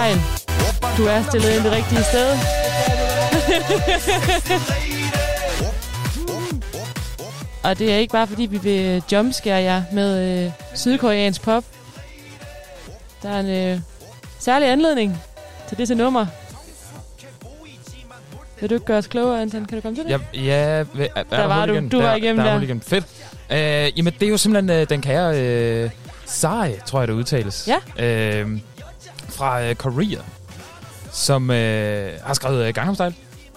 fejl. Du er stillet ind det rigtige sted. Og det er ikke bare fordi, vi vil jumpscare jer med øh, sydkoreansk pop. Der er en øh, særlig anledning til det til nummer. Vil du ikke gøre os klogere, Anton? Kan du komme til det? Ja, ja er, er Der var hul du. igen? Du var der, igennem der. der. er igennem. Fedt. Øh, jamen, det er jo simpelthen øh, den kære øh, Sai, tror jeg, det udtales. Ja. Øh, fra øh, Korea, som øh, har skrevet øh, Gangnam Style.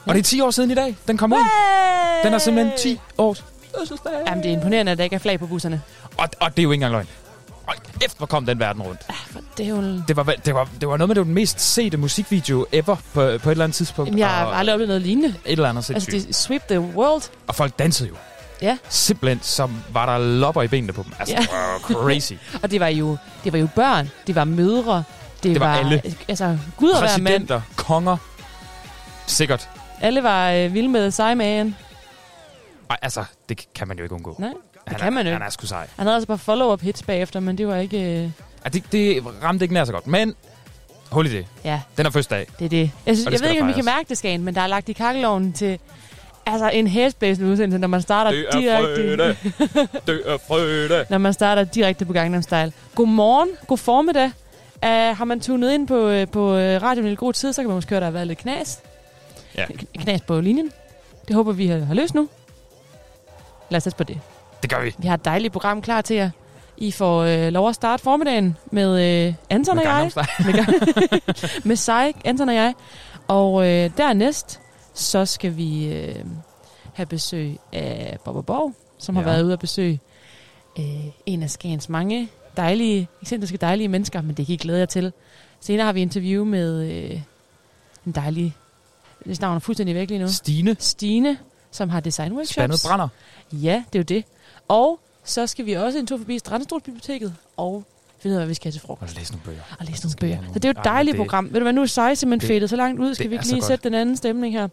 Ja. Og det er 10 år siden i dag, den kom ud. Den er simpelthen 10 års fødselsdag. Jamen, det er imponerende, at der ikke er flag på busserne. Og, og det er jo ikke engang løgn. Og efter hvor kom den verden rundt. Det er jo... Det var, det var, det var noget med, det var den mest sete musikvideo ever på, på et eller andet tidspunkt. Jamen, jeg har aldrig oplevet noget lignende. et eller andet Altså, sindssygt. det sweep the world. Og folk dansede jo. Ja. Simpelthen, som var der lopper i benene på dem. Altså, Ja. ja. crazy. Og det var jo, det var jo børn, det var mødre, det, Det var alle. Altså, gud og hver mand. Præsidenter, konger. Sikkert. Alle var øh, vilde med Simon. Ej, altså, det kan man jo ikke undgå. Nej, det han kan er, man jo Han ikke. er sgu sej. Han havde altså bare follow-up hits bagefter, men det var ikke... Øh, Ja, det, det ramte ikke nær så godt. Men, hul i det. ja, Den er første dag. det er det. Jeg, synes, det jeg ved ikke, om vi kan mærke det, Skagen, men der er lagt i kakkeloven til altså en hæsblæsende udsendelse, når man starter direkte... det er frøde. når man starter direkte på Gangnam Style. Godmorgen, god formiddag. Uh, har man tunet ind på, uh, på uh, radioen i en god tid, så kan man måske høre, at der har været lidt knas. Ja. Knas på linjen. Det håber vi har, har løst nu. Lad os på det. Det gør vi. Vi har et dejligt program klar til jer. I får øh, lov at starte formiddagen med øh, Anton Med og jeg. Med, med Sai, Anton og jeg. Og øh, dernæst, så skal vi øh, have besøg af Bob Borg, som ja. har været ude at besøge øh, en af Skagens mange dejlige, ekscentriske dejlige mennesker, men det kan I glæde jer til. Senere har vi interview med øh, en dejlig, hvis navn er fuldstændig væk lige nu, Stine. Stine, som har design workshops. Spandet brænder. Ja, det er jo det. Og så skal vi også en tur forbi Strandstolsbiblioteket og finde ud af, hvad vi skal have til frokost. Og læs nogle bøger. Og læse nogle bøger. Så det er jo et Ej, dejligt det- program. Ved du hvad, nu er Sej simpelthen fedtet så langt ud. Skal vi ikke lige sætte den anden stemning her?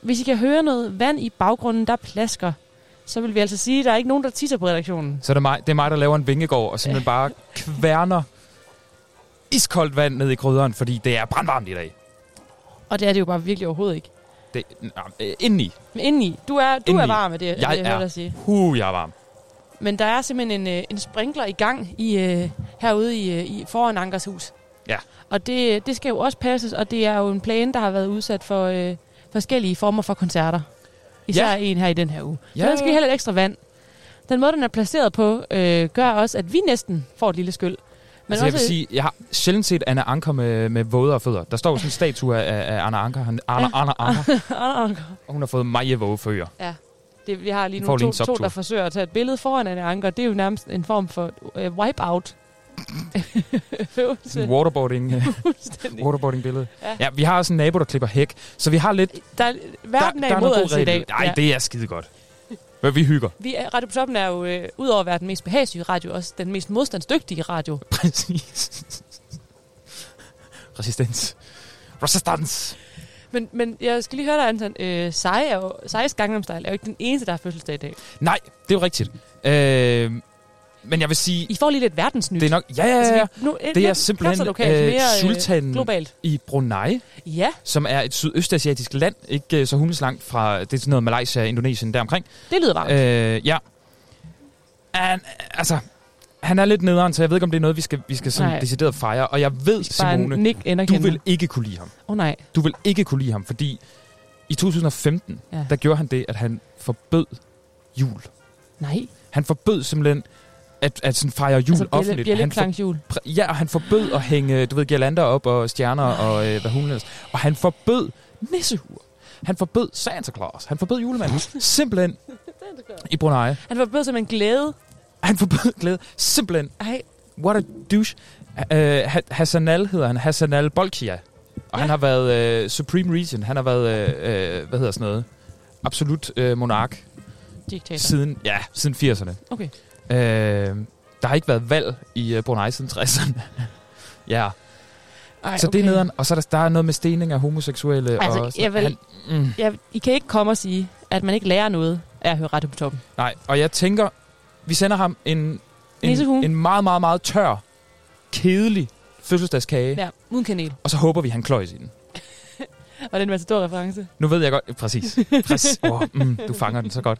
Hvis I kan høre noget vand i baggrunden, der plasker, så vil vi altså sige, at der er ikke nogen, der tisser på redaktionen. Så er det mig, det er mig, der laver en vingegård, og simpelthen bare kværner iskoldt vand ned i krydderen, fordi det er brandvarmt i dag. Og det er det jo bare virkelig overhovedet ikke. Det, nej, øh, indeni. Men indeni, du er, du er Indeni. varm med det, Jeg jeg, jeg er. dig sige. Uh, jeg er varm. Men der er simpelthen en, øh, en sprinkler i gang i, øh, herude i, i foran Ankers hus. Ja. Og det, det skal jo også passes, og det er jo en plane, der har været udsat for øh, forskellige former for koncerter. Især Ja. en her i den her uge. Så Ja. den skal vi have lidt ekstra vand. Den måde, den er placeret på, øh, gør også, at vi næsten får et lille skyld. Men altså, jeg vil sige, jeg har sjældent set Anna Anker med, med vådere fødder. Der står jo sådan en statue af, af Anna Anker. Han, Anna, Ja. Anna Anker. Anker. Og hun har fået meget våde fødder. det, vi har lige nu lige to, to, subtur. der forsøger at tage et billede foran Anne Anker. Det er jo nærmest en form for øh, wipe-out. Sådan waterboarding, waterboarding billede. Ja. Ja. ja. vi har også en nabo, der klipper hæk. Så vi har lidt... Der, er- verden er, der, imod noget os i dag. Nej, det er skide godt. Men vi hygger. Vi er, Radio på Toppen er jo, øh, udover at være den mest behagelige radio, også den mest modstandsdygtige radio. Præcis. Resistens. Resistance. Men, men jeg skal lige høre dig, Anton. Øh, Sai er jo, Gangnam Style er jo ikke den eneste, der har fødselsdag i dag. Nej, det er jo rigtigt. Øh, men jeg vil sige, I får lige lidt verdensnyt. det er nok... Ja, ja, ja. vi- nu, Det er simpelthen lokalt, øh, mere øh, sultanen globalt. i Brunei, Ja, som er et sydøstasiatisk land, ikke øh, så hundeslangt fra, det er sådan noget Malaysia, Indonesien, deromkring. det lyder varmt. Øh, ja. Han, altså, han er lidt nederen, så jeg ved ikke, om det er noget, vi skal, vi skal sådan Nej. decideret fejre. Og jeg ved, Simone, Nick du vil ikke kunne lide ham. Åh oh, nej. Du vil ikke kunne lide ham, fordi i 2015, Ja. der gjorde han det, at han forbød jul. Nej. Han forbød simpelthen at, at sådan fejre jul altså, offentligt. bliver han for, ja, og han forbød at hænge, du ved, girlander op og stjerner og øh, hvad hun ellers. Og han forbød nissehuer. Han forbød Santa Claus. Han forbød julemanden. simpelthen i Brunei. Han forbød simpelthen glæde. Han forbød glæde. Simpelthen. Ej, What a douche. Uh, Hassanal hedder han. Hassanal Bolkia. Og ja. han har været uh, Supreme Regent. Han har været, uh, uh, hvad hedder sådan noget, absolut uh, monark diktator. siden, ja, siden 80'erne. Okay. Uh, der har ikke været valg i uh, Brunei siden 60'erne. ja, Ej, så det er nederen. Og så er der, der er noget med stening af homoseksuelle. Altså, og sådan- jeg vil- han, mm, Ja, I kan ikke komme og sige, at man ikke lærer noget af at høre Radio på Toppen. nej, og jeg tænker, vi sender ham en, en, en meget, meget, meget tør, kedelig, fødselsdagskage, Ja, uden kanel. og så håber vi, han kløjs i den. Og den var en stor reference. Nu ved jeg godt, præcis. præcis. Oh, mm, du fanger den så godt.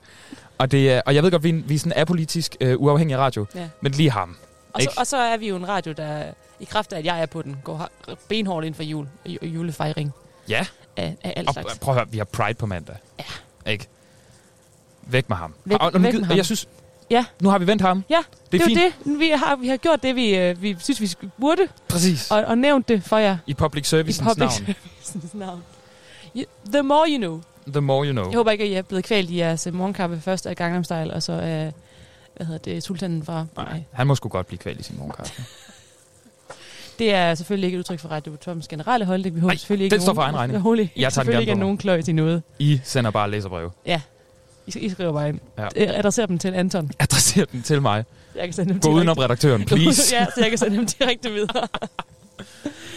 Og, det, er- og jeg ved godt, vi vi er sådan apolitisk, uh, uafhængig radio, Ja. men lige ham. Og så, og så er vi jo en radio, der i kraft af, at jeg er på den, går benhårdt ind for jul, ju- julefejring Ja, af, af alt og slags. prøv at høre, vi har Pride på mandag. Ja. Ikke? Væk med ham. Væk- og, og, væk med ham. Jeg synes, Ja. nu har vi vendt ham. Ja, det Det er fint. det. Vi har, vi har gjort det, vi, øh, vi synes, vi burde, Præcis. og, og nævnt det for jer I public i service public navn. services navn. You, the more you know. The more you know. Jeg håber ikke, at I er blevet kvalt i jeres øh, morgenkaffe først af Gangnam Style, og så af, hvad hedder det, sultanen fra Nej, han må sgu godt blive kvalt i sin morgenkaffe. Det er selvfølgelig ikke et udtryk for Radio Toms generelle holdning. Vi håber Nej, selvfølgelig ikke den står for egen regning. Ikke, Jeg tager selvfølgelig ikke, nogen kløj til noget. I sender bare læserbreve. I, I skriver bare ind. Ja. Ja. Adresser dem til Anton. Adresser den til mig. Jeg kan sende dem Gå udenom redaktøren, please. ja, så jeg kan sende dem direkte videre.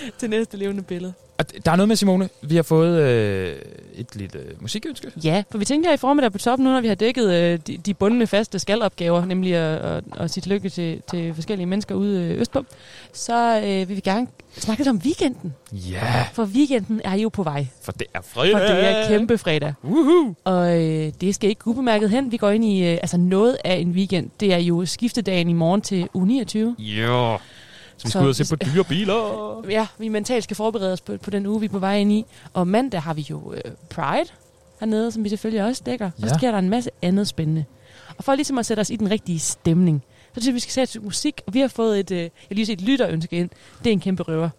til næste levende billede. Og Der er noget med, Simone. Vi har fået øh, et lille øh, musikønske. Ja, for vi tænkte her i formiddag på toppen, nu når vi har dækket øh, de, de bundne faste skalopgaver, nemlig at, at, at sige tillykke til, til forskellige mennesker ude øh, østpå, så øh, vil vi gerne snakke lidt om weekenden. Ja, For weekenden er jo på vej. for det er fredag. det er kæmpe fredag. Woohoo. Og øh, det skal ikke ubemærket hen. Vi går ind i øh, altså noget af en weekend. Det er jo skiftedagen i morgen til uge 29. Jo. Så vi Så skal ud og se på dyre biler. Ja, vi mentalt skal forberede os på, på den uge, vi er på vej ind i. Og mandag har vi jo øh, Pride hernede, som vi selvfølgelig også dækker. Ja. Så sker der en masse andet spændende. Og for ligesom at sætte os i den rigtige stemning, så synes jeg, vi skal sætte musik. Og vi har fået et, øh, jeg lige set et lytterønske ind. Det er en kæmpe røver.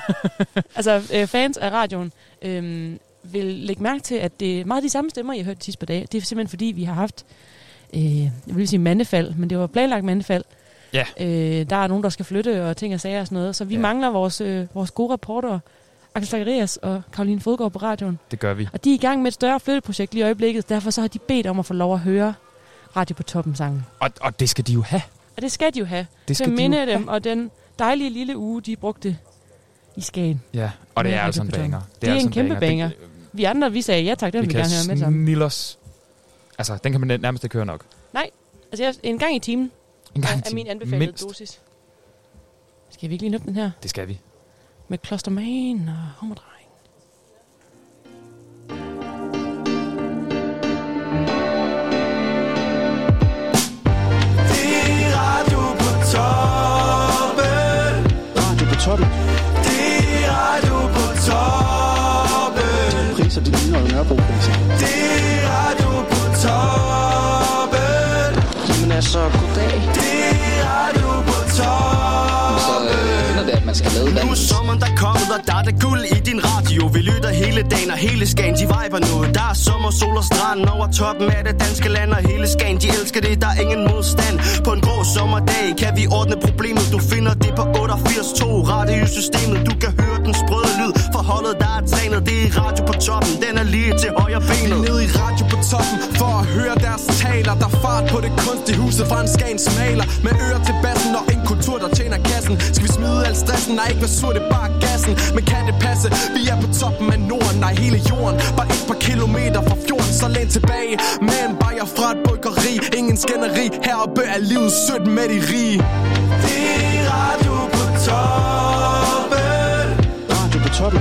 altså, øh, fans af radioen øh, vil lægge mærke til, at det er meget de samme stemmer, I har hørt sidste par dage. Det er simpelthen fordi, vi har haft, øh, jeg vil sige mandefald, men det var planlagt mandefald. Ja. Øh, der er nogen, der skal flytte og ting og sager og sådan noget. Så vi Ja. mangler vores, øh, vores gode reporter, Axel Zacharias og Karoline Fodgaard på radioen. Det gør vi. Og de er i gang med et større flytteprojekt lige i øjeblikket. Derfor så har de bedt om at få lov at høre Radio på toppen sangen. Og, og det skal de jo have. Og det skal de jo have. Det skal at de minde jo dem, og den dejlige lille uge, de brugte i Skagen. Ja, og det er altså en Radio på banger. Det er altså en kæmpe banger. Det, Vi andre, vi sagde ja tak, den vi vil vi kan gerne høre med sammen. os. Altså, den kan man nærmest ikke høre nok. Altså jeg, en gang i timen En gang er, i er min anbefalede Mindst. dosis. Skal vi ikke lige nuppe den her? Det skal vi. Med Klosterman og er på toppen. Det er radio på toppen. Priser, de ligner jo Nørrebro-priser. Altså, goddag. Det er radio på toppen. Så øh, det, skal lade Nu er sommeren der kommet, og der er der guld i din radio. Vi lytter hele dagen, og hele Skagen, de viber noget Der er sommer, sol og strand. Over toppen af det danske land Og hele Skagen, de elsker det, der er ingen modstand. På en grå sommerdag kan vi ordne problemet. Du finder det på 88.2 radiosystemet Du kan høre den sprøde lyd. For holdet, der er trænet Det er radio på toppen, den er lige til højre benet. Ned i radio på toppen For at høre deres taler. Der er fart på det kunstige huset fra en Skagens maler. Med ører til bassen og en kultur der tjener kassen. Skal vi smide al stressen? Nej, ikke være sur, det er bare gassen Men kan det passe? Vi er på toppen af Norden Nej, hele jorden Bare et par kilometer fra fjorden Så læn tilbage Med en bajer fra et bryggeri Ingen skænderi Heroppe er livet sødt med de rige Det er radio på toppen Radio på toppen.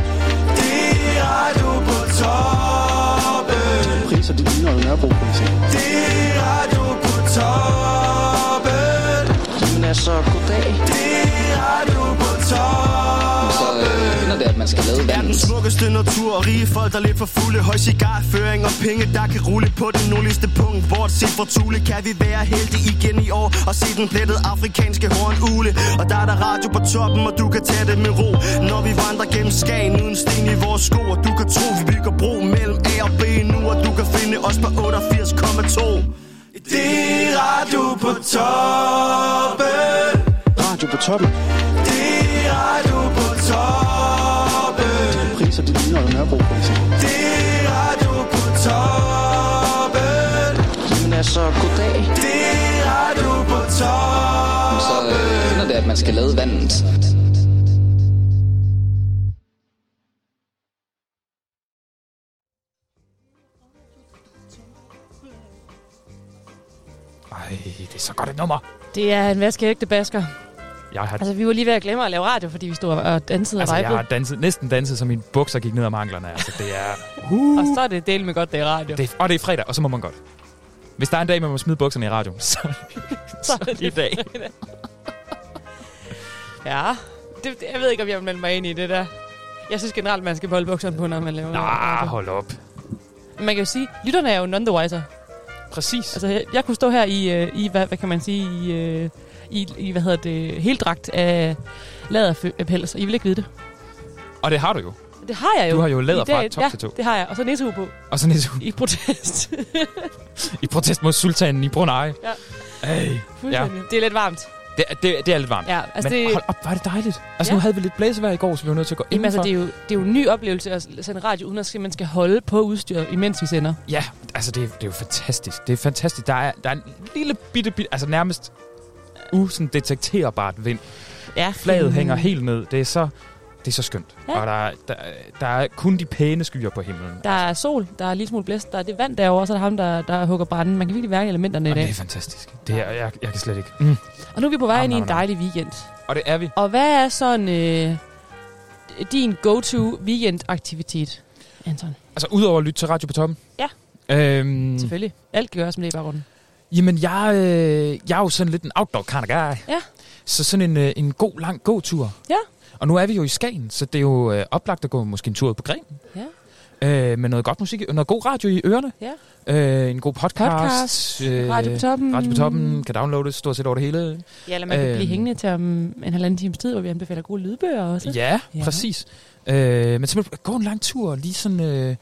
Det er radio på toppen Priser, de ligner jo Nørrebro-priser. Det er radio på toppen Jamen altså, goddag. Det er radio øh, det, at man skal lade den vandet. smukkeste natur og rige folk, der lidt for fulde. Høj cigarføring og penge, der kan rulle på det nordligste punkt. Bortset fra Thule kan vi være heldige igen i år Og se den plettede afrikanske hornugle Og der er der radio på toppen, og du kan tage det med ro. Når vi vandrer gennem Skagen uden sten i vores sko Og du kan tro, vi bygger bro mellem A og B nu Og du kan finde os på 88,2 Det er radio på toppen. Radio på toppen. Er toppen Priser, de ligner jo Nørrebro-priser. Det er radio på toppen Jamen altså, goddag. Det er radio på toppen Så øh, ender det, at man skal lade vandet. Ej, det er så godt et nummer. Det er en vaskeægte basker. Jeg har, Altså, vi var lige ved at glemme at lave radio, fordi vi stod og dansede altså, og jeg vibede. har danset, næsten danset, så mine bukser gik ned om anklerne. Altså, det er... Og så er det del med godt, det er radio. Det, og det er fredag, og så må man godt. Hvis der er en dag, man må smide bukserne i radioen, så, så er det i dag. Ja, det, det, jeg ved ikke, om jeg vil melde mig ind i det der. Jeg synes generelt, man skal beholde bukserne på, når man laver Nej, radio. hold op. Man kan jo sige, lytterne er jo none the wiser. Præcis. Altså, jeg, jeg kunne stå her i, øh, i hvad, hvad kan man sige, i, øh, i, i hvad hedder det, heldragt af læderpels, og I vil ikke vide det. Og det har du jo. Det har jeg jo. Du har jo læder fra top ja, til to. det har jeg. Og så nissehue på, Og så næste i protest. i protest mod sultanen i Brunei. Ja. Ej, Fuldstændig. Det er lidt varmt. det, er- det, det er lidt varmt. Ja, altså Men det, hold op, var det dejligt. Altså, Ja. nu havde vi lidt blæsevejr i går, så vi var nødt til at gå jamen, altså, indenfor. det, er jo, det er jo en ny oplevelse at sende radio, uden at man skal holde på udstyret, imens vi sender. Ja, altså, det, er- det er jo fantastisk. Det er fantastisk. Der er, der er en lille bitte, bitte, altså nærmest usen detekterbart vind. Ja, Flaget hænger helt ned. Det er så, det er så skønt. Ja. Og der, er- der, der er kun de pæne skyer på himlen. Der er sol, der er lige smule blæst, der er det vand derovre, og så er der ham, der, der hugger branden. Man kan virkelig mærke elementerne i Jamen, dag. det er fantastisk. Det er, jeg, jeg kan slet ikke. Mm. Og nu er vi på vej ind i en dejlig weekend. Og det er vi. Og hvad er sådan øh, din go-to weekend-aktivitet, Anton? Altså, udover at lytte til Radio på toppen. Ja. Øhm, Selvfølgelig. Alt gøres med det i baggrunden. Jamen, jeg, øh, jeg er jo sådan lidt en outdoor kind of guy. Ja. Så sådan en, øh, en god, lang gåtur. Ja. Og nu er vi jo i Skagen, så det er jo øh, oplagt at gå måske en tur ud på Gren. Ja. Øh, med noget godt musik, noget god radio i ørerne. Ja. Øh, en god podcast. Podcast, øh, Radio på toppen. Radio på toppen kan downloades stort set over det hele. Ja, eller man kan Øhm. blive hængende til om en halvanden times tid, hvor vi anbefaler gode lydbøger også. Ja, Ja. præcis. Øh, men simpelthen gå en lang tur og lige sådan øh,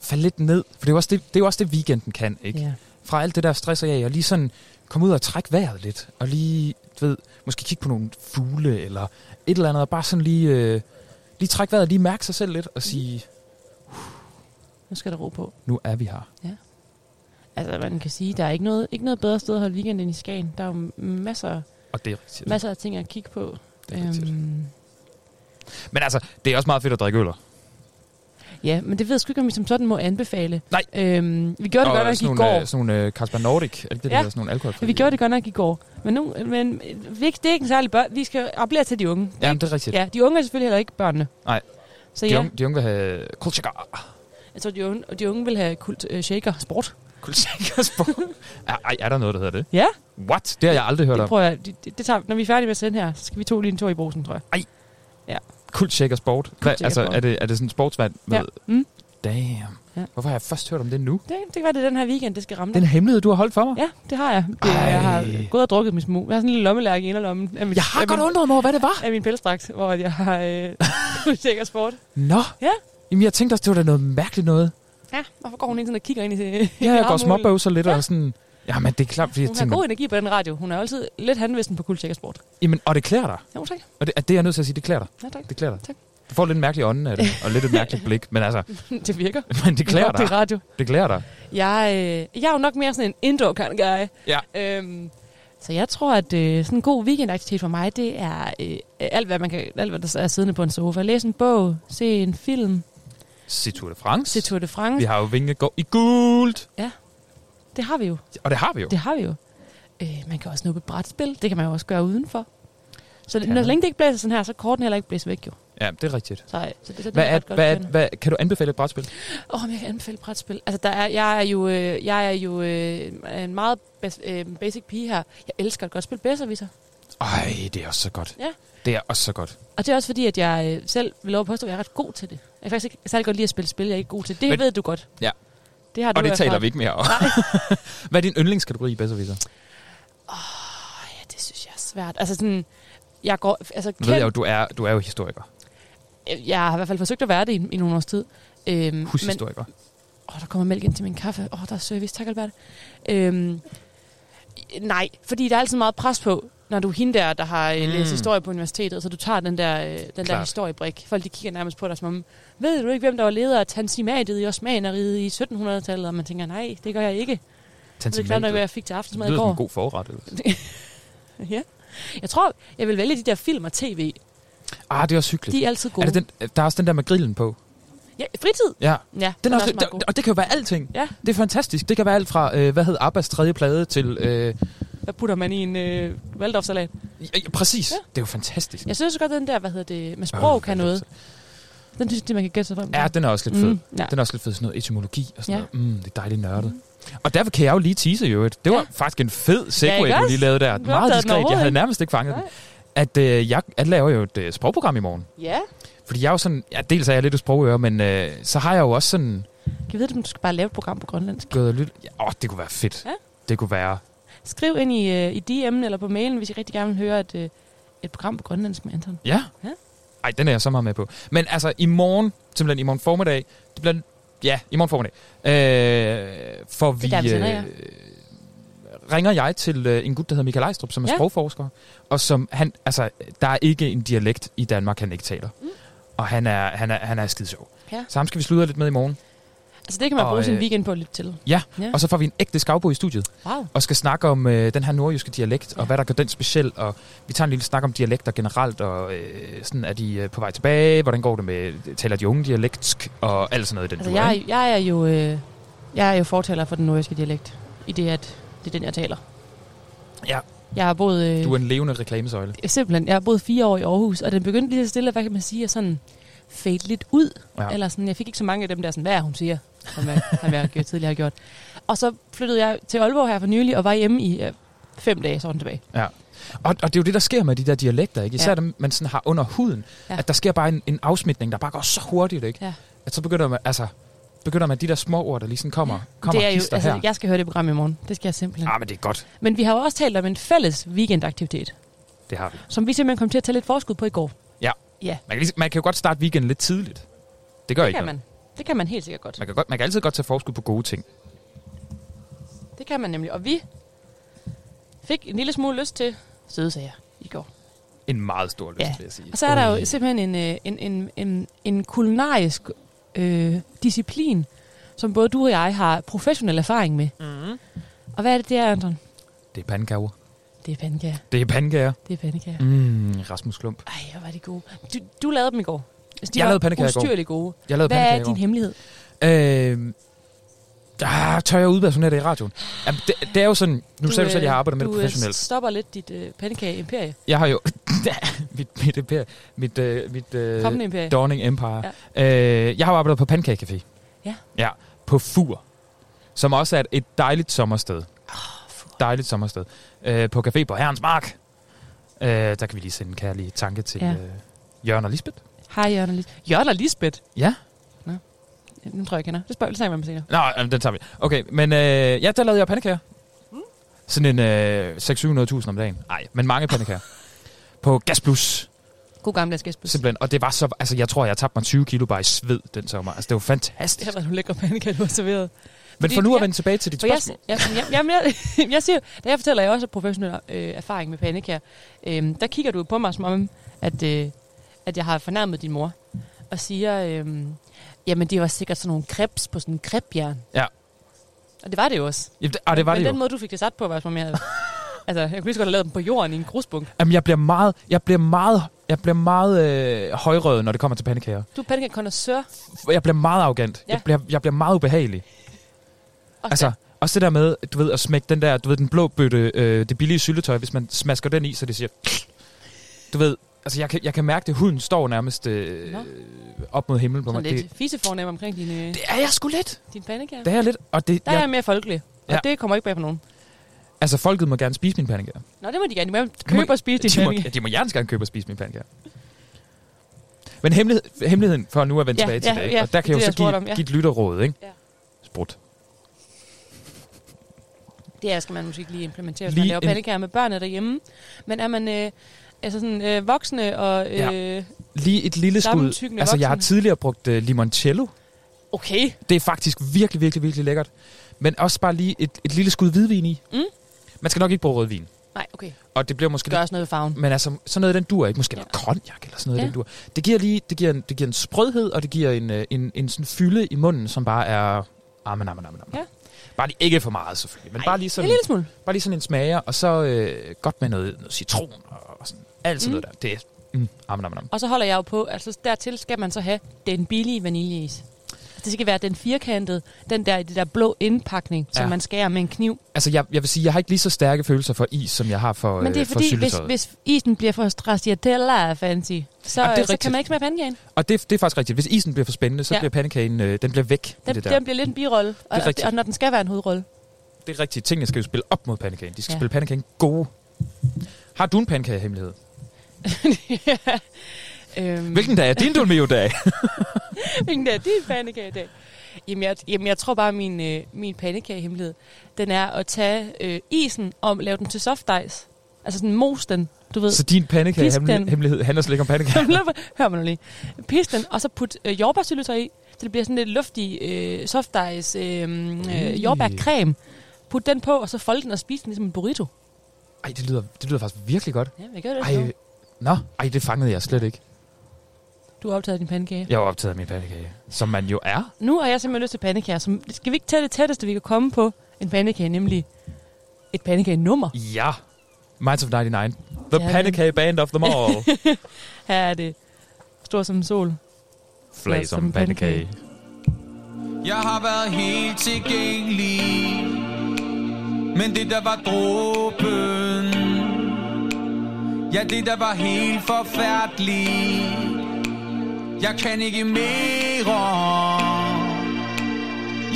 falde lidt ned. For det er, jo også det, det er jo også det, weekenden kan, ikke? ja. Fra alt det der stress af, og lige sådan komme ud og trække vejret lidt. Og lige, du ved, måske kigge på nogle fugle eller et eller andet. Og bare sådan lige, øh, lige trække vejret, lige mærke sig selv lidt og sige, Nu skal der ro på. nu er vi her. Altså, man kan sige, der er ikke noget, ikke noget bedre sted at holde weekend end i Skagen. Der er jo masser, Og det er rigtigt. masser af ting at kigge på. Det er rigtigt. Øhm, Men altså, det er også meget fedt at drikke øl. Ja, men det ved jeg sgu ikke, om vi som sådan må anbefale. Nej. Øhm, vi gjorde det godt nok i sådan går. nogle, øh, sådan nogle øh, Carlsberg Nordic, er det det, Ja. der sådan nogle alkohol? Vi gjorde det godt nok i går. Men, nu, men vi, det er ikke en særlig børn. Vi skal appellere til de unge. Er ikke- det er rigtigt. Ja, de unge er selvfølgelig heller ikke børnene. Nej. Så De, ja, unge, de unge vil have cigar. jeg tror, de unge, de unge vil have kult uh, shaker sport. Cigar sport. er, ej, er der noget, der hedder det? Ja, What? Det har jeg aldrig hørt det om. prøver jeg. Det, det, tager, når vi er færdige med at sende her, så skal vi to lige en tur i brosen, tror jeg. Kult shaker sport. Hvad, altså, er det, er det sådan en sportsvand med... Ja. Mm. Damn. Ja. Hvorfor har jeg først hørt om det nu? Det, det kan være, det er den her weekend, det skal ramme Den dig. hemmelighed, du har holdt for mig? Ja, det har jeg. Det, Ej. jeg har gået og drukket min smug. Jeg har sådan en lille lommelærke i inderlommen. Af min, Jeg har af godt min, undret mig over, hvad det var. af min pelsdragt, hvor jeg har øh, sikker sport. Nå. Ja. Jamen, jeg tænkte også, det var da noget mærkeligt noget. Ja, hvorfor går hun ikke sådan og kigger ind i det? Ja, jeg går småbøvser lidt Ja. og sådan... Jamen, det er klart, fordi jeg Hun har tænker... god energi på den radio. Hun er altid lidt handvisten på kuldsækker sport. Jamen, og det klæder dig. Jo, tak. Og det, det er jeg nødt til at sige, det klæder dig. Ja, tak. Det klæder dig. Tak. Du får lidt en mærkelig ånde af det, og lidt et mærkeligt blik. Men altså, det virker. men det klæder Det er dig. radio. Det klæder dig. Jeg, øh, jeg er jo nok mere sådan en indoor kind guy. Ja. Øhm, så jeg tror, at øh, sådan en god weekendaktivitet for mig, det er øh, alt, hvad man kan, alt, hvad der er siddende på en sofa. Læse en bog, se en film, Se Tour de France. se Tour de France. Vi har jo Vingegård i gult. Det har vi jo. Og det har vi jo. Det har vi jo. Øh, man kan også et brætspil. Det kan man jo også gøre udenfor. Så Kan når længe det ikke blæser sådan her, så korten heller ikke blæse væk jo. Ja, det er rigtigt. Så, øh, så det, så det Hvad er er, hvad, er, hvad, kan du anbefale et brætspil? Åh, oh, jeg kan anbefale et brætspil. Altså, der er, jeg er jo, øh, jeg er jo øh, en meget bas, øh, basic pige her. Jeg elsker at godt spille bedserviser. Ej, det er også så godt. Ja. Det er også så godt. Og det er også fordi, at jeg øh, selv vil lov at påstå, at jeg er ret god til det. Jeg kan faktisk ikke særlig godt lide at spille spil, jeg er ikke god til. Det Men, ved du godt. Ja. Det har du Og det taler erfaret. vi ikke mere om. Hvad er din yndlingskategori i Besserwisser? Ja, det synes jeg er svært. Altså sådan, jeg går, altså, Nu ved jeg jo, du er, du er jo historiker. jeg, jeg har i hvert fald forsøgt at være det i, i nogle års tid. Øhm, men, Hushistoriker. Åh, der kommer mælk ind til min kaffe. Åh, der er service. Tak, Albert. Øhm, nej, fordi der er altid meget pres på, når du er hende der, der har mm. Mm. læst historie på universitetet, så du tager den der, øh, den der Klart. historiebrik. Folk de kigger nærmest på dig som om, ved du ikke, hvem der var leder af Tansimatet i Osmaneriet i 1700-tallet? Og man tænker, nej, det gør jeg ikke. Jeg ved knap nok, hvad jeg fik til Det aftensmad i lyder som går. en god forret. ja. Jeg tror, jeg vil vælge de der film og tv. Ah, det er også hyggeligt. De er altid gode. Er det den, der er også den der med grillen på. Ja, fritid. Ja. Ja, Den er også, meget god. og det kan jo være alting. Ja. Det er fantastisk. Det kan være alt fra, øh, hvad hed Abbas tredje plade til, øh, hvad putter man i en øh, Waldorf-salat? Ja, ja, præcis. Ja. Ja. Det er jo fantastisk. Jeg synes godt, den der, hvad hedder det, med sprog Øh, kan noget. Den synes jeg, man kan gætte sig frem til. Ja, den er også lidt fed. Mm, Mm, ja. ja. Den er også lidt fed, sådan noget etymologi og sådan Ja. ja. noget. Mm, det er dejligt nørdet. Og derfor kan jeg jo lige tease i øvrigt. Det var Ja. faktisk en fed segway, ikke du lige lavede der. Meget diskret. Jeg havde ikke. nærmest ikke fanget Nej. den. At øh, jeg, jeg laver jo et øh, sprogprogram i morgen. Ja. Fordi jeg er jo sådan... Ja, dels er jeg lidt et sprogøre, men øh, så har jeg jo også sådan Kan jeg vide, om du skal bare lave et program på grønlandsk? gået og. Ja, åh, det kunne være fedt. Ja. Det kunne være... Skriv ind i, øh, i DM'en eller på mailen, hvis I rigtig gerne vil høre et, øh, et program på grønlandsk med Anton. Ja. Ja. Ej, den er jeg så meget med på. Men altså, i morgen, simpelthen i morgen formiddag, det bliver, ja, i morgen formiddag, øh, får vi, er der, vi sender, ja. ringer jeg til øh, en gut, der hedder Michael Ejstrup, som er ja. sprogforsker, og som han, altså, der er ikke en dialekt i Danmark, han ikke taler. Mm. Og han er, han er, han er skide sjov. Ja. Så ham skal vi sludre lidt med i morgen. Altså det kan man Og, bruge sin øh, weekend på at lytte til. Ja, Ja. og så får vi en ægte skavbo i studiet, Wow. og skal snakke om øh, den her nordjyske dialekt, Ja. og hvad der gør den speciel, og vi tager en lille snak om dialekter generelt, og øh, sådan er de øh, på vej tilbage, hvordan går det med, taler de unge dialektsk, og alt sådan noget i den Altså dur, jeg, ikke? er- jeg er jo øh, jeg er jo fortaler for den nordjyske dialekt, i det at det er den, jeg taler. Ja. Jeg har boet... Øh, Du er en levende reklamesøjle. Simpelthen, jeg har boet fire år i Aarhus, og den begyndte lige så stille, hvad kan man sige, at sådan fade lidt ud. Ja. Eller sådan, jeg fik ikke så mange af dem der, sådan, hvad er hun siger, som jeg, som jeg tidligere har gjort. Og så flyttede jeg til Aalborg her for nylig, og var hjemme i øh, fem dage, sådan tilbage. Ja. Og, og det er jo det, der sker med de der dialekter, ikke? Især Ja. ja. dem, man sådan har under huden. Ja. Ja. At der sker bare en, en afsmitning, der bare går så hurtigt, ikke? Ja. At så begynder man, altså, begynder man de der små ord, der lige sådan kommer, kommer det er jo, altså, her. jeg skal høre det program i morgen. Det skal jeg simpelthen. Ah, men det er godt. Men vi har jo også talt om en fælles weekendaktivitet, Det har vi. som vi simpelthen kom til at tage lidt forskud på i går. Ja. Ja, Man kan, lige, man kan jo godt starte weekenden lidt tidligt. Det gør det ikke kan noget. man. Det kan man helt sikkert godt. Man kan, godt, man kan altid godt tage forskud på gode ting. Det kan man nemlig. Og vi fik en lille smule lyst til sødesager i går. En meget stor lyst, Ja. vil jeg sige. Og så er der jo simpelthen en, øh, en, en, en, en kulinarisk øh, disciplin, som både du og jeg har professionel erfaring med. Mm. Og hvad er det, det er, Anton? Det er pandekager. Det er pandekager. Det er pandekager. Det er pandekager. Mm, Rasmus Klump. Ej, hvor var de gode. Du, du lavede dem i går. Altså, de Jeg lavede pandekager ustyrligt gode. Jeg lavede Hvad er din hemmelighed? Øh, ah, tør jeg udpersonere det i radioen? Jamen, det, det er jo sådan, nu du, sagde du selv, at jeg har arbejdet med det professionelt. Du stopper lidt dit øh, pandekage-imperie. Jeg har jo mit, mit, imperium, mit, øh, mit øh, Kommende imperie. Dawning Empire. Ja. Øh, jeg har arbejdet på Pancake Café. Ja. Ja, på Fur. Som også er et, dejligt sommersted. Oh, Dejligt sommersted. Øh, på Café på Herrens Mark. Øh, der kan vi lige sende en kærlig tanke til ja. øh, Jørgen og Lisbeth. Hej, Jørgen og Lisbeth. Jørgen og Lisbeth? Ja. Nu tror jeg, jeg kender. Det spørger, det snakker vi om senere. Nå, den tager vi. Okay, men øh, ja, der lavede jeg pandekager. Mm. Sådan en øh, 600-700.000 om dagen. Nej, men mange pandekager. på Gas Plus. God gammeldags gæstbus. Simpelthen. Og det var så... Altså, jeg tror, jeg tabte mig 20 kilo bare i sved den sommer. Altså, det var Det fantastisk. har været nogle lækre pandekager, du har serveret. Men for nu at jeg- vende tilbage til dit jeg, spørgsmål. jeg, jeg, jamen, jeg, jeg siger, da jeg fortæller, at jeg også har professionel øh, erfaring med pandekager, øh, der kigger du på mig som om, at, øh, at jeg har fornærmet din mor, og siger, øh, jamen det var sikkert sådan nogle krebs på sådan en krebjern. Ja. Og det var det jo også. Ja, det, og det var Men det den jo. måde, du fik det sat på, var som om jeg havde... altså, jeg kunne lige så godt have lavet dem på jorden i en grusbunk. Jamen, jeg bliver meget... Jeg bliver meget... Jeg bliver meget øh, højrød, når det kommer til pandekager. Du er pandekager Jeg bliver meget arrogant. Ja. Jeg, bliver, jeg bliver meget ubehagelig. Og Altså, også det der med, du ved, at smække den der, du ved, den blå bøtte, øh, det billige syltetøj, hvis man smasker den i, så det siger... Du ved, altså jeg kan, jeg kan mærke det, huden står nærmest øh, Nå. op mod himlen på sådan mig. lidt Det, fisefornem omkring dine, det er jeg sgu lidt. dine pandekager. Det er jeg lidt. Og det, Der er jeg, jeg mere folkelig, og Ja. det kommer ikke bag på nogen. altså, folket må gerne spise mine pandekager. Nå, det må de gerne. De må købe og spise dine de må, pandekager. de må gerne gerne købe og spise mine pandekager. Men hemmelighed, hemmeligheden, for nu at vende Ja, tilbage til ja, det, ja, og der kan jeg det, jo jeg så give, spurgte om, ja. give et lytterråd, ikke? Ja. Sprut. Det her skal man måske ikke lige implementere, hvis Lige man laver en- pandekager med børnene derhjemme. Men er man øh, altså sådan, øh, voksne og... Øh, Ja. Lige et lille skud. Altså, jeg har tidligere brugt uh, limoncello. Okay. Det er faktisk virkelig, virkelig, virkelig lækkert. Men også bare lige et, et lille skud hvidvin i. Mm. Man skal nok ikke bruge rødvin. Nej, okay. Og det bliver måske gør også noget ved farven. men altså, sådan noget, den dur ikke. Måske Ja. noget cognac eller sådan noget, Ja. den dur. Det giver lige, det giver en, det giver en sprødhed, og det giver en, øh, en, en sådan fylde i munden, som bare er... Amen, amen, amen, amen. Ja. Bare lige, ikke for meget selvfølgelig, men Ej, bare lige En sådan, lille smule. bare lige sådan en smager, og så øh, godt med noget, noget citron og, og sådan, alt sådan Mm. noget der. Det er, mm, amen, amen, amen. Og så holder jeg jo på, altså dertil skal man så have den billige vaniljeis. Det skal være den firkantede, den der i det der blå indpakning, som Ja. man skærer med en kniv. Altså, jeg, jeg vil sige, jeg har ikke lige så stærke følelser for is, som jeg har for, Men det er øh, for fordi, hvis, hvis isen bliver for stracciatella fancy, så, Ja, det er øh, så kan man ikke smage pandekagen. Og det, det er faktisk rigtigt. Hvis isen bliver for spændende, så Ja. bliver pandekagen, øh, den bliver væk Den, det der. den bliver lidt en birolle, og, rigtigt. og når den skal være en hovedrolle. Det er rigtigt. Tingene skal jo spille op mod pandekagen. De skal ja. spille pandekagen gode. Har du en pandekagehemmelighed? Øhm, Hvilken dag er din Dolmio-dag? Hvilken dag er din pandekage i dag? Jamen jeg, jamen, jeg tror bare, min, øh, min pandekagehemmelighed, den er at tage øh, isen og lave den til soft ice. Altså sådan mos den, du ved. så din pandekagehemmelighed handler slet ikke om pandekager? Hør mig nu lige. Pis den, og så put øh, jordbærsyltetøj i, så det bliver sådan lidt luftig øh, soft ice øh, øh, jordbærcreme. Put den på, og så folde den og spise den ligesom en burrito. Ej, det lyder, det lyder faktisk virkelig godt. Ja, jeg gør det. Ej. Nå, ej, det fangede jeg slet ikke. Du har optaget din pandekage. Jeg var optaget min pandekage, som man jo er. Nu har jeg simpelthen lyst til pandekager. Som, skal vi ikke tage det tætteste, vi kan komme på en pandekage, nemlig et pandekage-nummer? Ja. Minds of 99. The Ja, Pandekage Band of them all. Her er det stor som en sol. Flag som pandekage. Jeg har været helt tilgængelig Men det der var dråben Ja, det der var helt forfærdeligt. Jeg kan ikke mere.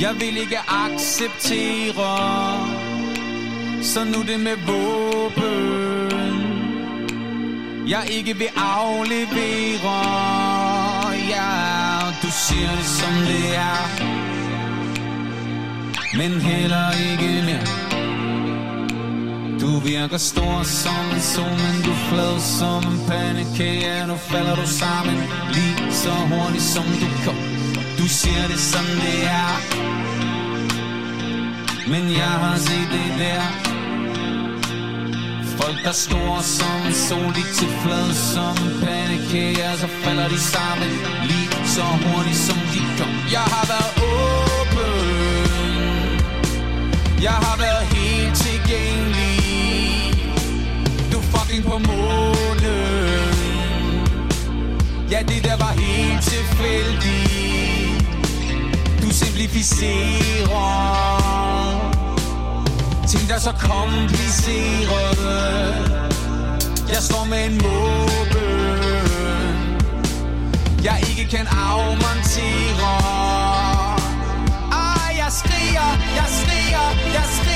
Jeg vil ikke acceptere. Så nu det med våben. Jeg ikke vil aflevere. Ja, du siger det som det er. Men heller ikke mere. Du virker stor som en sol, men du flad som en pandekage. Ja, nu falder du sammen. Lige så hurtigt som du kom. Du siger det som det er. Men jeg har set det der. Folk der er store som en sol, de til flad som en pandekage. Ja, så falder de sammen. Lige så hurtigt som de kom. Jeg har været åben. Jeg har været Du på månen. Ja, det der var helt tilfældigt. Du simplificerer Ting der så komplicerede Jeg står med en måbe Jeg ikke kan afmontere. Ah, jeg skriger, jeg skriger, jeg skriger.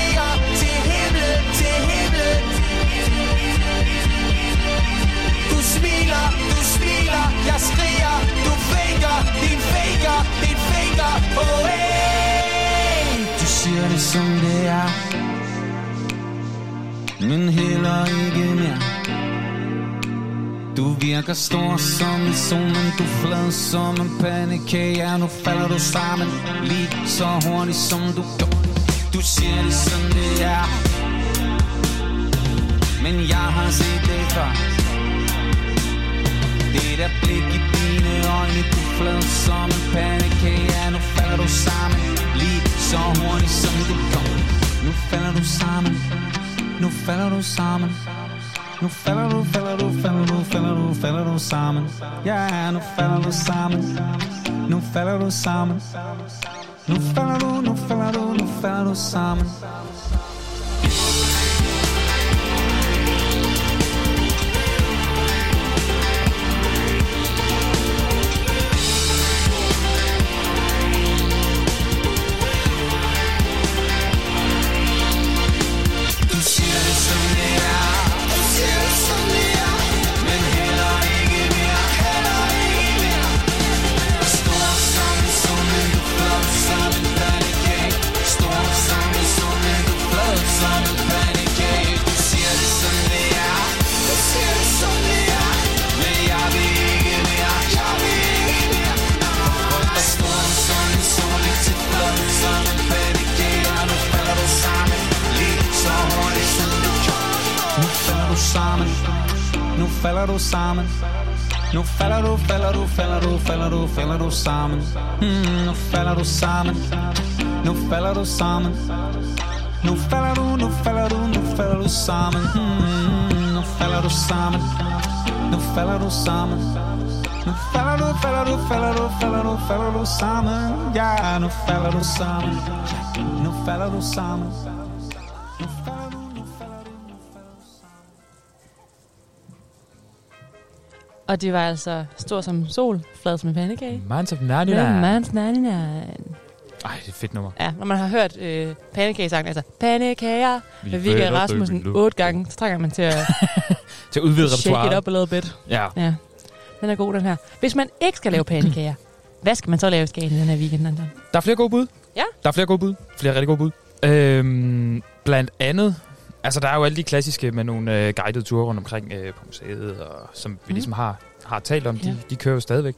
Jeg skriger, du faker, din faker, din faker, oh hey. Du siger det som det er, men heller ikke mere. Du virker stor som en sol, men du flad som en pandekage. Ja, nu falder du sammen lige så hurtigt som du går Du siger det som det er. Men jeg har set det før. Det der blik i dine øjne Du flad som en pandekage Ja, nu falder du sammen lige så hurtigt som du kom Nu falder du sammen Nu falder du sammen nu falder du, falder du, falder du, falder du, falder du sammen. Ja, nu falder du sammen. Nu falder du sammen. Nu falder du, nu falder du, nu falder du sammen. Nu falder du sammen. Nu falder du, falder du, falder du, falder du, falder du sammen. Mm, nu falder du sammen. Nu falder du sammen. Nu falder du, nu falder du, nu falder du sammen. Mm, nu falder du sammen. Nu falder du sammen. Nu falder du, falder du, falder du, falder du, falder du sammen. Ja, nu falder du sammen. Nu falder du sammen. Og det var altså stor som sol, flad som en pandekage. Minds of Ja, 99. Man's 99. Ej, det er et fedt nummer. Ja, når man har hørt øh, pandekagesangen, altså pandekager med Vigga Rasmussen otte gange, så trænger man til at Til at udvide shake it up a little bit. Ja. Ja, den er god, den her. Hvis man ikke skal lave pandekager, hvad skal man så lave i Skagen den her weekend, Anton? Der er flere gode bud. Ja. Der er flere gode bud. Flere rigtig gode bud. Øhm, blandt andet, altså der er jo alle de klassiske med nogle øh, guidede ture rundt omkring øh, på museet, og som vi Mhm. ligesom har, har talt om, de, Ja. de kører jo stadigvæk.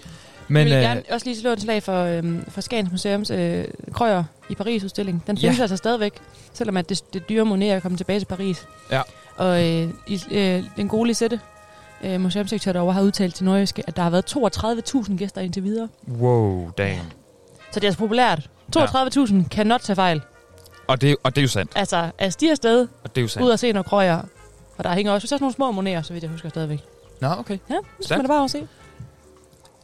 Men, jeg vil øh, gerne også lige slå et slag for, øhm, for Skagens Museums øh, Krøyer i Paris-udstilling. Den findes Ja. altså stadigvæk, selvom at det, det dyre Monet er kommet tilbage til Paris. Ja. Og øh, i, øh, den gode Lisette, øh, museumsdirektør derovre, har udtalt til Nordjyske, at der har været 32.000 gæster indtil videre. wow, damn. Så det er altså populært. 32.000 kan not tage fejl. Og det, og det er jo sandt. Altså, at stige afsted, Og det er jo sandt. ud og se nogle krøjer. Og der hænger også, også nogle små moneter, så vidt jeg husker stadigvæk. Nå, okay. Ja, så skal man da bare se.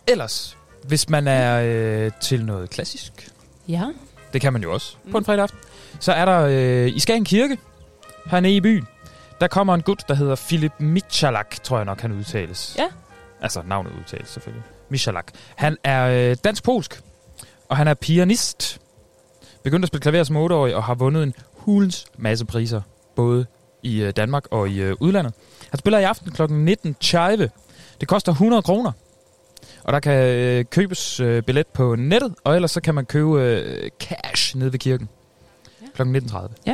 Ellers, hvis man er øh, til noget klassisk, Ja. det kan man jo også mm. på en Mm. fredag aften, så er der øh, i Skagen Kirke, hernede i byen, der kommer en gut, der hedder Philip Michalak, tror jeg nok, han udtales. Ja. Altså, navnet udtales selvfølgelig. Michalak. Han er øh, dansk-polsk, og han er pianist. Begyndte at spille klaver som 8-årig, og har vundet en hulens masse priser, både i øh, Danmark og i øh, udlandet. Han spiller i aften kl. 19.30. Det koster 100 kroner. Og der kan øh, købes øh, billet på nettet, og ellers så kan man købe øh, cash nede ved kirken. Ja. Kl. 19.30.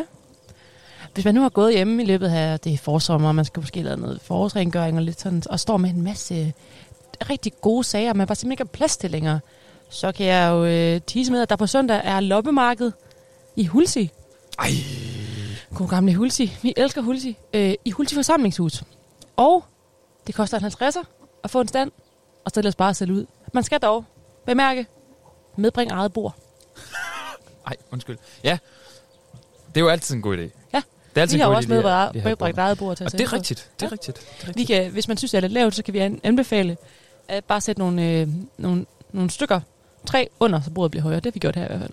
Hvis man nu har gået hjemme i løbet af det er forsommer, og man skal måske lave noget forårsrengøring og lidt sådan, og står med en masse rigtig gode sager, man bare simpelthen ikke har plads til længere, så kan jeg jo øh, tease med, at der på søndag er loppemarked i Hulsi. Ej. God gamle Hulsi. Vi elsker Hulsi. Øh, I Hulsi forsamlingshus. Og det koster en 50'er at få en stand, og så ellers bare sælge ud. Man skal dog bemærke, medbring eget bord. Ej, undskyld. Ja, det er jo altid en god idé. Ja. Det er altid Vi har en god også medbragt have medbragt eget bord til at Og det er rigtigt. Det er Ja. rigtigt. Det er Vi rigtigt. kan, hvis man synes, det er lidt lavt, så kan vi an- anbefale at bare sætte nogle, øh, nogle, nogle stykker tre under, så bordet bliver højere. Det har vi gjort her i hvert fald.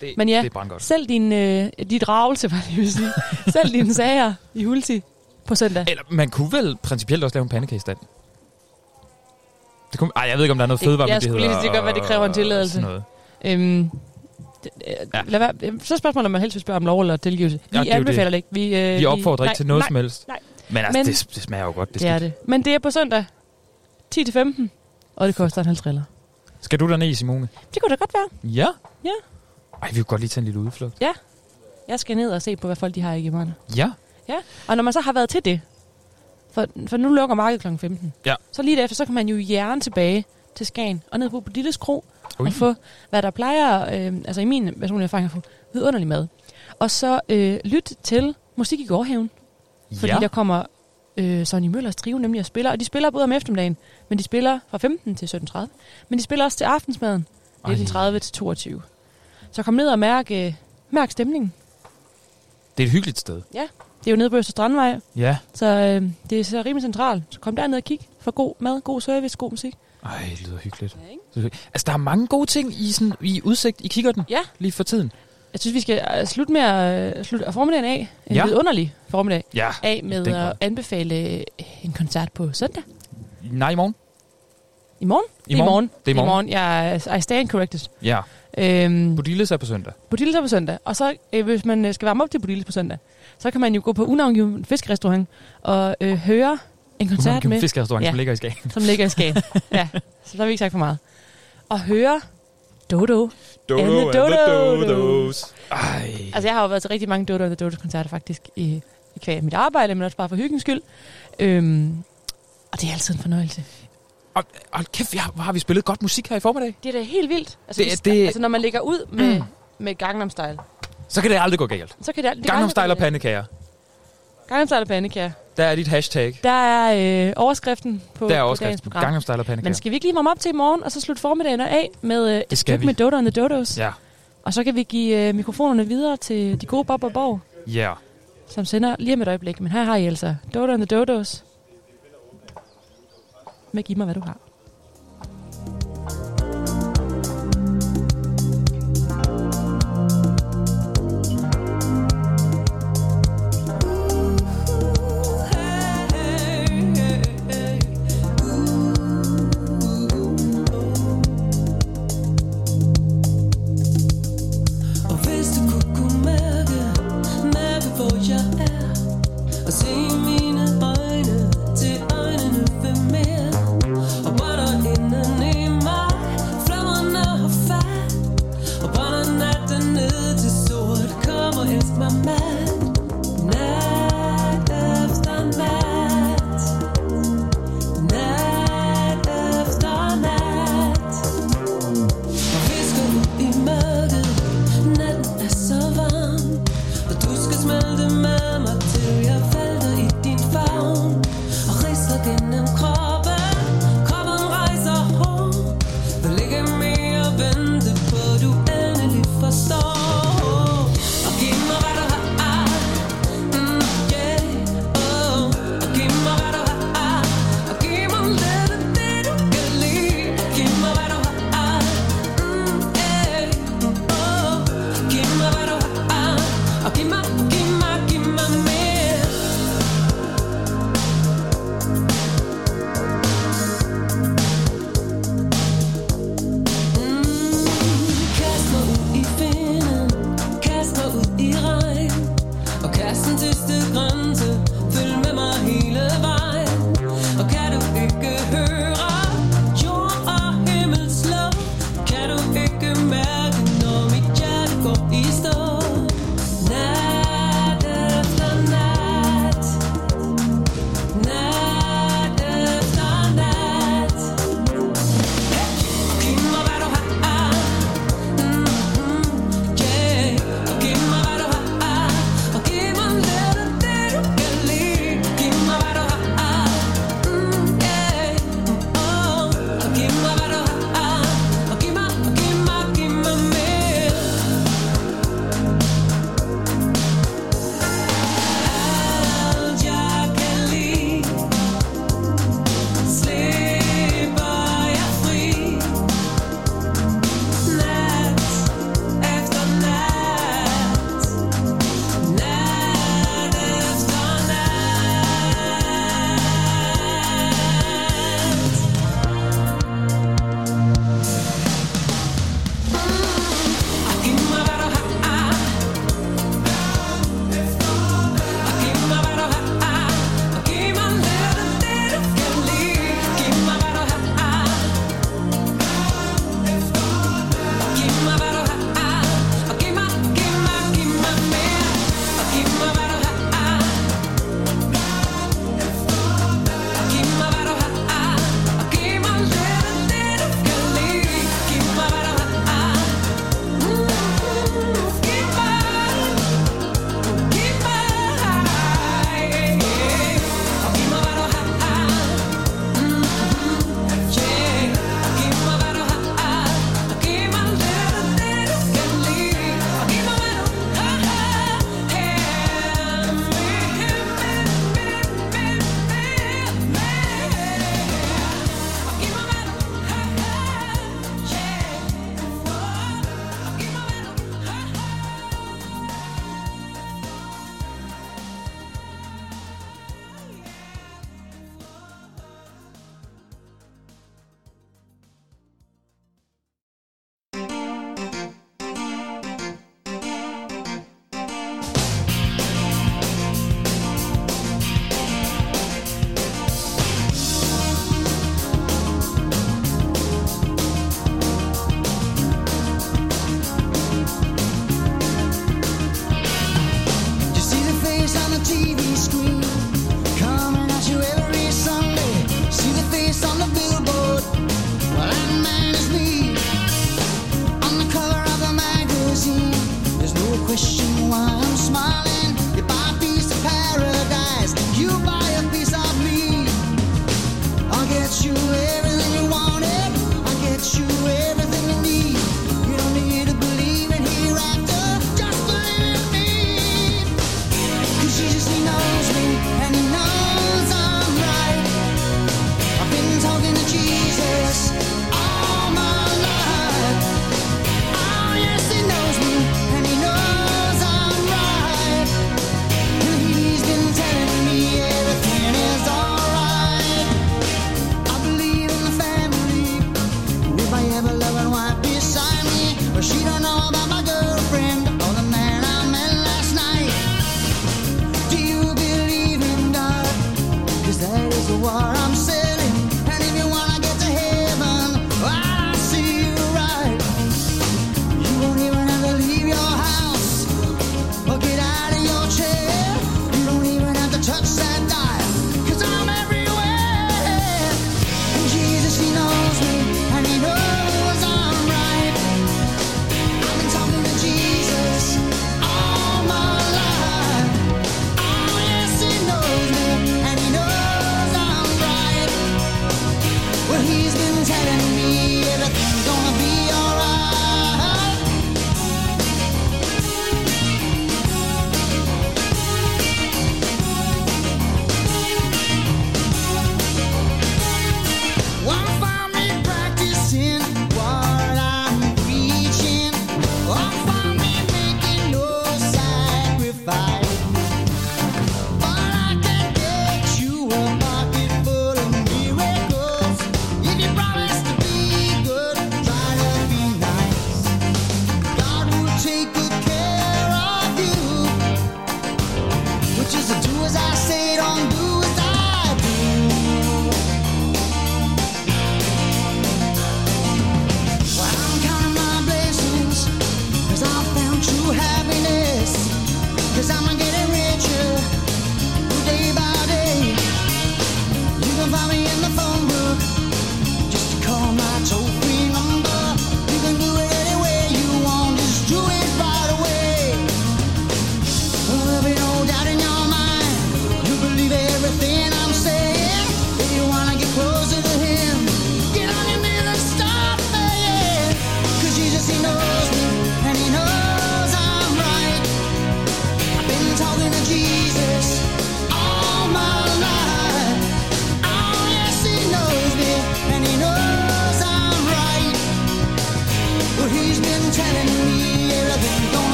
Det, Men ja, det er brandgodt. Selv din, øh, dit ravelse, var det, ville sige. Selv dine sager i Hulsi på søndag. Eller man kunne vel principielt også lave en pandekagestand. Det kunne, ej, jeg ved ikke, om der er noget Det- fødevaremyndigheder. jeg skulle lige sige, det godt være, det kræver en og tilladelse. noget. Øhm, det, øh, Ja. lad være, øh, så spørgsmålet, om man helst vil spørge om lov eller tilgivelse. Vi Ja, det er anbefaler det. det ikke. Vi, øh, Vi opfordrer ikke til noget nej, som helst. nej. Men altså, Men- det, det smager jo godt. Det, Det er det. Men det er på søndag 10-15, og det koster en halv triller. Skal du derned, Simone? Det kunne da godt være. Ja. Ja. Ej, vi kunne godt lige tage en lille udflugt. Jeg skal ned og se på, hvad folk de har i gemmerne. Ja. Og når man så har været til det, for, for nu lukker markedet kl. 15, Ja. så lige derefter, så kan man jo hjerne tilbage til Skagen og ned på Bodilles Kro Ui. og få, hvad der plejer, øh, altså i min personlige erfaring, at få vidunderlig mad. Og så øh, lyt til musik i gårdhaven, fordi ja. der kommer øh, Sonny Møllers trio nemlig og spiller, og de spiller både om eftermiddagen, men de spiller fra 15 til 17.30, men de spiller også til aftensmaden, Ej. 19.30 til 22. Så kom ned og mærk, øh, mærk stemningen. Det er et hyggeligt sted. Det er jo nede på Øster Strandvej, Ja. så øh, det er så rimelig centralt. Så kom derned og kig for god mad, god service, god musik. Ej, det lyder hyggeligt. Ja, ikke? Altså, der er mange gode ting i, sådan, i udsigt. I kigger den Ja. lige for tiden. Jeg synes, vi skal øh, slutte med at øh, slutte formiddagen af, en Ja. vidunderlig formiddag, Ja. af med at anbefale øh, en koncert på søndag. Nej, i morgen. I morgen? I morgen. Det er i morgen. morgen. I morgen. Jeg, I stand corrected. Ja. Øhm, Bodilles er på søndag. Bodilles er på søndag. Og så, øh, hvis man skal varme op til Bodilles på søndag, så kan man jo gå på unavngiven fiskerestaurant og øh, høre en koncert med, Fiskerestaurant, Ja. som ligger i Skagen. som ligger i Skagen. ja, så der har vi ikke sagt for meget. Og høre Dodo. Dodo and the Dodos. Ej. Altså, jeg har jo været til rigtig mange Dodo and the Dodos koncerter faktisk i, i kvæg mit arbejde, men også bare for hyggens skyld. Øhm, og det er altid en fornøjelse. Og, og kæft, ja, hvor har vi spillet godt musik her i formiddag. Det er da helt vildt. Altså, Det- det, det- altså når man lægger ud med, mm. med Gangnam Style, Så kan det aldrig gå galt. så kan det... det Gangnam Style og pandekager. Gangnam Style og pandekager. Der er dit hashtag. Der er øh, overskriften på, Der er på dagens overskriften. program. Gangnam Style og pandekager. Men skal vi ikke lige varme op til i morgen, og så slutte formiddagen af med øh, et stykke vi. med Dodo and the Dodos? Ja. Og så kan vi give øh, mikrofonerne videre til de gode Bob og Borg, Ja. som sender lige om et øjeblik. Men her har I altså Dodo and the Dodos. Med giv mig, hvad du har.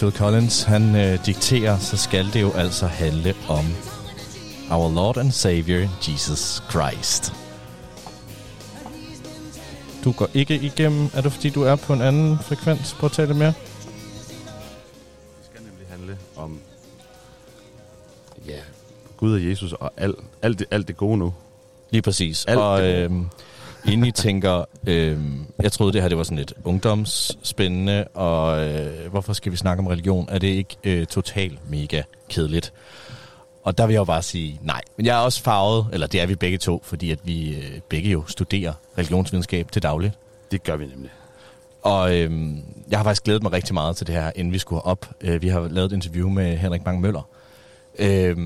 Phil Collins han øh, dikterer, så skal det jo altså handle om Our Lord and Savior Jesus Christ. Du går ikke igennem. Er det fordi, du er på en anden frekvens? Prøv at tale mere. Det skal nemlig handle om ja, Gud og Jesus og alt, alt, det, alt det gode nu. Lige præcis. Alt og det øh, inden I tænker, øh, jeg troede det her det var sådan lidt ungdomsspændende, og øh, hvorfor skal vi snakke om religion? Er det ikke øh, totalt mega kedeligt? Og der vil jeg jo bare sige nej. Men jeg er også farvet, eller det er vi begge to, fordi at vi øh, begge jo studerer religionsvidenskab til dagligt. Det gør vi nemlig. Og øh, jeg har faktisk glædet mig rigtig meget til det her, inden vi skulle op. Øh, vi har lavet et interview med Henrik Bang Møller, øh,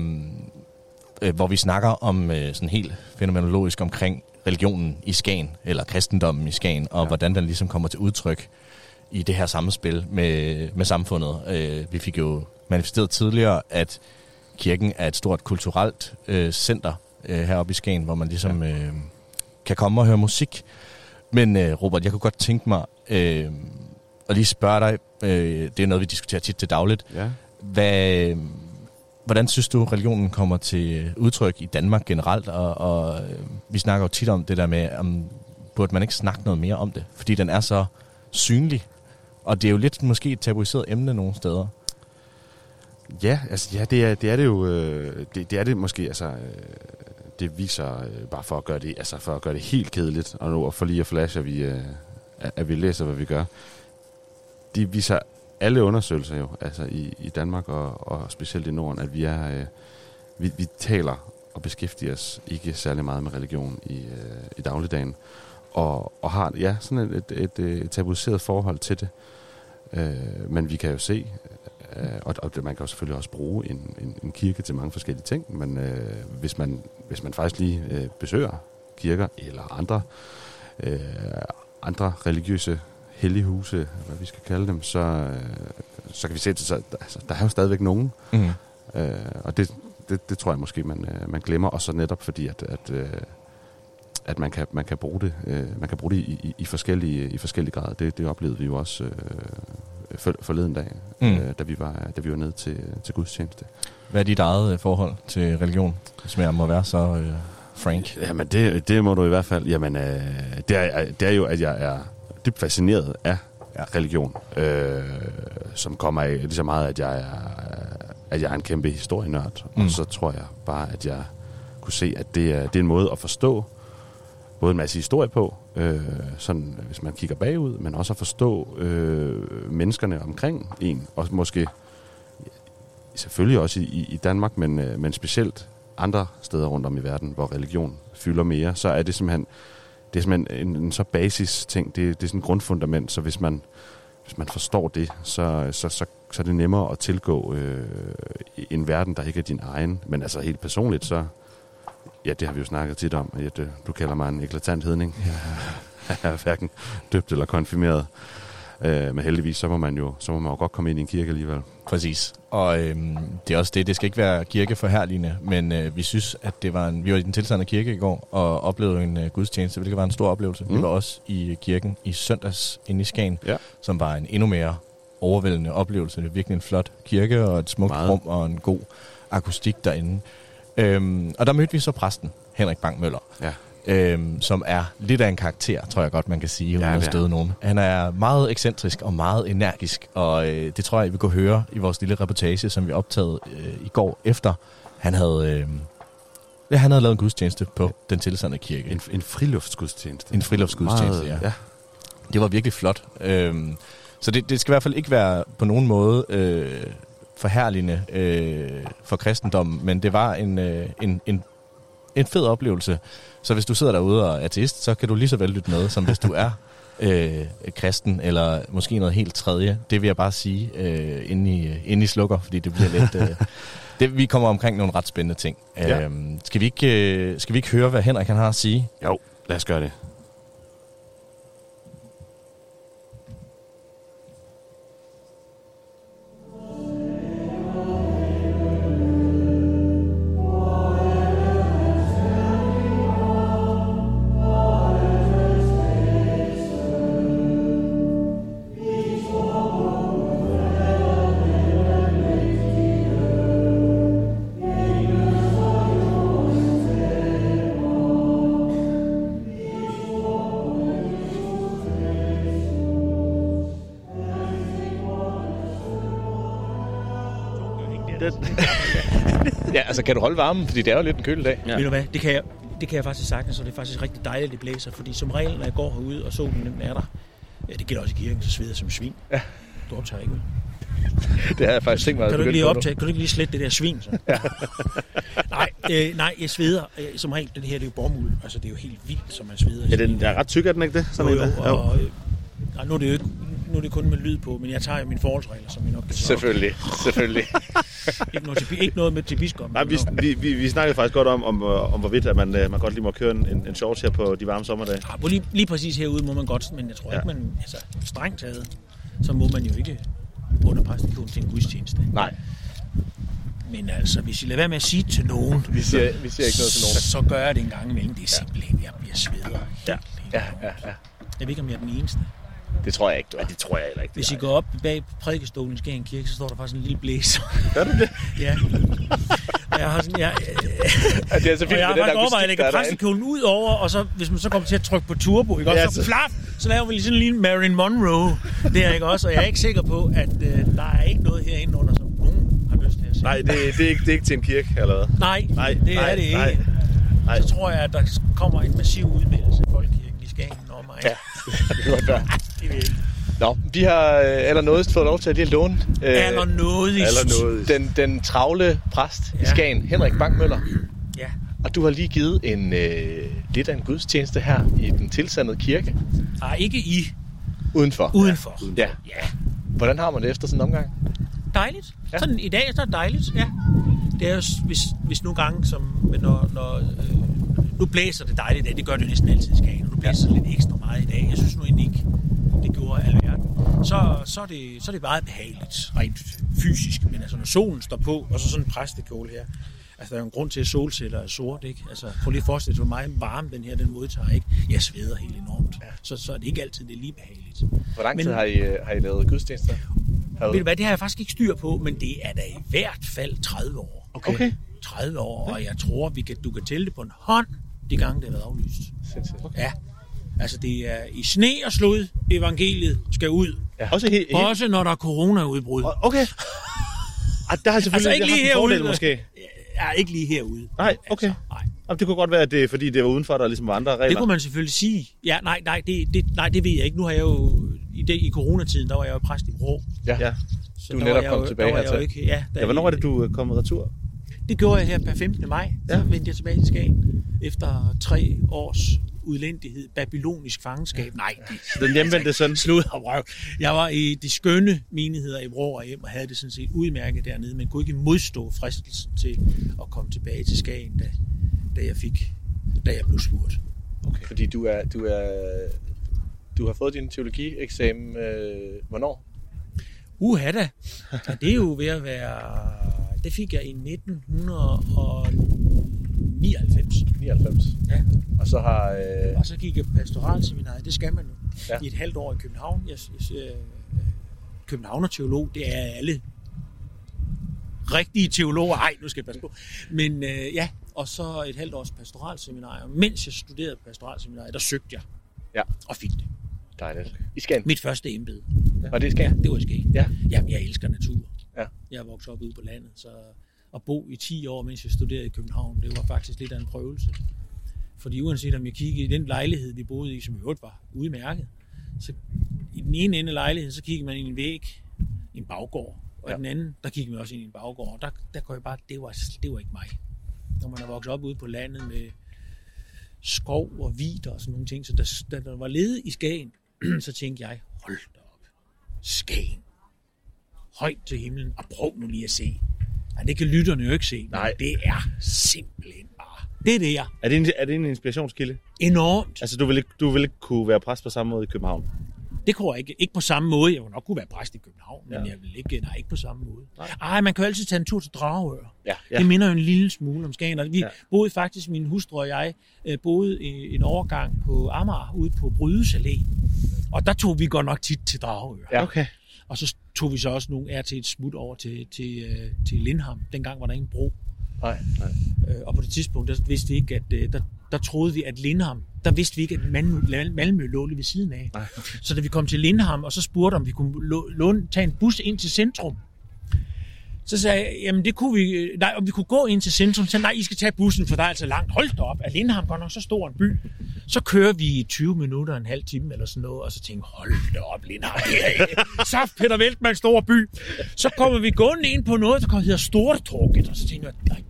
øh, hvor vi snakker om øh, sådan helt fænomenologisk omkring religionen i Skagen, eller kristendommen i Skagen, og ja. hvordan den ligesom kommer til udtryk i det her samspil med, med samfundet. Øh, vi fik jo manifesteret tidligere, at kirken er et stort kulturelt øh, center øh, heroppe i Skagen, hvor man ligesom ja. øh, kan komme og høre musik. Men øh, Robert, jeg kunne godt tænke mig øh, at lige spørge dig, øh, det er noget, vi diskuterer tit til dagligt. Ja. Hvad, hvordan synes du, religionen kommer til udtryk i Danmark generelt? Og, og øh, vi snakker jo tit om det der med, om burde man ikke snakke noget mere om det? Fordi den er så synlig. Og det er jo lidt måske et tabuiseret emne nogle steder. Ja, altså, ja det, er, det er det jo. Øh, det, det er det måske, altså... Øh, det viser øh, bare for at gøre det, altså for at gøre det helt kedeligt, og nu for lige at flashe, at vi, øh, at vi læser, hvad vi gør. Det viser alle undersøgelser jo, altså i, i Danmark og, og specielt i Norden, at vi er, øh, vi, vi taler og beskæftiger os ikke særlig meget med religion i, øh, i dagligdagen. Og, og har ja, sådan et, et, et, øh, et tabuiseret forhold til det. Øh, men vi kan jo se, øh, og, og man kan jo selvfølgelig også bruge en, en, en kirke til mange forskellige ting, men øh, hvis, man, hvis man faktisk lige øh, besøger kirker eller andre, øh, andre religiøse hellighuse, hvad vi skal kalde dem, så, øh, så kan vi se, at der, altså, der er jo stadigvæk nogen. Mhm. Øh, og det, det, det tror jeg måske, man, øh, man glemmer, og så netop fordi, at, at, øh, at man, kan, man kan bruge det, øh, man kan bruge det i, i, i, forskellige, i forskellige grader. Det, det oplevede vi jo også øh, for, forleden dag, Mm. mm. øh, da, vi var, da vi var nede til, til gudstjeneste. Hvad er dit eget øh, forhold til religion, hvis jeg må være så øh, frank? Jamen, det, det må du i hvert fald. Jamen, øh, det, er, det er jo, at jeg er dybt fascineret af ja. religion, øh, som kommer af lige så meget, at jeg er, at jeg er en kæmpe historienørd. Mm. Og så tror jeg bare, at jeg kunne se, at det er, det er en måde at forstå både en masse historie på, øh, sådan, hvis man kigger bagud, men også at forstå øh, menneskerne omkring en, og måske selvfølgelig også i, i- i Danmark, men, øh, men specielt andre steder rundt om i verden, hvor religion fylder mere, så er det simpelthen, det er simpelthen en, en så basis ting, det, det er sådan et grundfundament, så hvis man, hvis man forstår det, så, så, så, så er det nemmere at tilgå øh, en verden, der ikke er din egen. Men altså helt personligt, så, ja, det har vi jo snakket tit om, at øh, du kalder mig en eklatant hedning. Jeg er hverken døbt eller konfirmeret. Øh, men heldigvis, så må man jo så må man jo godt komme ind i en kirke alligevel. Præcis. Og øhm, det er også det, det skal ikke være kirkeforherligende, men øh, vi synes, at det var en, vi var i den tilsandede kirke i går og oplevede en øh, gudstjeneste, hvilket var en stor oplevelse. Mm. Vi var også i øh, kirken i søndags inde i Skagen, Ja. som var en endnu mere overvældende oplevelse. Det er virkelig en flot kirke og et smukt Meget. rum og en god akustik derinde. Øhm, og der mødte vi så præsten, Henrik Bang Møller. Ja. Øhm, som er lidt af en karakter, tror jeg godt, man kan sige, uden Ja, at støde han. nogen. Han er meget ekscentrisk og meget energisk, og øh, det tror jeg, vi kunne høre i vores lille reportage, som vi optagede øh, i går efter. Han havde, øh, ja, han havde lavet en gudstjeneste på den tilsandede kirke. En, en friluftsgudstjeneste. En friluftsgudstjeneste, Meget, ja. ja. Det var virkelig flot. Øhm, så det, det skal i hvert fald ikke være på nogen måde øh, forherligende øh, for kristendommen, men det var en, øh, en, en, en fed oplevelse. Så hvis du sidder derude og er ateist, så kan du lige så vel lytte med, som hvis du er øh, kristen, eller måske noget helt tredje. Det vil jeg bare sige, øh, inden, I, inden I slukker, fordi det bliver lidt... Øh, det, vi kommer omkring nogle ret spændende ting. Ja. Øhm, skal, vi ikke, øh, skal vi ikke høre, hvad Henrik han har at sige? Jo, lad os gøre det. Kan du holde varmen, fordi det er jo lidt en kølig dag. Ja. Ved du hvad, det kan, jeg, det kan jeg faktisk sagtens, og det er faktisk rigtig dejligt, at det blæser, fordi som regel, når jeg går herude, og solen den er der, ja, det gælder også i kirken, så sveder jeg som svin. Ja. Du optager ikke, vel? Det har jeg faktisk tænkt mig at Kan du ikke lige optage, kan du ikke lige slette det der svin, så? Ja. nej, øh, nej, jeg sveder. Øh, som regel, det her det er jo bomuld. Altså, det er jo helt vildt, som man sveder. Ja, den er ret tyk, er den ikke det? Jo, en jo, der? og, øh, nu er det jo ikke, nu er det kun med lyd på, men jeg tager jo mine forholdsregler, som I nok kan så. Selvfølgelig, selvfølgelig. ikke, noget til, ikke noget med til biskoppen. Nej, vi, vi, vi, vi snakkede faktisk godt om, om, øh, om hvorvidt at man, øh, man godt lige må køre en, en, shorts her på de varme sommerdage. Ja, på lige, lige præcis herude må man godt, men jeg tror ja. Ja. ikke, man, altså strengt taget, så må man jo ikke under præstekjolen til en gudstjeneste. Nej. Men altså, hvis I lader være med at sige til nogen, Vi siger- vi siger ikke noget til nogen. Så, så gør jeg det en gang imellem. Det er simpelthen, jeg bliver sveder. Ja. Ja, ja, ja. Jeg ved ikke, om jeg er den eneste. Det tror jeg ikke, du er. Ja, det tror jeg heller ikke. Hvis I går op bag prædikestolen i Skagen Kirke, så står der faktisk en lille blæser. Gør du det? ja. Og Jeg har sådan, jeg, Ja, det er så og fint jeg har faktisk overvejet at lægge der præstekjolen ud over, og så, hvis man så kommer til at trykke på turbo, ikke? Ja, Ja, så, så- flap, så laver vi lige sådan en lille Marilyn Monroe. Det er ikke også, og jeg er ikke sikker på, at øh, der er ikke noget herinde under, som nogen har lyst til at se. Nej, det, det, er ikke, det er ikke til en kirke, eller hvad? Nej, Nej, det nej, er det ikke. nej, nej. Så tror jeg, at der kommer en massiv udmeldelse i Folkekirken i Skagen over mig. Ja, det kan godt være. Vil jeg ikke. Nå, vi har øh, allernådigst fået lov til at lige låne øh, Allernådigst. Allernådigst. den, den travle præst ja. i Ja. Skagen, Henrik Bang Møller. Ja, Og du har lige givet en øh, lidt af en gudstjeneste her i den tilsandede kirke. Nej, ikke i. Udenfor. Udenfor. Ja. Ja. Hvordan har man det efter sådan en omgang? Dejligt. Ja. Sådan i dag så er det dejligt, ja. Det er jo, hvis, hvis nogle gange, som, når, når øh, nu blæser det dejligt i dag, det gør det jo næsten altid i Skagen, nu blæser det lidt ekstra meget i dag. Jeg synes nu egentlig ikke, det gjorde alverden. Så, så, er det, så er det meget behageligt, rent fysisk, men altså når solen står på, og så sådan en præstekjole her, Altså, der er jo en grund til, at solceller er sort, ikke? Altså, prøv lige at forestille dig, hvor meget varme den her, den modtager, ikke? Jeg sveder helt enormt. Ja. Så, så er det ikke altid, det er lige behageligt. Hvor lang tid Men- har I, øh, har I lavet gudstjenester? Ved du hvad, det har jeg faktisk ikke styr på, men det er da i hvert fald 30 år. Okay. Okay. 30 år, og jeg tror, vi kan, du kan tælle det på en hånd, de gange det har været aflyst. Sindssygt. Ja. Altså, det er i sne og slud, evangeliet skal ud. Ja. Også, he, he, Også når der er coronaudbrud. Okay. Ah, der har selvfølgelig Altså, ikke lige en fordel, herude. måske. Ja, ikke lige herude. Nej, okay. Altså, nej. Jamen, det kunne godt være, at det er, fordi det var udenfor, der ligesom var andre regler. Det kunne man selvfølgelig sige. Ja, nej, nej, det, det, nej, det ved jeg ikke. Nu har jeg jo, i, det, i coronatiden, der var jeg jo præst i Vrå. Ja. Ja. Så Du er netop kommet tilbage der var jeg hertil. jo Ikke, ja, der Ja, hvornår er det, du er kommet retur? Det gjorde jeg her per 15. maj. Så Ja. vendte jeg tilbage til Skagen. Efter tre års udlændighed, babylonisk fangenskab. Nej, det, Den hjemvendte søn. slud og røv. Jeg var i de skønne menigheder i Vrå og hjem, og havde det sådan set udmærket dernede, men kunne ikke modstå fristelsen til at komme tilbage til Skagen, da, da jeg fik, da jeg blev spurgt. Okay. Fordi du er, du er, du har fået din teologieksamen, øh, hvornår? Uha da. Ja, det er jo ved at være... Det fik jeg i 1999. 99. Ja. Og så har... Øh, Og så gik jeg på pastoralseminaret. Det skal man jo. Ja. Ja. I et halvt år i København. Jeg, jeg, jeg, Københavner-teolog, det er alle rigtige teologer. Ej, nu skal jeg passe på. Men øh, ja, og så et halvt års pastoralseminarie. Mens jeg studerede på pastoralseminaret, der søgte jeg. Ja. Og fik det. Dejligt. I Skagen? Mit første embede. Var det i Skagen? Ja, det var i Skagen. Ja. Jamen, jeg elsker natur. Ja. Jeg er vokset op ude på landet, så at bo i 10 år, mens jeg studerede i København, det var faktisk lidt af en prøvelse. Fordi uanset om jeg kiggede i den lejlighed, vi boede i, som i øvrigt var udmærket, så i den ene ende af lejligheden, så kiggede man ind i en væg, en baggård, og ja. i den anden, der kiggede man også ind i en baggård, og der, der kunne jeg bare, det var, det var ikke mig. Når man er vokset op ude på landet med skov og vider og sådan nogle ting, så der, da der var ledet i Skagen, så tænkte jeg, hold da op, Skagen, højt til himlen, og prøv nu lige at se. Ja, det kan lytterne jo ikke se, Nej. men det er simpelthen bare, det er det er. Er det, en, er det en inspirationskilde? Enormt. Altså, du vil, ikke, du vil ikke kunne være præst på samme måde i København? Det kunne jeg ikke. Ikke på samme måde. Jeg ville nok kunne være præst i København, men Ja. jeg vil ikke, nej, ikke på samme måde. Ej, man kan jo altid tage en tur til Dragør. Ja. Ja. Det minder jo en lille smule om Skagen. Og vi Ja. boede faktisk, min hustru og jeg, øh, boede en overgang på Amager, ude på Brydes Allé. Og der tog vi godt nok tit til Dragør. Ja. Okay. Og så tog vi så også nogle er til et smut over til, til, øh, til Lindham. Dengang var der ingen bro. Nej, nej. Øh, og på det tidspunkt, der vidste vi ikke, at øh, der, der troede vi, at Lindham, der vidste vi ikke, at Malmø, Malmø lå lige ved siden af. Nej. Så da vi kom til Lindham, og så spurgte, om vi kunne lå- låne, tage en bus ind til centrum, så sagde jeg, jamen det kunne vi, øh, nej, om vi kunne gå ind til centrum, så nej, I skal tage bussen, for der er altså langt. Hold da op, er Lindham godt nok så stor en by? Så kører vi i 20 minutter, en halv time eller sådan noget, og så tænker jeg, hold da op, Lindham, det er ikke saft Peter Veltmann, stor by. Så kommer vi gående ind på noget, der hedder Stortorget, og så tænker jeg, nej,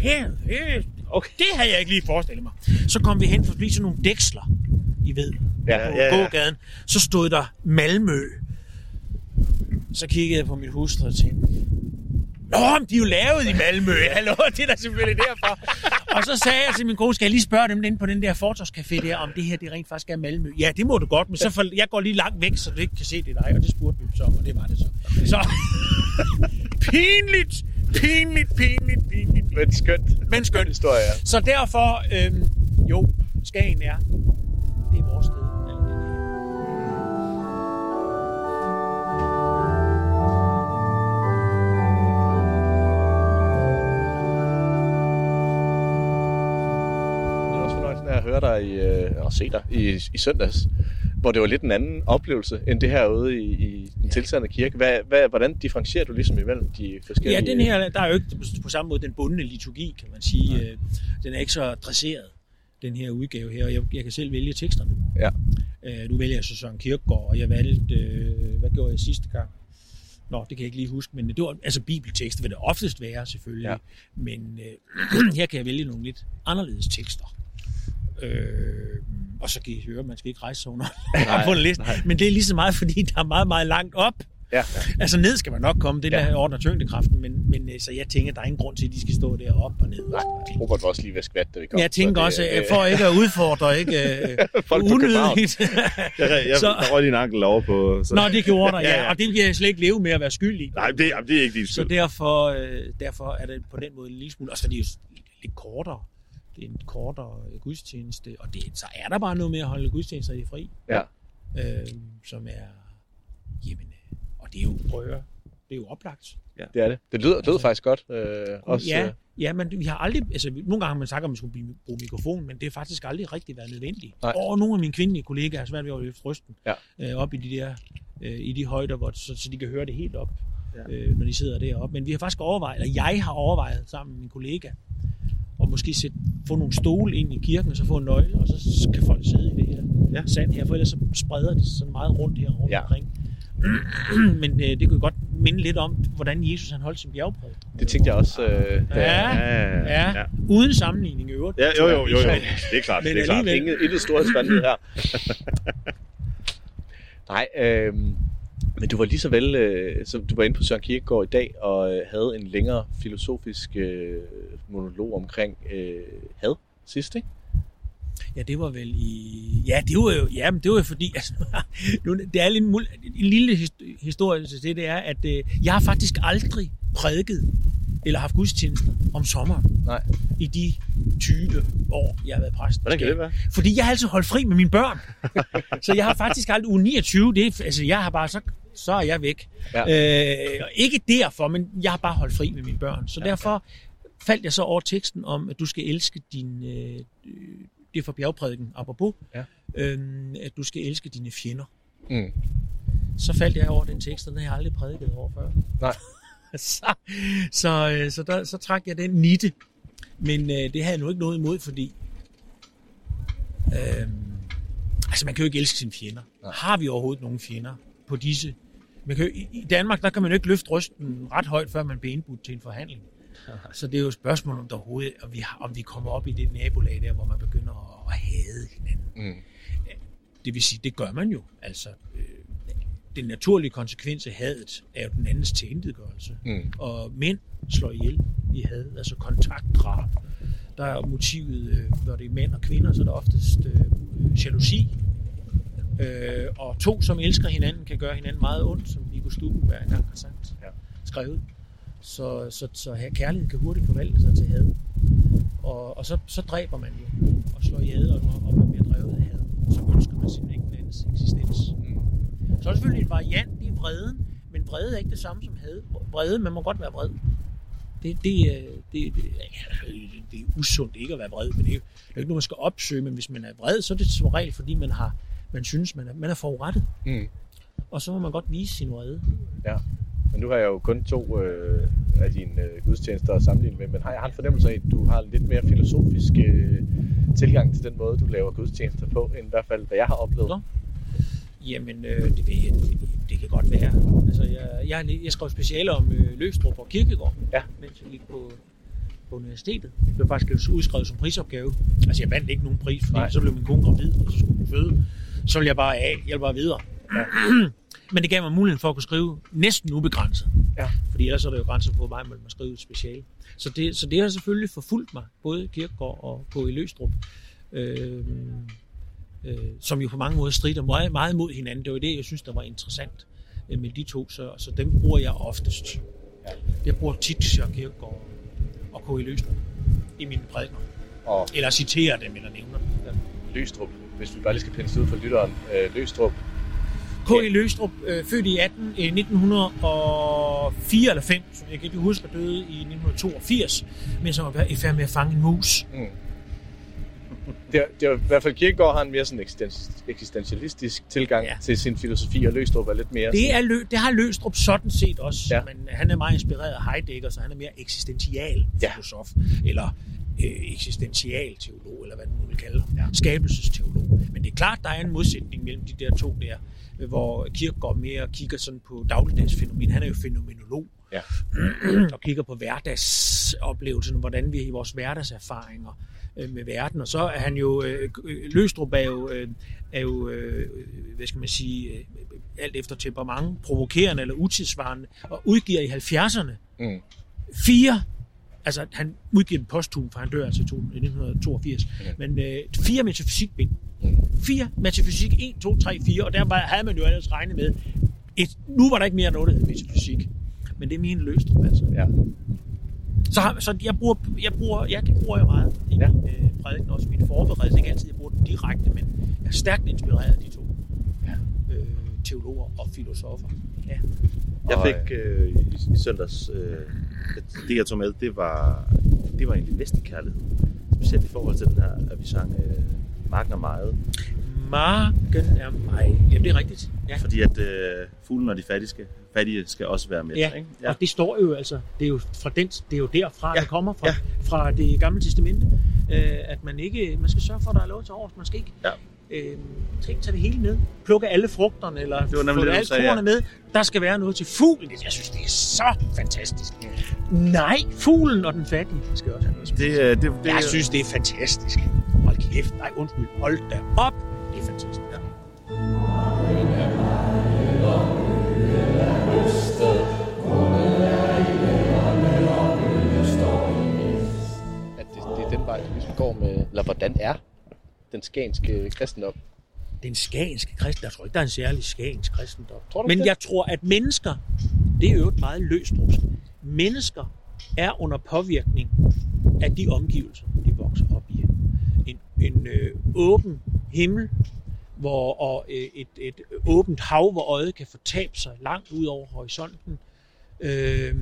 her, her, okay. det havde jeg ikke lige forestillet mig. Så kom vi hen forbi sådan nogle dæksler, I ved, Ja, på ja, ja. gågaden. Så stod der Malmø. Så kiggede jeg på mit hustru og tænkte, Nå, men de er jo lavet i Malmø. Hallo, det er da selvfølgelig derfor. Og så sagde jeg til min kone, skal jeg lige spørge dem inde på den der fortorskafé der, om det her det rent faktisk er Malmø? Ja, det må du godt, men så for, jeg går lige langt væk, så du ikke kan se det dig. Og det spurgte vi så og det var det så. Så pinligt, pinligt, pinligt, pinligt. Men skønt. Men skønt. Historie, ja. Så derfor, øhm, jo, Skagen er høre dig i, øh, og se dig i, i søndags, hvor det var lidt en anden oplevelse end det herude i, i den tilsandede kirke. Hvad, hvad, hvordan differentierer du ligesom imellem de forskellige... Ja, den her, der er jo ikke på samme måde den bundne liturgi, kan man sige. Øh, Den er ikke så dresseret, den her udgave her, og jeg, jeg kan selv vælge teksterne. Ja. Øh, Nu vælger jeg så Søren Kierkegaard, og jeg valgte, øh, hvad gjorde jeg sidste gang? Nå, det kan jeg ikke lige huske, men det var, altså bibeltekster vil det oftest være selvfølgelig, ja. men øh, her kan jeg vælge nogle lidt anderledes tekster. Øh, og så kan I høre, man skal ikke rejse sig under Nej, på en liste. nej. Men det er lige så meget, fordi der er meget, meget langt op. Ja. Altså ned skal man nok komme, det Ja. der ordner tyngdekraften, men, men øh, så jeg tænker, der er ingen grund til, at de skal stå deroppe og ned. Nej, Robert var også lige ved at skvatte, da vi kom. Jeg tænker så det, også, øh, for ikke at udfordre, ikke øh, Folk unødigt. Jeg, jeg, Så- der røg en ankel over på... Så. Nå, det gjorde der, ja, og det vil jeg slet ikke leve med at være skyld i. Nej, det, jamen, det er ikke din Så skyld. derfor, øh, derfor er det på den måde en lille smule, også fordi det er lidt kortere. Det er en kortere gudstjeneste, og det, så er der bare noget med at holde gudstjenester i fri, Ja. øh, som er, jamen, og det er jo prøver, det er jo oplagt. Ja. Det er det. Det lyder, det lyder faktisk godt. Øh, også, ja, øh, ja, men vi har aldrig, altså nogle gange har man sagt, at man skulle bruge mikrofon, men det har faktisk aldrig rigtig været nødvendigt. Nej. Og nogle af mine kvindelige kollegaer har svært ved at løfte røsten Ja. øh, op i de der, øh, i de højder, hvor, så, så de kan høre det helt op, ja. øh, når de sidder deroppe. Men vi har faktisk overvejet, eller jeg har overvejet sammen med min kollega, og måske sætte, få nogle stole ind i kirken, og så få en nøgle, og så kan folk sidde i det her Ja. sand her, for ellers så spreder det sådan meget rundt her rundt Ja. omkring. Men øh, det kunne jo godt minde lidt om, hvordan Jesus han holdt sin bjergprædiken. det tænkte jeg også. Øh, da- Ja, ja, ja. Uden sammenligning i øvrigt. Ja, jo, jo, jo, jo. Det er klart, Men det er klart. Ingen, intet storhedsvandvid her. Nej, øh, men du var lige så vel, øh, som du var inde på Søren Kierkegaard i dag, og øh, havde en længere filosofisk øh, monolog omkring øh, had sidst, ikke? Ja, det var vel i... Ja, det var jo, ja, men det var jo fordi... Altså, nu, det er lidt en, mul- en lille his- historie til det, det er, at øh, jeg har faktisk aldrig prædiket eller haft gudstjenester om sommeren Nej. i de 20 år, jeg har været præst. Hvordan kan det være? Fordi jeg har altid holdt fri med mine børn. så jeg har faktisk aldrig uge 29, det er, altså jeg har bare, så, så er jeg væk. Ja. Øh, ikke derfor, men jeg har bare holdt fri med mine børn. Så ja. derfor faldt jeg så over teksten om, at du skal elske din, øh, det er fra bjergprædiken, apropos, Ja. øhm, at du skal elske dine fjender. Mm. Så faldt jeg over den tekst, og den har jeg aldrig prædiket over før. Nej. så, så, øh, så, der, så trak jeg den nitte. Men øh, det havde jeg nu ikke noget imod, fordi øh, altså man kan jo ikke elske sine fjender. Nej. Har vi overhovedet nogen fjender på disse? Man kan i, Danmark der kan man jo ikke løfte røsten ret højt, før man bliver indbudt til en forhandling. Så det er jo et spørgsmål om overhovedet, om vi, har- om vi kommer op i det nabolag der, hvor man begynder at, at hade hinanden. Mm. Det vil sige, det gør man jo. Altså, øh, den naturlige konsekvens af hadet er jo den andens tilintetgørelse. Mm. Og mænd slår ihjel i had, altså kontaktdrab. Der er motivet, øh, når det er mænd og kvinder, så er der oftest øh, jalousi. Øh, og to, som elsker hinanden, kan gøre hinanden meget ondt, som Viggo Stubenberg engang har sagt, Ja. skrevet. Så, så, så her kærligheden kan hurtigt forvalte sig til had. Og, og så, så dræber man jo og slår ihjel, og, og man bliver drevet af had. Så ønsker man sin egen andens eksistens. Mm. Så er der selvfølgelig en variant i vreden, men vrede er ikke det samme som had. Vrede, man må godt være vred. Det, det, er- det, det, ja, det er usundt ikke at være vred, men det er det er ikke noget, man skal opsøge. Men hvis man er vred, så er det som regel, fordi man, har, man synes, man er, man er forurettet. Mm. Og så må man godt vise sin vrede. Ja. Men nu har jeg jo kun to øh, af dine øh, gudstjenester at sammenligne med, men har jeg har en fornemmelse af, at du har en lidt mere filosofisk øh, tilgang til den måde, du laver gudstjenester på, end i hvert fald, hvad jeg har oplevet. Nå. Jamen, øh, det, det, det kan godt være. Altså, jeg, jeg, jeg skrev speciale om øh, Løgstrup og Kirkegård, Ja. mens jeg gik på, på universitetet. Det blev faktisk udskrevet som prisopgave. Altså, jeg vandt ikke nogen pris, fordi Nej. så blev min kone gravid, og så skulle hun føde. Så ville jeg bare af, jeg ville bare videre. Ja. Men det gav mig muligheden for at kunne skrive næsten ubegrænset. Ja. Fordi ellers er der jo grænser på, hvor meget man må skrive et speciale. Så det, så det har selvfølgelig forfulgt mig, både Kirkegård og på i Løgstrup. Øh, øh, som jo på mange måder strider meget, meget mod hinanden. Det var det, jeg synes, der var interessant øh, med de to, så, så dem bruger jeg oftest. Ja. Jeg bruger tit Søren Kierkegaard og K.I. Løstrup i mine prædikener. Og Eller citerer dem, eller nævner dem. Løstrup, hvis vi bare lige skal pinde ud for lytteren. Øh, Løstrup, K.I. Løstrup, øh, født i 18, øh, 1904 eller 5, som jeg kan ikke huske, døde i 1982, mens han var i færd med at fange en mus. Mm. Det det er i hvert fald Kierkegaard har en mere sådan eksistens, eksistentialistisk tilgang ja. til sin filosofi, og Løstrup er lidt mere Det, er lø, det har Løstrup sådan set også, Ja. ja. men han er meget inspireret af Heidegger, så han er mere eksistential Ja. filosof, eller øh, eksistentialteolog, eller hvad man vil kalde ja. skabelsesteolog. Men det er klart, der er en modsætning mellem de der to der, øh, hvor Kierkegaard mere kigger sådan på dagligdagsfænomen. Han er jo fænomenolog, Ja. og kigger på hverdagsoplevelsen, hvordan vi i vores hverdagserfaringer øh, med verden. Og så er han jo, øh, Løstrup er jo, øh, er jo øh, hvad skal man sige, øh, alt efter temperament, provokerende eller utidsvarende, og udgiver i 70'erne Mm. fire, altså han udgiver den posthum, for han dør altså i to- i 1982, men øh, fire metafysikbind. Fire metafysik, 1, 2, 3, 4, og der var, havde man jo ellers regnet med, et, nu var der ikke mere noget, der metafysik. Men det er min Løstrup, altså. Ja. Så, har- så jeg bruger, jeg bruger, jeg bruger jeg meget i ja. øh, prædiken, også min forberedelse. Ikke altid, jeg bruger den direkte, men jeg er stærkt inspireret af de to ja. øh, teologer og filosofer. Ja. Jeg fik øh, i, i søndags, øh, det jeg tog med, det var, det var egentlig næstekærlighed. Specielt i forhold til den her, at vi sang øh, Marken er meget. Marken er mig. Jamen, det er rigtigt. Ja. Fordi at øh, fuglen og de fattige fattige skal også være med. Ja, Ikke? ja, og det står jo altså, det er jo fra den, det er jo derfra. Ja. det kommer fra, Ja. fra det gamle testamente, øh, at man ikke, man skal sørge for, at der er lov til overs, man skal ikke, Ja. Øh, ikke tage det hele med, plukke alle frugterne, eller Det var nemlig få det, alle sagde, kornene ja. med, der skal være noget til fuglen, jeg synes, det er så fantastisk. Nej, fuglen og den fattige skal også have noget. Det, øh, det, det, Jeg synes, det er fantastisk. Hold kæft, nej, undskyld, hold da op, det er fantastisk. Ja. At det, det er den vej, vi ligesom går med... Eller hvordan er den skagenske kristendom? den skagenske kristen. Jeg tror ikke, der er en særlig skagensk kristendom. Tror du Men det? jeg tror, at mennesker, det er jo et meget løst. Mennesker er under påvirkning af de omgivelser, de vokser op i. En, en øh, åben himmel, hvor, og øh, et, et åbent hav, hvor øjet kan fortabe sig langt ud over horisonten. Øh,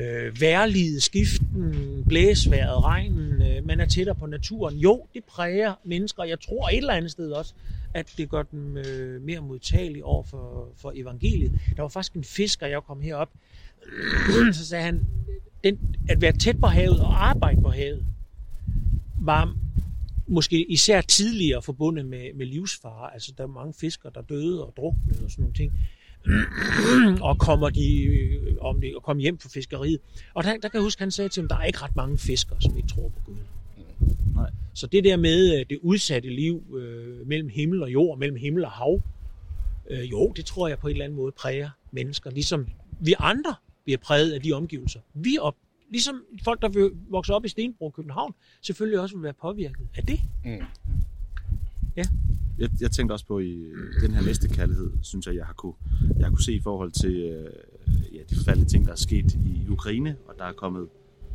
øh, værliget, skiften, blæsværet, regnen, øh, man er tættere på naturen. Jo, det præger mennesker. Jeg tror et eller andet sted også, at det gør dem øh, mere modtagelige over for, for evangeliet. Der var faktisk en fisker, jeg kom herop, så sagde han, den, at være tæt på havet og arbejde på havet, var måske især tidligere forbundet med, med livsfare. Altså, der er mange fiskere, der døde og druknede og sådan nogle ting og kommer de om det, og kommer hjem fra fiskeriet. Og der, der kan jeg huske, han sagde til dem, der er ikke ret mange fiskere, som ikke tror på Gud. Nej. Så det der med øh, det udsatte liv øh, mellem himmel og jord, mellem himmel og hav, øh, jo, det tror jeg på en eller anden måde præger mennesker, ligesom vi andre bliver præget af de omgivelser. Vi op, ligesom folk, der vil vokse op i Stenbro København, selvfølgelig også vil være påvirket af det. Mm. Ja. Jeg, jeg tænkte også på i den her næste kærlighed, synes jeg, jeg har kunne, jeg har kunne se i forhold til øh, ja, de forfærdelige ting, der er sket i Ukraine, og der er kommet,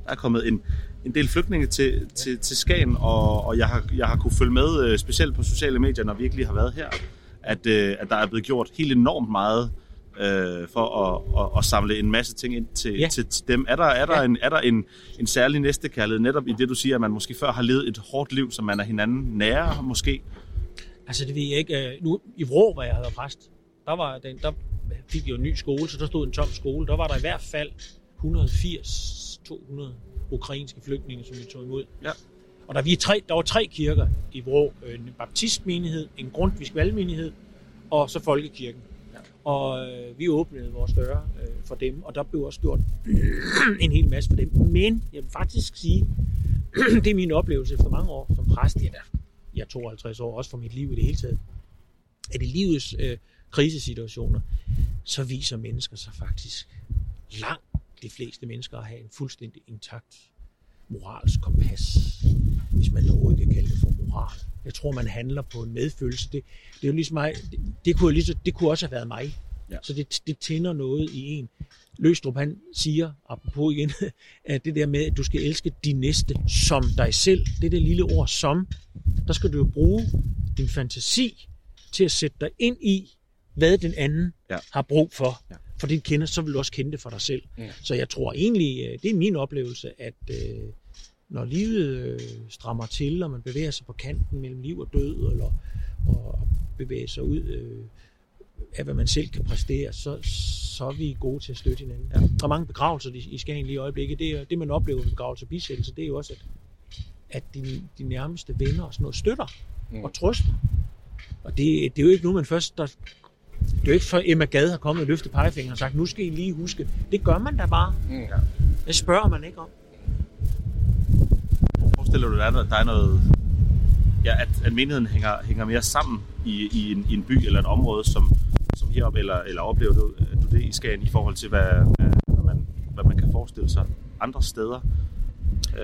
der er kommet en, en del flygtninge til, til, til Skagen, og, og jeg, har, jeg har kunne følge med, øh, specielt på sociale medier, når vi ikke lige har været her, at, øh, at der er blevet gjort helt enormt meget øh, for at, at, at samle en masse ting ind til, Ja. til, til dem. Er der, er der, ja. en, er der en, en særlig næstekærlighed, netop i det, du siger, at man måske før har levet et hårdt liv, som man er hinanden nære, måske? Altså, det ved jeg ikke. Øh, Nu, I Vrå, hvor jeg havde præst, der, var den, der fik jo en ny skole, så der stod en tom skole. Der var der i hvert fald 180-200 ukrainske flygtninge, som vi tog imod. Ja. Og der, vi tre, der var tre kirker i Vrå. En baptistmenighed, en grundtvisk valgmenighed, og så folkekirken. Ja. Og øh, vi åbnede vores døre øh, for dem, og der blev også gjort en hel masse for dem. Men jeg vil faktisk sige, det er min oplevelse efter mange år som præst. Jeg er, da- jeg er 52 år, også for mit liv i det hele taget. At i livets øh, krisesituationer, så viser mennesker sig faktisk langt de fleste mennesker at have en fuldstændig intakt moralsk kompas, hvis man overhovedet kan kalde det for moral. Jeg tror, man handler på en medfølelse. Det, det er jo ligesom mig, det, det, kunne, lige, så- det kunne også have været mig. Ja. Så det, det tænder noget i en. Løstrup, han siger, apropos igen, at det der med, at du skal elske din næste som dig selv, det der lille ord som, der skal du jo bruge din fantasi til at sætte dig ind i, hvad den anden Ja. har brug for. Ja. For det kender, så vil du også kende det for dig selv. Mm. Så jeg tror egentlig, øh, det er min oplevelse, at øh, når livet øh, strammer til, og man bevæger sig på kanten mellem liv og død, eller og bevæger sig ud øh, af, hvad man selv kan præstere, så, så er vi gode til at støtte hinanden. Ja. Der er mange begravelser i, i Skagen lige i øjeblikket. Det, er, det man oplever ved begravelse og bisættelse, det er jo også, at at de, de nærmeste venner og sådan noget støtter Mm. og trøster. Og det, det er jo ikke nu, man først... Der, det er jo ikke for Emma Gade har kommet og løftet pegefingeren og sagt, nu skal I lige huske. Det gør man da bare. Mm. Det spørger man ikke om. Forestiller du dig, at der er noget... Ja, at, at menigheden hænger, hænger mere sammen i, i, en, i en by eller et område, som heroppe, eller, eller oplever du, du det i Skagen i forhold til, hvad, hvad, man, hvad man kan forestille sig andre steder? Øh,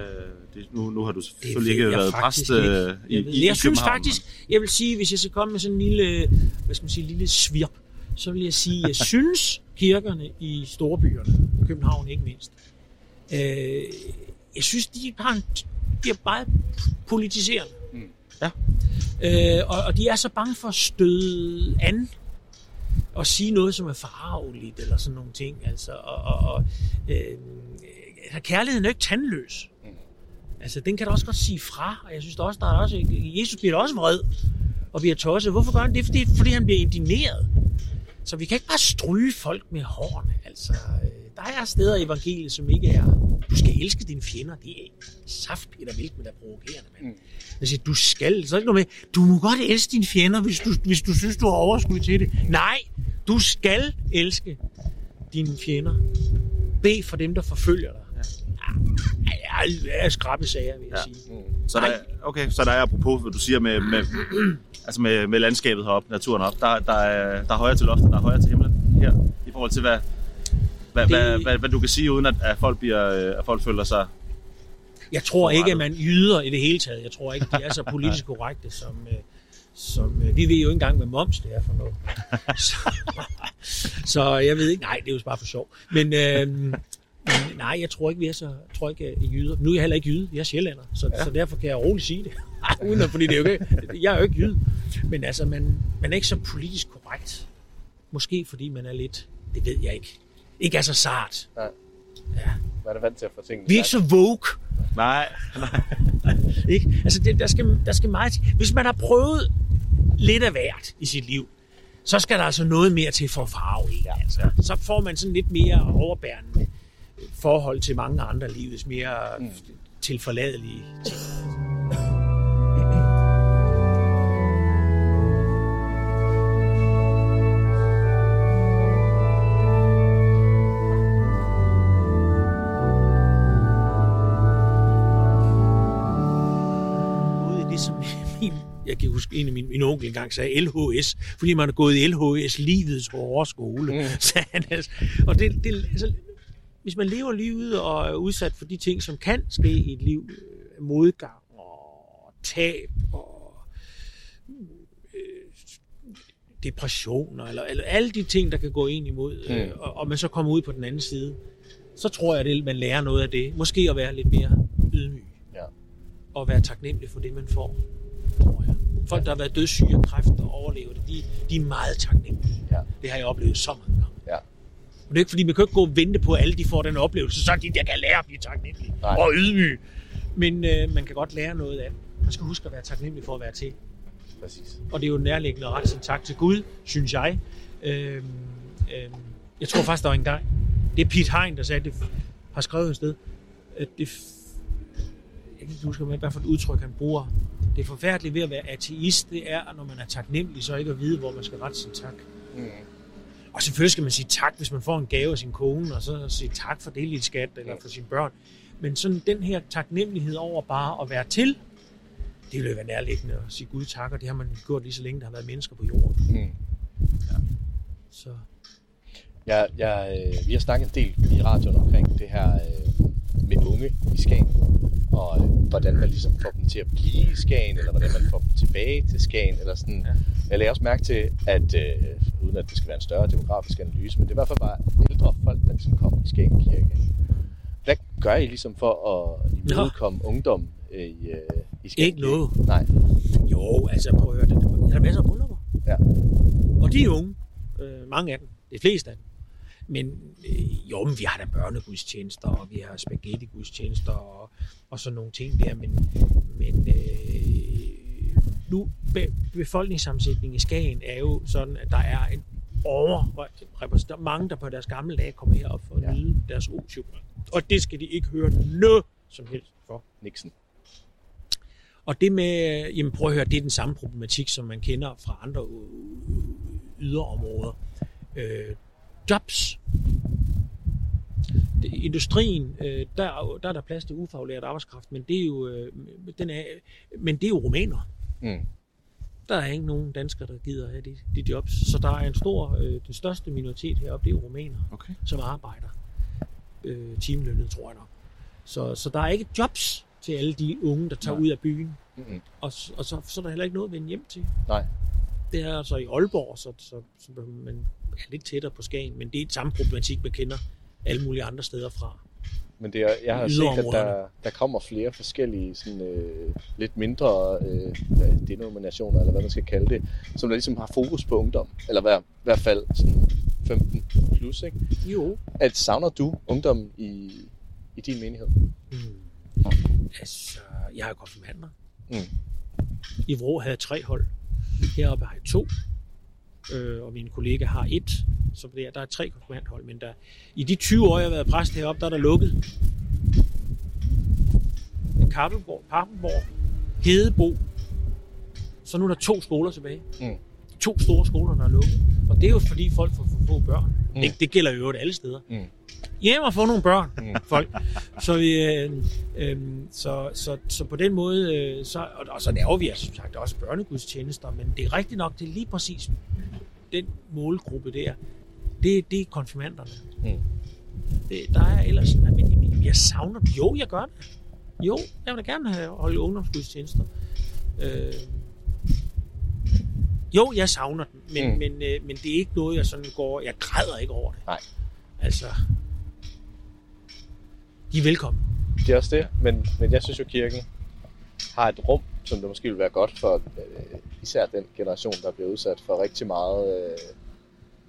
det, nu, nu har du selvfølgelig ikke jeg været faktisk præst ikke. øh, i, jeg, i, ved, i jeg synes faktisk, jeg vil sige, hvis jeg skal komme med sådan en lille, hvad skal man sige, lille svirp, så vil jeg sige, jeg synes kirkerne i storbyerne, København ikke mindst, øh, jeg synes, de har en, de er meget politiserende. Mm. Ja. Øh, og, og de er så bange for at støde an og sige noget, som er farveligt eller sådan nogle ting. Altså, og, og, og øh, kærligheden er jo ikke tandløs. Altså, den kan da også godt sige fra, og jeg synes der også, der er også, Jesus bliver da også vred og bliver tosset. Hvorfor gør han det? Fordi, fordi han bliver indigneret. Så vi kan ikke bare stryge folk med hårene. Altså, øh, der er steder i evangeliet, som ikke er, du skal elske dine fjender. Det er saft Peter Vilkman, der er provokerende, mand. Mm. Jeg siger, du skal. Så er det ikke noget med, du må godt elske dine fjender, hvis du, hvis du synes, du har overskud til det. Nej, du skal elske dine fjender. Bed for dem, der forfølger dig. Ja, ja, ja skrappe sager, vil jeg ja. sige. Så der, okay, så der er apropos, hvad du siger med, med, altså med, med landskabet heroppe, naturen op, der, der, er, der er højere til loftet, der er højere til himlen her, i forhold til hvad, hvad, Det- hvad, hvad, hvad du kan sige, uden at, at, folk, bliver, øh, at folk føler sig... Jeg tror ikke, at man yder i det hele taget. Jeg tror ikke, de er så politisk korrekte, som, øh, som øh, vi ved jo ikke engang, hvad moms det er for noget. Så, så jeg ved ikke, nej, det er jo bare for sjov. Men, øh, men nej, jeg tror ikke, vi er så jeg tror ikke, I jyder. Nu er jeg heller ikke jyde, jeg er sjællander, så, ja. så derfor kan jeg roligt sige det. Uden at, fordi det er jo ikke, jeg er jo ikke jyde. Men altså, man, man er ikke så politisk korrekt. Måske fordi man er lidt, det ved jeg ikke, ikke er så sart. Nej. Ja. Man er vant til at få tingene Vi er ikke så vogue. Nej, ikke? Altså, det, der, skal, der skal meget til. Hvis man har prøvet lidt af hvert i sit liv, så skal der altså noget mere til for at farve i. Altså. Så får man sådan lidt mere overbærende forhold til mange andre livets mere mm. tilforladelige ting. ude i det, som min, jeg kan huske, en af min, min onkel engang sagde LHS, fordi man har gået i LHS, livets hårde skole. Mm. Sagde han, altså. Og det, det, altså, hvis man lever livet og er udsat for de ting, som kan ske i et liv, øh, modgang og tab og øh, depressioner, eller, eller alle de ting, der kan gå ind imod, øh, Mm. og, og man så kommer ud på den anden side, så tror jeg, at man lærer noget af det. Måske at være lidt mere ydmyg. Ja. Og være taknemmelig for det, man får. Tror jeg. Folk, der har været dødssyge af kræft og overlever det, de, de er meget taknemmelige. Ja. Det har jeg oplevet så mange gange. Det er ikke fordi, man kan ikke gå og vente på, at alle de får den oplevelse, så de der kan lære at blive taknemmelige og ydmyge. Men øh, man kan godt lære noget af det. Man skal huske at være taknemmelig for at være til. Præcis. Og det er jo nærliggende at rette sin tak til Gud, synes jeg. Øhm, øhm, jeg tror faktisk, der var en gang, det er Pete Hein, der sagde, det har skrevet et sted, at det, jeg kan ikke huske, hvad for et udtryk han bruger. Det forfærdelige ved at være ateist, det er, at når man er taknemmelig, så ikke at vide, hvor man skal rette sin tak. Mm. Og selvfølgelig skal man sige tak, hvis man får en gave af sin kone, og så sige tak for det, lille skat, eller for sine børn. Men sådan den her taknemmelighed over bare at være til, det vil jo være nærliggende at sige Gud tak, og det har man gjort lige så længe, der har været mennesker på jorden. Mm. Så Jeg, jeg, øh, vi har snakket en del i radioen omkring det her øh, med unge i Skagen, og øh, hvordan man ligesom får dem til at blive i Skagen, eller hvordan man får dem tilbage til Skagen, eller sådan. Ja. Jeg lagde også mærke til, at øh, uden at det skal være en større demografisk analyse, men det i hvert fald bare ældre folk, der ligesom kommer i Skagen Kirke. Hvad gør I ligesom for at imødekomme ja. ungdom øh, i, øh, i Skagen Ikke noget. Nej. Jo, altså prøv at høre det. Der er masser af bryllupper. Ja. Og de er unge. Øh, mange af dem. De fleste af dem. Men øh, jo, men vi har da børnegudstjenester, og vi har spaghetti-gudstjenester, og, og sådan nogle ting der. Men, men øh, nu, be, befolkningssammensætningen i Skagen er jo sådan, at der er en over der er mange, der på deres gamle dage kommer herop for at ja. nyde deres otium. Og det skal de ikke høre noget som helst for. Nixon. Og det med, jamen prøv at høre, det er den samme problematik, som man kender fra andre y- yderområder. Øh, jobs. Industrien, øh, der, er der er der plads til ufaglært arbejdskraft, men det er jo, øh, den er, men det er jo rumæner. Mm. Der er ikke nogen danskere, der gider have de, de jobs. Så der er en stor, øh, den største minoritet heroppe, det er rumæner, okay. som arbejder. Øh, timelønnet, tror jeg nok. Så, så der er ikke jobs til alle de unge, der tager Nej. ud af byen. Mm-hmm. Og, og så, så er der heller ikke noget at vende hjem til. Nej. Det er altså i Aalborg, så, så, så man er lidt tættere på Skagen, men det er et samme problematik, man kender alle mulige andre steder fra. Men det er, jeg har set, at der, der kommer flere forskellige sådan, øh, lidt mindre øh, denominationer, eller hvad man skal kalde det, som der ligesom har fokus på ungdom. Eller i hver, hvert fald sådan 15 plus, ikke? Jo. At savner du ungdom i, i din menighed? Mm. Altså, jeg har konfirmander. Mm. I Vrå havde jeg tre hold. Heroppe har jeg to. Øh, og min kollega har et. Så der, der er tre konfirmandhold. Men der, i de 20 år, jeg har været præst heroppe, der er der lukket. Kappelborg, Pappenborg, Hedebo. Så nu er der to skoler tilbage. Mm. To store skoler, der er lukket. Og det er jo fordi folk får for få børn. Mm. Det, det gælder jo øvrigt alle steder. Mm. Hjem og få nogle børn, mm. folk. Så, vi, øh, øh, så, så, så på den måde, øh, så, og, og så laver vi altså, som sagt også børnegudstjenester, men det er rigtigt nok, det er lige præcis den målgruppe der, det, det er konfirmanderne. Mm. Det, der er ellers, nej, men jeg, jeg savner. Jo, jeg gør det. Jo, jeg vil da gerne have holde ungdomsgudstjenester. Øh, jo, jeg savner den, men, mm. men, øh, men det er ikke noget, jeg sådan går... Jeg græder ikke over det. Nej. Altså, de er velkommen. Det er også det, men, men jeg synes jo, kirken har et rum, som det måske vil være godt for øh, især den generation, der bliver udsat for rigtig meget øh,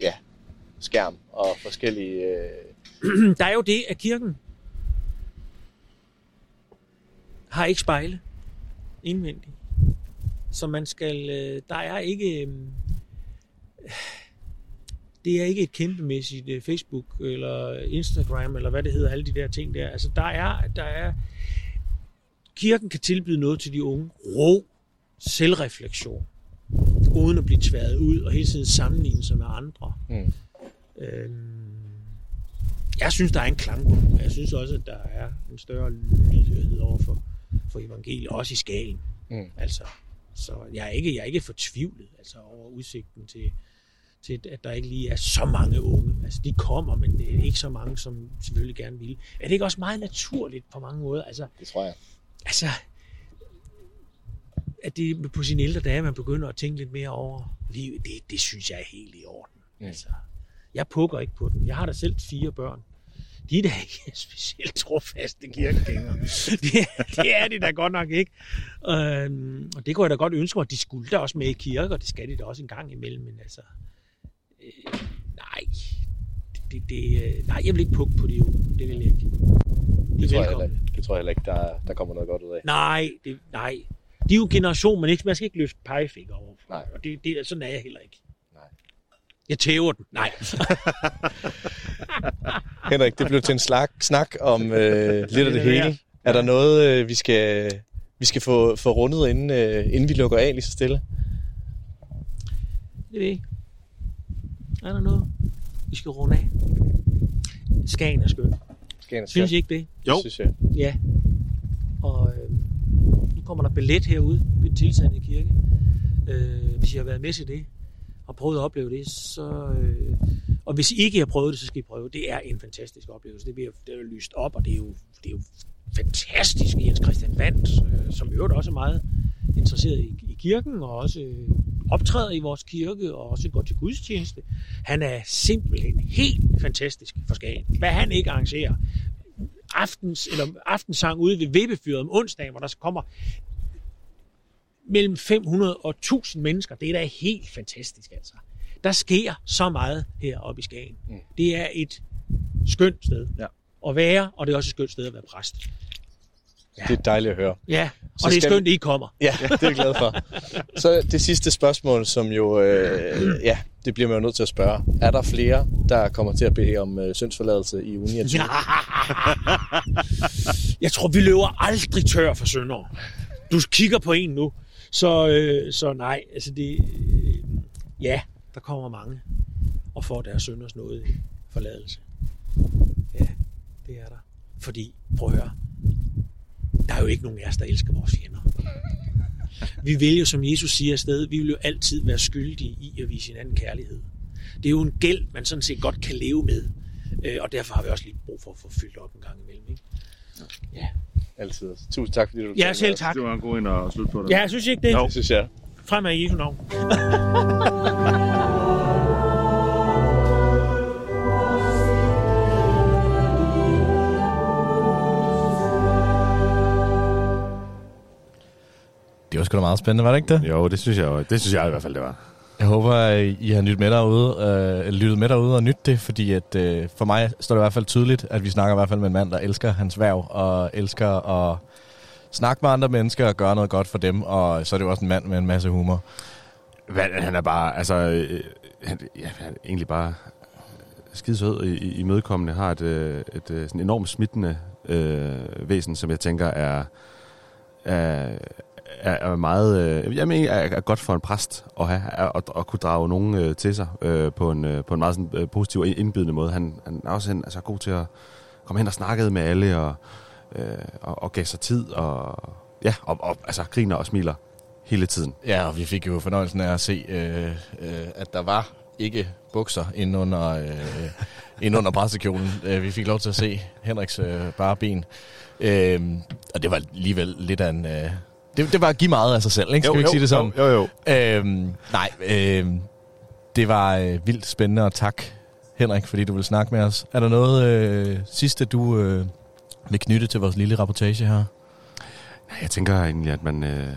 ja, skærm og forskellige... Øh, der er jo det, at kirken har ikke spejle indvendigt. Så man skal... øh, Der er ikke... øh, Det er ikke et kæmpemæssigt øh, Facebook eller Instagram eller hvad det hedder, alle de der ting der. Altså der er, der er kirken kan tilbyde noget til de unge. Ro, selvreflektion, uden at blive tværet ud og hele tiden sammenligne sig med andre. Mm. Øhm, jeg synes, der er en klangbund, og jeg synes også, at der er en større lydhørighed over for, for evangeliet, også i skalen. Mm. Altså, så jeg er ikke, jeg er ikke fortvivlet altså, over udsigten til, til, at der ikke lige er så mange unge. Altså, de kommer, men det er ikke så mange, som selvfølgelig gerne vil. Er det ikke også meget naturligt på mange måder? Altså, det tror jeg. Altså, at det på sine ældre dage, man begynder at tænke lidt mere over livet, det, det synes jeg er helt i orden. Mm. Altså, jeg pukker ikke på dem. Jeg har da selv fire børn. De er da ikke specielt trofaste kirkegængere. Det, det er de da godt nok ikke. Øhm, og det kunne jeg da godt ønske mig, at de skulle da også med i kirke, og det skal de da også en gang imellem. Men altså, øh, nej. Det, det, øh, nej, jeg vil ikke pukke på de unge. Det vil jeg ikke. De det, er tror jeg heller, det tror jeg heller ikke, der, der kommer noget godt ud af. Nej, det, nej. De er jo en generation, man, ikke, man skal ikke løfte pegefinger over. Nej. Og det, det, sådan er jeg heller ikke. Nej. Jeg tæver den. Nej. Henrik, det blev til en slag, snak om øh, lidt af det Det hele. Er der noget, øh, vi skal, vi skal få, få rundet, inden, øh, inden vi lukker af lige så stille? Det er det ikke. Er der noget, vi skal runde af? Skagen er skøn. Skagen er Synes skøn. I ikke det? Jo. Det synes jeg. Ja. Og øh, nu kommer der billet herude ved Tilsande Kirke. Øh, hvis I har været med til det og prøvet at opleve det, så... Øh, og hvis I ikke har prøvet det, så skal I prøve. Det er en fantastisk oplevelse. Det bliver det er jo lyst op, og det er jo, det er jo fantastisk. Jens Christian Vandt, øh, som i øvrigt også er meget interesseret i, i kirken, og også øh, optræder i vores kirke, og også går til gudstjeneste. Han er simpelthen helt fantastisk for Skagen. Hvad han ikke arrangerer. Aftens, eller aftensang ude ved Vippefyret om onsdagen, hvor der kommer mellem 500 og 1000 mennesker. Det er da helt fantastisk, altså. Der sker så meget heroppe i Skagen. Mm. Det er et skønt sted ja. at være, og det er også et skønt sted at være præst. Ja. Det er dejligt at høre. Ja, Så og det er skønt, vi- I kommer. Ja, det er jeg glad for. Så det sidste spørgsmål, som jo, øh, ja, det bliver man jo nødt til at spørge. Er der flere, der kommer til at bede om øh, syndsforladelse i uge 29? Jeg tror, vi løber aldrig tør for sønder. du kigger på en nu. Så, øh, så nej, altså det, øh, ja, der kommer mange og får deres sønders noget forladelse. Ja, det er der. Fordi, prøv at høre, der er jo ikke nogen af os, der elsker vores fjender. Vi vil jo, som Jesus siger afsted, vi vil jo altid være skyldige i at vise hinanden kærlighed. Det er jo en gæld, man sådan set godt kan leve med. Øh, Og derfor har vi også lige brug for at få fyldt op en gang imellem. Ikke? Ja. Altid. Tusind tak, fordi du Ja, selv tak. Det var en god en at slutte på det. Ja, jeg synes ikke det. Jo. Det synes jeg. Fremad i Jesu navn. var sgu da meget spændende, var det ikke det? Jo, det synes jeg, det synes jeg i hvert fald, det var. Jeg håber, at I har lyttet med derude, øh, lyttet med derude og nyttet det, fordi at, øh, for mig står det i hvert fald tydeligt, at vi snakker i hvert fald med en mand, der elsker hans værv og elsker at snakke med andre mennesker og gøre noget godt for dem, og så er det jo også en mand med en masse humor. Hvad, han er bare, altså, øh, han, ja, han er egentlig bare skide sød i, i, i mødekommende, har et, øh, et, øh, sådan enormt smittende øh, væsen, som jeg tænker er, er, er, er meget, øh, jeg mener, er, er godt for en præst at have, at, at, at kunne drage nogen øh, til sig øh, på, en, øh, på en meget sådan, øh, positiv og indbydende måde. Han, han er også en, altså, god til at komme hen og snakke med alle, og, øh, og, og gav sig tid, og, ja, og, og altså, griner og smiler hele tiden. Ja, og vi fik jo fornøjelsen af at se, øh, øh, at der var ikke bukser ind under, øh, ind under præstekjolen. Øh, vi fik lov til at se Henriks øh, bare ben. Øh, og det var alligevel lidt af en... Øh, det, det var at give meget af sig selv, ikke? Skal Jo, vi ikke jo, sige det sådan? jo, jo, Øhm, nej, øh, det var øh, vildt spændende, og tak, Henrik, fordi du vil snakke med os. Er der noget øh, sidste, du øh, vil knytte til vores lille rapportage her? Nej, Jeg tænker egentlig, at man, øh,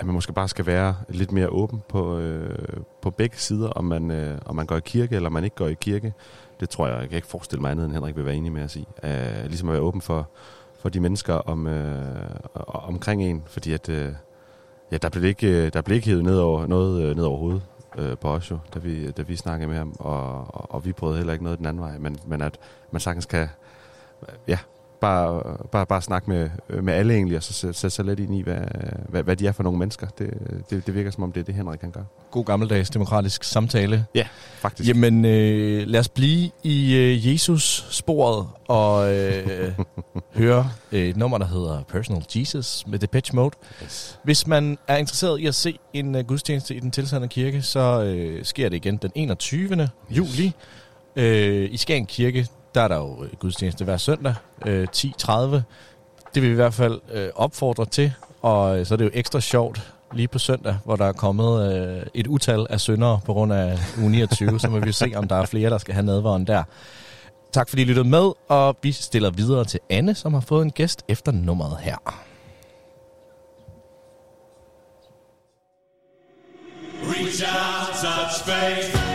at man måske bare skal være lidt mere åben på, øh, på begge sider, om man, øh, om man går i kirke eller man ikke går i kirke. Det tror jeg, jeg kan ikke forestille mig andet, end Henrik vil være enig med at sige. Øh, ligesom at være åben for, for de mennesker om, øh, omkring en, fordi at, øh, ja, der blev ikke, øh, der blev ikke hævet ned over, noget øh, ned over hovedet øh, på os jo, da vi, da vi snakkede med ham, og, og, og vi prøvede heller ikke noget den anden vej, men, men at man sagtens kan, ja, bare, bare, bare snakke med, med alle egentlig, og så sætte sig lidt ind i, hvad, hvad, hvad de er for nogle mennesker. Det, det, det virker som om, det er det, Henrik kan gøre. God gammeldags demokratisk samtale. Ja, faktisk. Jamen, øh, lad os blive i øh, Jesus-sporet og øh, høre øh, et nummer, der hedder Personal Jesus med Depeche Mode. Yes. Hvis man er interesseret i at se en uh, gudstjeneste i den tilsandende kirke, så øh, sker det igen den 21. juli. Øh, I Skagen Kirke, der er der jo øh, gudstjeneste hver søndag, øh, 10.30. Det vil vi i hvert fald øh, opfordre til, og øh, så er det jo ekstra sjovt lige på søndag, hvor der er kommet øh, et utal af syndere på grund af uge 29, så må vi se, om der er flere, der skal have nadvåren der. Tak fordi I lyttede med, og vi stiller videre til Anne, som har fået en gæst efter nummeret her. Reach out, touch faith.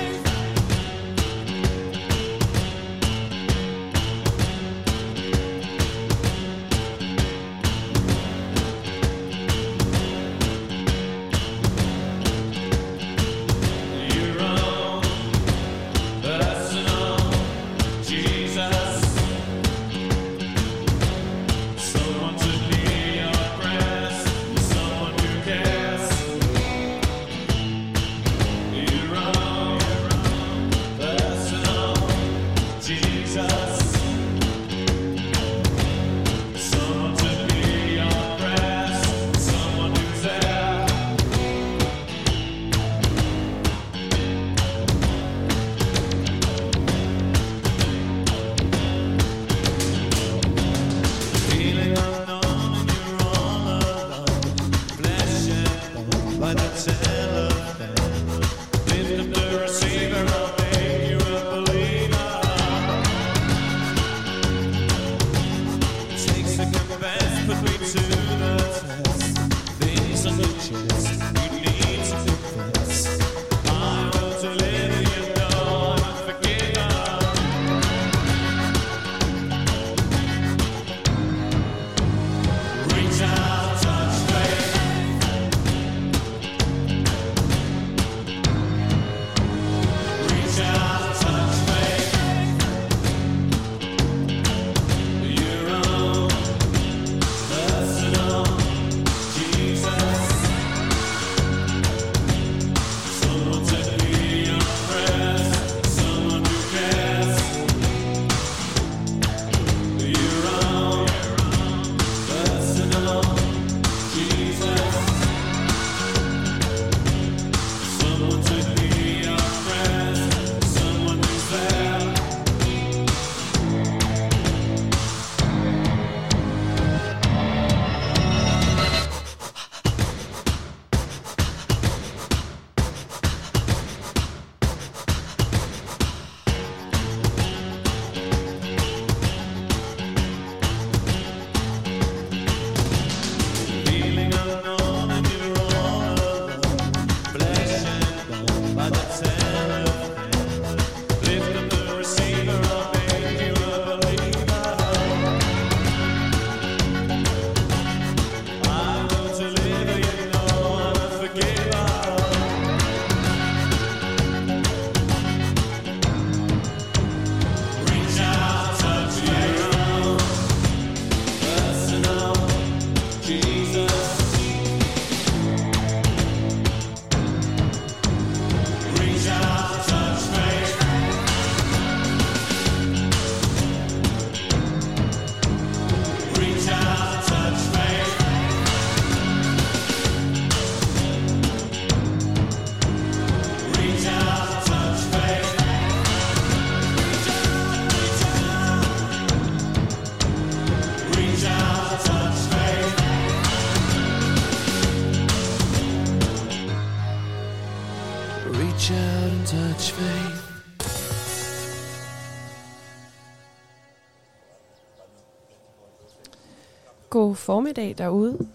Formiddag derude.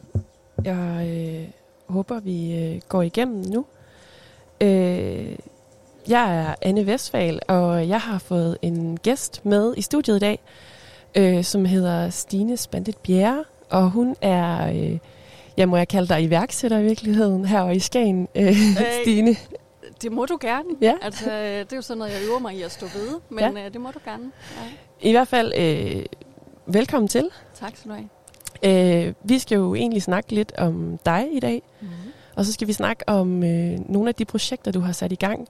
Jeg øh, håber, vi øh, går igennem nu. Øh, jeg er Anne Vestfal, og jeg har fået en gæst med i studiet i dag, øh, som hedder Stine Spandet Bjerre, og hun er, øh, jeg må jeg kalde dig iværksætter i virkeligheden, her i Skagen, øh, Stine. Det må du gerne. Ja. Altså, øh, det er jo sådan noget, jeg øver mig i at stå ved, men Ja. ja. det må du gerne. Ja. I hvert fald, øh, velkommen til. Tak skal du have. Øh, vi skal jo egentlig snakke lidt om dig i dag, Mhm. og så skal vi snakke om øh, nogle af de projekter, du har sat i gang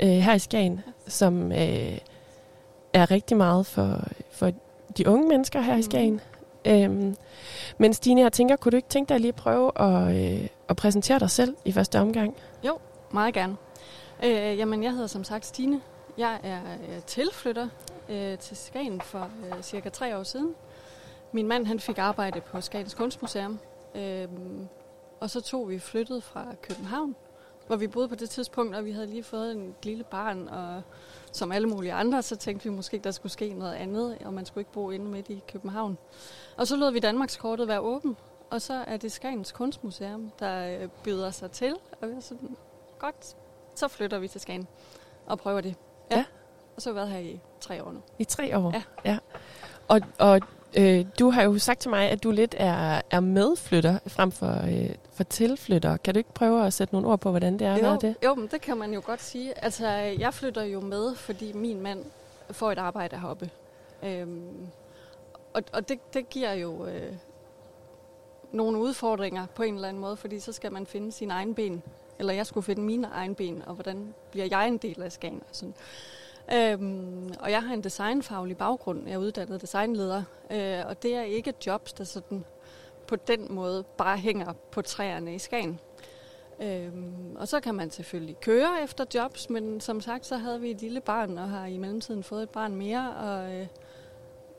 øh, her i Skagen, som øh, er rigtig meget for, for de unge mennesker her i Skagen. Øhm, men Stine, jeg tænker, kunne du ikke tænke dig lige at prøve at, øh, at præsentere dig selv i første omgang? Jo, meget gerne. Øh, jamen, jeg hedder som sagt Stine. Jeg er øh, tilflytter øh, til Skagen for øh, cirka tre år siden. Min mand han fik arbejde på Skagens Kunstmuseum, øh, og så tog vi flyttet fra København, hvor vi boede på det tidspunkt, og vi havde lige fået en lille barn, og som alle mulige andre, så tænkte vi måske, der skulle ske noget andet, og man skulle ikke bo inde midt i København. Og så lod vi Danmarkskortet være åben, og så er det Skagens Kunstmuseum, der øh, byder sig til, og vi er sådan, godt, så flytter vi til Skagen og prøver det. Ja. Ja. Og så har vi været her i tre år nu. I tre år? Ja. ja. Og, og øh, du har jo sagt til mig, at du lidt er, er medflytter frem for, øh, for tilflytter. Kan du ikke prøve at sætte nogle ord på, hvordan det er at være jo, det? Jo, men det kan man jo godt sige. Altså, jeg flytter jo med, fordi min mand får et arbejde heroppe. Øhm, og og det, det giver jo øh, nogle udfordringer på en eller anden måde, fordi så skal man finde sine egne ben. Eller jeg skulle finde mine egne ben, og hvordan bliver jeg en del af Skagen? Sådan. Øhm, og jeg har en designfaglig baggrund. Jeg er uddannet designleder, øh, og det er ikke jobs, der sådan på den måde bare hænger på træerne i Skagen. Øhm, og så kan man selvfølgelig køre efter jobs, men som sagt, så havde vi et lille barn, og har i mellemtiden fået et barn mere, og øh,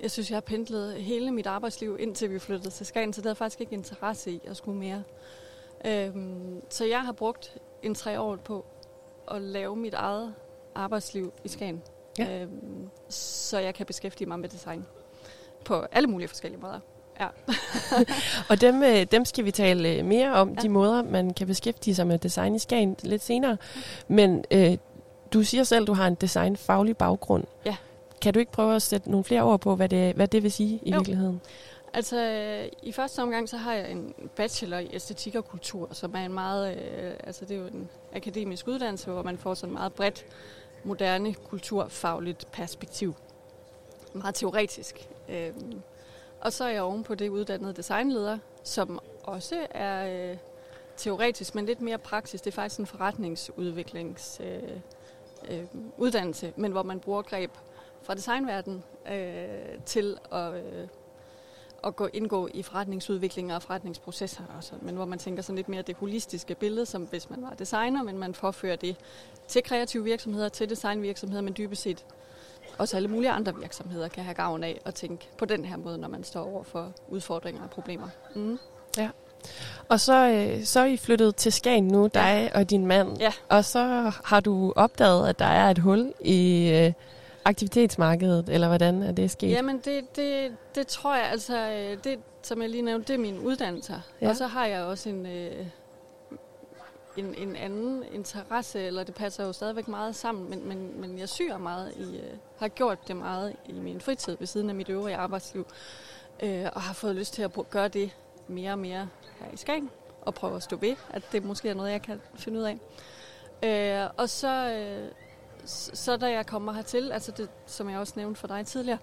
jeg synes, jeg har pendlet hele mit arbejdsliv, indtil vi flyttede til Skagen, så det havde faktisk ikke interesse i at skulle mere. Øhm, så jeg har brugt en tre år på at lave mit eget arbejdsliv i Skagen, Ja. øhm, så jeg kan beskæftige mig med design på alle mulige forskellige måder. Ja. Og dem, øh, dem skal vi tale øh, mere om, ja. De måder, man kan beskæftige sig med design i Skagen lidt senere. Men øh, du siger selv, at du har en designfaglig baggrund. Ja. Kan du ikke prøve at sætte nogle flere ord på, hvad det, hvad det vil sige i Jo. virkeligheden? Altså, øh, i første omgang, så har jeg en bachelor i æstetik og kultur, som er en meget, øh, altså det er jo en akademisk uddannelse, hvor man får sådan meget bredt, moderne, kulturfagligt perspektiv. Meget teoretisk. Øhm, og så er jeg ovenpå det uddannet designleder, som også er øh, teoretisk, men lidt mere praksis. Det er faktisk en forretningsudviklings øh, øh, uddannelse, men hvor man bruger greb fra designverdenen øh, til at, øh, at gå, indgå i forretningsudvikling og forretningsprocesser og sådan, men hvor man tænker sådan lidt mere det holistiske billede, som hvis man var designer, men man påfører det til kreative virksomheder, til designvirksomheder, men dybest set også alle mulige andre virksomheder kan have gavn af at tænke på den her måde, når man står over for udfordringer og problemer. Mm. Ja. Og så, øh, så er I flyttet til Skagen nu, dig og din mand. Ja. Og så har du opdaget, at der er et hul i øh, aktivitetsmarkedet, eller hvordan er det sket? Jamen, det, det, det tror jeg, altså, øh, det, som jeg lige nævnte, det er mine uddannelser. Ja. Og så har jeg også en, øh, en, en anden interesse, eller det passer jo stadigvæk meget sammen, men, men, men jeg syr meget i, øh, har gjort det meget i min fritid ved siden af mit øvrige arbejdsliv, øh, og har fået lyst til at gøre det mere og mere her i Skagen, og prøve at stå ved, at det måske er noget, jeg kan finde ud af. Øh, og så, øh, så, da jeg kommer hertil, altså det, som jeg også nævnte for dig tidligere,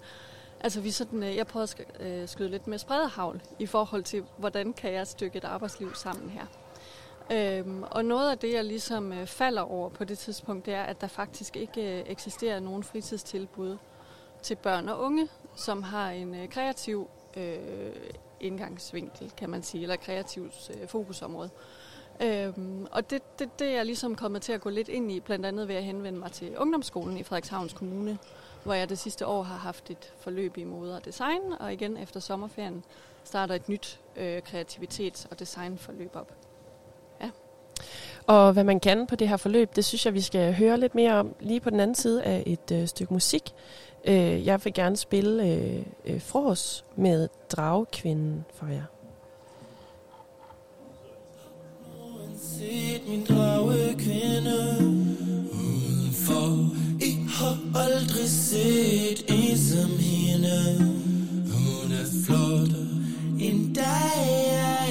altså vi sådan, øh, jeg prøvede at øh, skyde lidt med spredehavl i forhold til, hvordan kan jeg stykke et arbejdsliv sammen her. Øhm, og noget af det, jeg ligesom øh, falder over på det tidspunkt, det er, at der faktisk ikke øh, eksisterer nogen fritidstilbud til børn og unge, som har en øh, kreativ øh, indgangsvinkel, kan man sige, eller kreativt øh, fokusområde. Øhm, og det, det, det er jeg ligesom kommet til at gå lidt ind i, blandt andet ved at henvende mig til ungdomsskolen i Frederikshavns Kommune, hvor jeg det sidste år har haft et forløb i mode og design, og igen efter sommerferien starter et nyt øh, kreativitets- og designforløb op. Ja. Og hvad man kan på det her forløb, det synes jeg, vi skal høre lidt mere om lige på den anden side af et øh, stykke musik. Øh, jeg vil gerne spille øh, øh, Frås med Dragkvinden for jer. Min drage kvinde udenfor. I har aldrig set en som hende. Hun er flot En dag er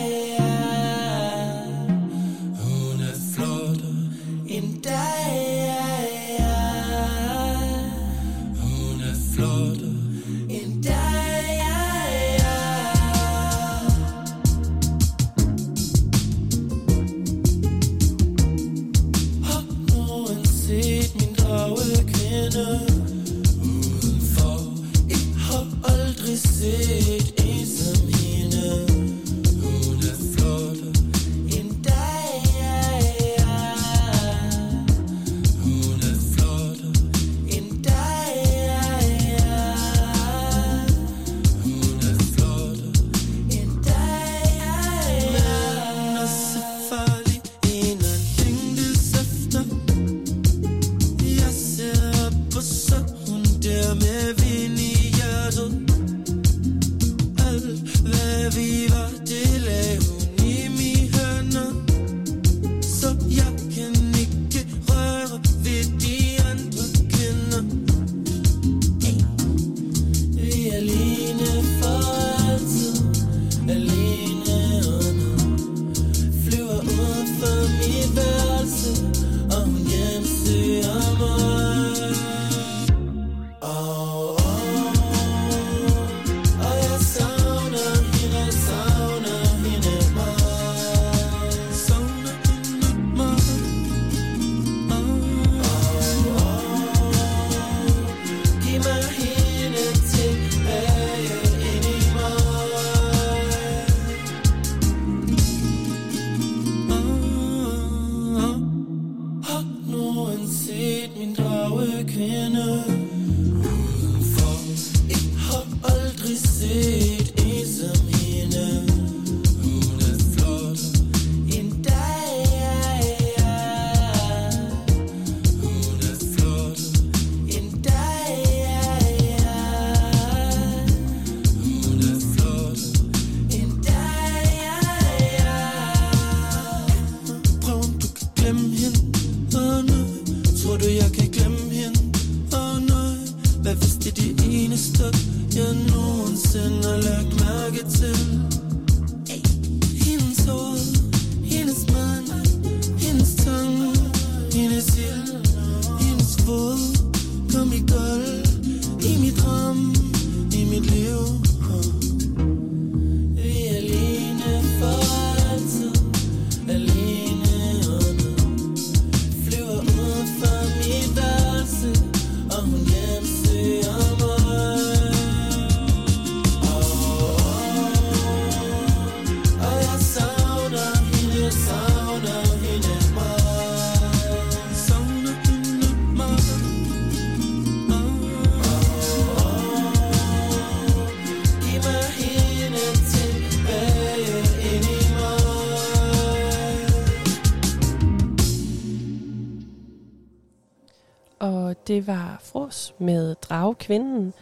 det var Fros med Dragkvinden.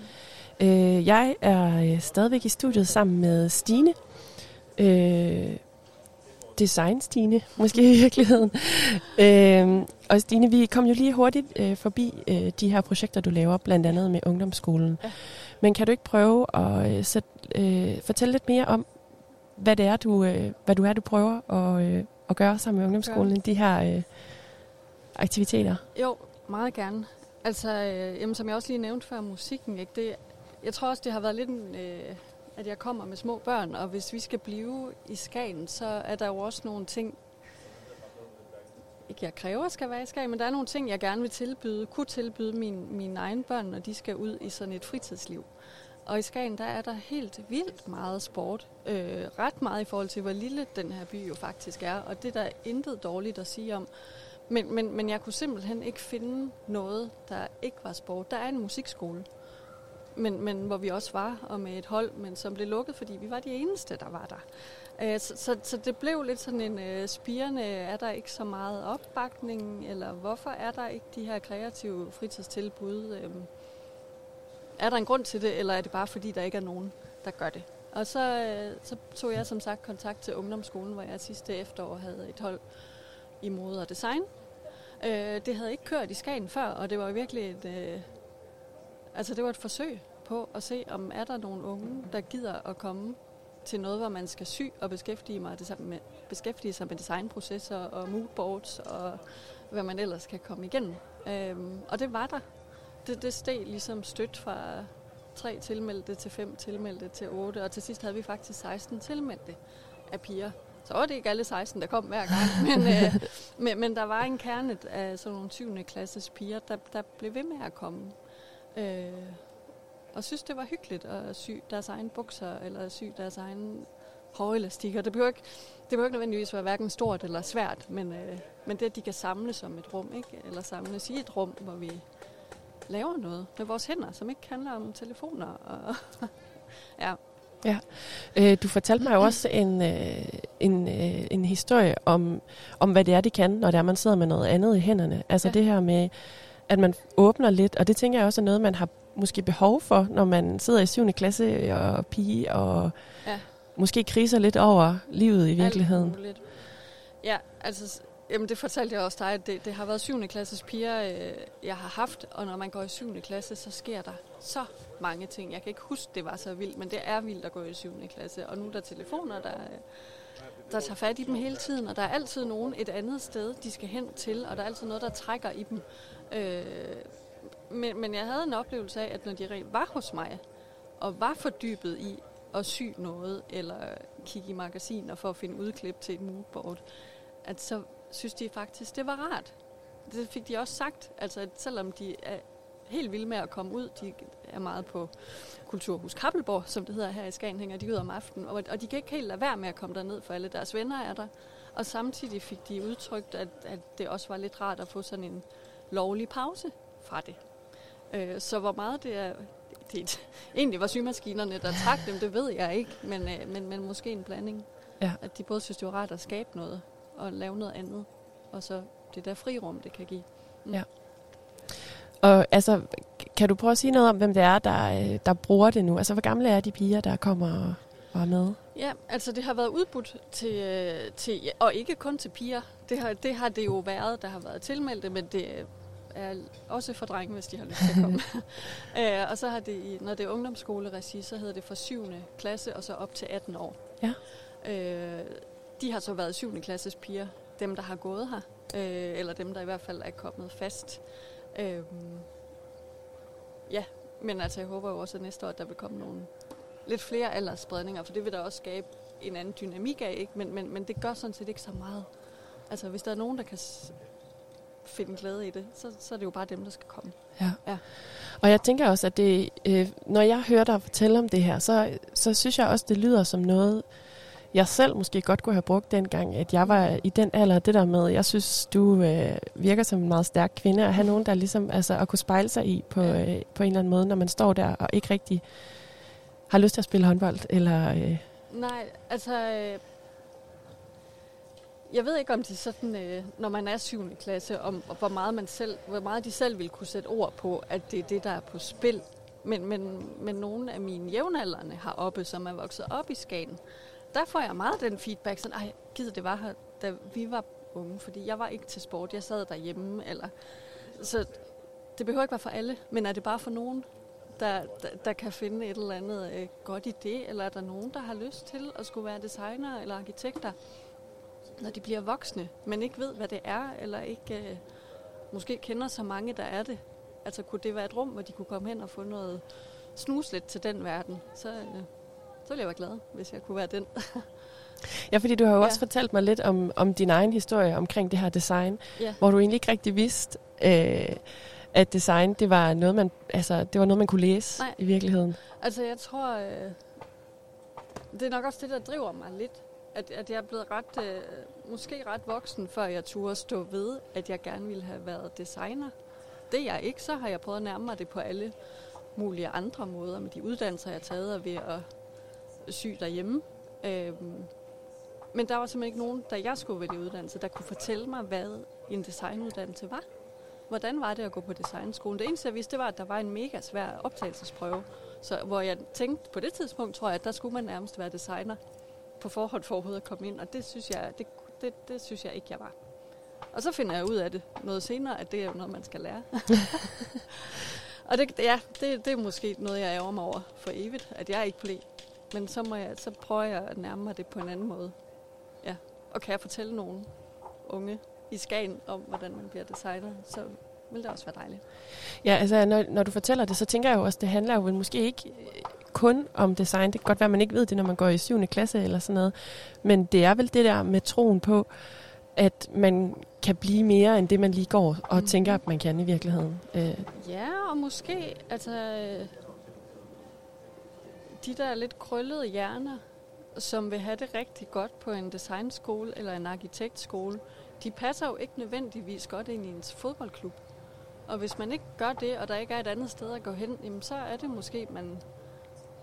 Øh, jeg er øh, stadigvæk i studiet sammen med Stine. Øh, Design Stine, måske i virkeligheden. øh, og Stine, vi kom jo lige hurtigt øh, forbi øh, de her projekter, du laver, blandt andet med ungdomsskolen. Ja. Men kan du ikke prøve at øh, sæt, øh, fortælle lidt mere om, hvad det er, du, øh, hvad du er, du prøver at, øh, at gøre sammen med ungdomsskolen, de her øh, aktiviteter? Jo, meget gerne. Altså, øh, jamen, som jeg også lige nævnte før, musikken, ikke? Det, jeg tror også, det har været lidt en, øh, at jeg kommer med små børn, og hvis vi skal blive i Skagen, så er der jo også nogle ting, ikke jeg kræver skal være i Skagen, men der er nogle ting, jeg gerne vil tilbyde, kunne tilbyde min, mine egne børn, når de skal ud i sådan et fritidsliv. Og i Skagen, der er der helt vildt meget sport. Øh, ret meget i forhold til, hvor lille den her by jo faktisk er. Og det er der intet dårligt at sige om. Men, men, men jeg kunne simpelthen ikke finde noget, der ikke var sport. Der er en musikskole, men, men hvor vi også var, og med et hold, men som blev lukket, fordi vi var de eneste, der var der. Øh, så, så, så det blev lidt sådan en øh, spirende, er der ikke så meget opbakning, eller hvorfor er der ikke de her kreative fritidstilbud? Øh, er der en grund til det, eller er det bare fordi, der ikke er nogen, der gør det? Og så, øh, så tog jeg som sagt kontakt til ungdomsskolen, hvor jeg sidste efterår havde et hold i mode og design. Øh, det havde ikke kørt i Skagen før, og det var virkelig et, øh, altså det var et forsøg på at se, om er der nogle unge, der gider at komme til noget, hvor man skal sy og beskæftige, mig det med, beskæftige sig med designprocesser og moodboards og hvad man ellers kan komme igennem. Øhm, og det var der. Det, det steg ligesom stødt fra tre tilmeldte til fem tilmeldte til otte, og til sidst havde vi faktisk 16 tilmeldte af piger. Så var det ikke alle 16, der kom hver gang, men, øh, men, men der var en kerne af sådan nogle 7. klasses piger, der, der blev ved med at komme. Øh, og synes, det var hyggeligt at sy deres egen bukser, eller sy deres egen hårelastikker. Det behøver ikke, det behøver ikke nødvendigvis være hverken stort eller svært, men, øh, men det, at de kan samles om et rum, ikke? eller samles i et rum, hvor vi laver noget med vores hænder, som ikke handler om telefoner. Og ja. Ja, øh, du fortalte mig jo også en, øh, en, øh, en historie om, om, hvad det er, de kan, når det er, man sidder med noget andet i hænderne. Altså ja. det her med, at man åbner lidt, og det tænker jeg også er noget, man har måske behov for, når man sidder i 7. klasse og pige, og Ja. måske kriser lidt over livet i virkeligheden. Ja, altså, jamen det fortalte jeg også dig, at det, det har været 7. klasses piger, øh, jeg har haft, og når man går i 7. klasse, så sker der så mange ting. Jeg kan ikke huske, det var så vildt, men det er vildt at gå i 7. klasse, og nu er der telefoner, der, øh, der tager fat i dem hele tiden, og der er altid nogen et andet sted, de skal hen til, og der er altid noget, der trækker i dem. Øh, men, men jeg havde en oplevelse af, at når de rent var hos mig, og var fordybet i at sy noget, eller kigge i magasiner for at finde udklip til et moodboard, at så synes de faktisk, det var rart. Det fik de også sagt, altså at selvom de er helt vilde med at komme ud, de er meget på Kulturhus Krabbelborg, som det hedder her i Skagen, hænger de ud om aftenen, og, og de kan ikke helt lade være med at komme derned, for alle deres venner er der. Og samtidig fik de udtrykt, at, at det også var lidt rart at få sådan en lovlig pause fra det. Øh, så hvor meget det er... Det, egentlig var sygemaskinerne, der trak dem, det ved jeg ikke, men, øh, men, men måske en blanding. Ja. At de både synes, det var rart at skabe noget, og lave noget andet, og så det der frirum, det kan give. Mm. Ja. Og altså, kan du prøve at sige noget om, hvem det er, der, øh, der bruger det nu? Altså, hvor gamle er de piger, der kommer og, er med? Ja, altså det har været udbudt til, øh, til og ikke kun til piger. Det har, det har det jo været, der har været tilmeldte, men det er også for drenge, hvis de har lyst til at komme. øh, og så har det, i- når det er ungdomsskoleregi, så hedder det fra 7. klasse og så op til 18 år. Ja. Øh, de har så været 7. klasses piger, dem der har gået her, øh, eller dem der i hvert fald er kommet fast. Øh, ja, men altså jeg håber jo også, at næste år, at der vil komme nogle lidt flere aldersspredninger, for det vil der også skabe en anden dynamik af, ikke? Men, men, men det gør sådan set ikke så meget. Altså hvis der er nogen, der kan finde glæde i det, så, så er det jo bare dem, der skal komme. Ja. ja. Og jeg tænker også, at det, øh, når jeg hører dig fortælle om det her, så, så synes jeg også, det lyder som noget, jeg selv måske godt kunne have brugt dengang, at jeg var i den alder, det der med, jeg synes, du øh, virker som en meget stærk kvinde, at have nogen, der ligesom, altså at kunne spejle sig i på, øh, på en eller anden måde, når man står der og ikke rigtig har lyst til at spille håndbold, eller... Øh, Nej, altså... Øh, jeg ved ikke, om det er sådan, øh, når man er 7. klasse, om hvor meget, man selv, hvor meget de selv vil kunne sætte ord på, at det er det, der er på spil. Men, men, men nogle af mine jævnaldrende heroppe, som er vokset op i Skagen, der får jeg meget den feedback, sådan, ej, gider det var her, da vi var unge, fordi jeg var ikke til sport, jeg sad derhjemme, eller... Så det behøver ikke være for alle, men er det bare for nogen, der, der, der kan finde et eller andet øh, godt i det, eller er der nogen, der har lyst til at skulle være designer eller arkitekter, når de bliver voksne, men ikke ved, hvad det er, eller ikke øh, måske kender så mange, der er det. Altså kunne det være et rum, hvor de kunne komme hen og få noget snuslet til den verden, så, øh, så ville jeg være glad, hvis jeg kunne være den. Ja, fordi du har jo Ja. også fortalt mig lidt om, om din egen historie omkring det her design, Ja. hvor du egentlig ikke rigtig vidste, øh, at design, det var noget, man, altså, det var noget, man kunne læse Nej. i virkeligheden. Altså, jeg tror, øh, det er nok også det, der driver mig lidt. At, at jeg er blevet ret, øh, måske ret voksen, før jeg turde stå ved, at jeg gerne ville have været designer. Det er jeg ikke, så har jeg prøvet at nærme mig det på alle mulige andre måder, med de uddannelser, jeg har taget, og ved at sy derhjemme. Øhm, Men der var simpelthen ikke nogen, da jeg skulle vælge uddannelse, der kunne fortælle mig, hvad en designuddannelse var. Hvordan var det at gå på designskolen? Det eneste, jeg vidste, det var, at der var en mega svær optagelsesprøve. Så, hvor jeg tænkte, på det tidspunkt tror jeg, at der skulle man nærmest være designer på forhånd for overhovedet at komme ind. Og det synes jeg, det, det, det synes jeg ikke, jeg var. Og så finder jeg ud af det noget senere, at det er jo noget, man skal lære. og det, ja, det, det er måske noget, jeg ærger mig over for evigt, at jeg ikke blev. Men så, må jeg, så prøver jeg at nærme mig det på en anden måde. Ja. Og kan jeg fortælle nogen unge i Skagen om, hvordan man bliver designer, så vil det også være dejligt. Ja, altså når, når du fortæller det, så tænker jeg jo også, det handler jo vel måske ikke øh, kun om design. Det kan godt være, at man ikke ved det, når man går i 7. klasse eller sådan noget. Men det er vel det der med troen på, at man kan blive mere end det, man lige går og mm. tænker, at man kan i virkeligheden. Øh, Ja, og måske, altså, øh, de der lidt krøllede hjerner, som vil have det rigtig godt på en designskole eller en arkitektskole, de passer jo ikke nødvendigvis godt ind i ens fodboldklub. Og hvis man ikke gør det, og der ikke er et andet sted at gå hen, jamen så er det måske, man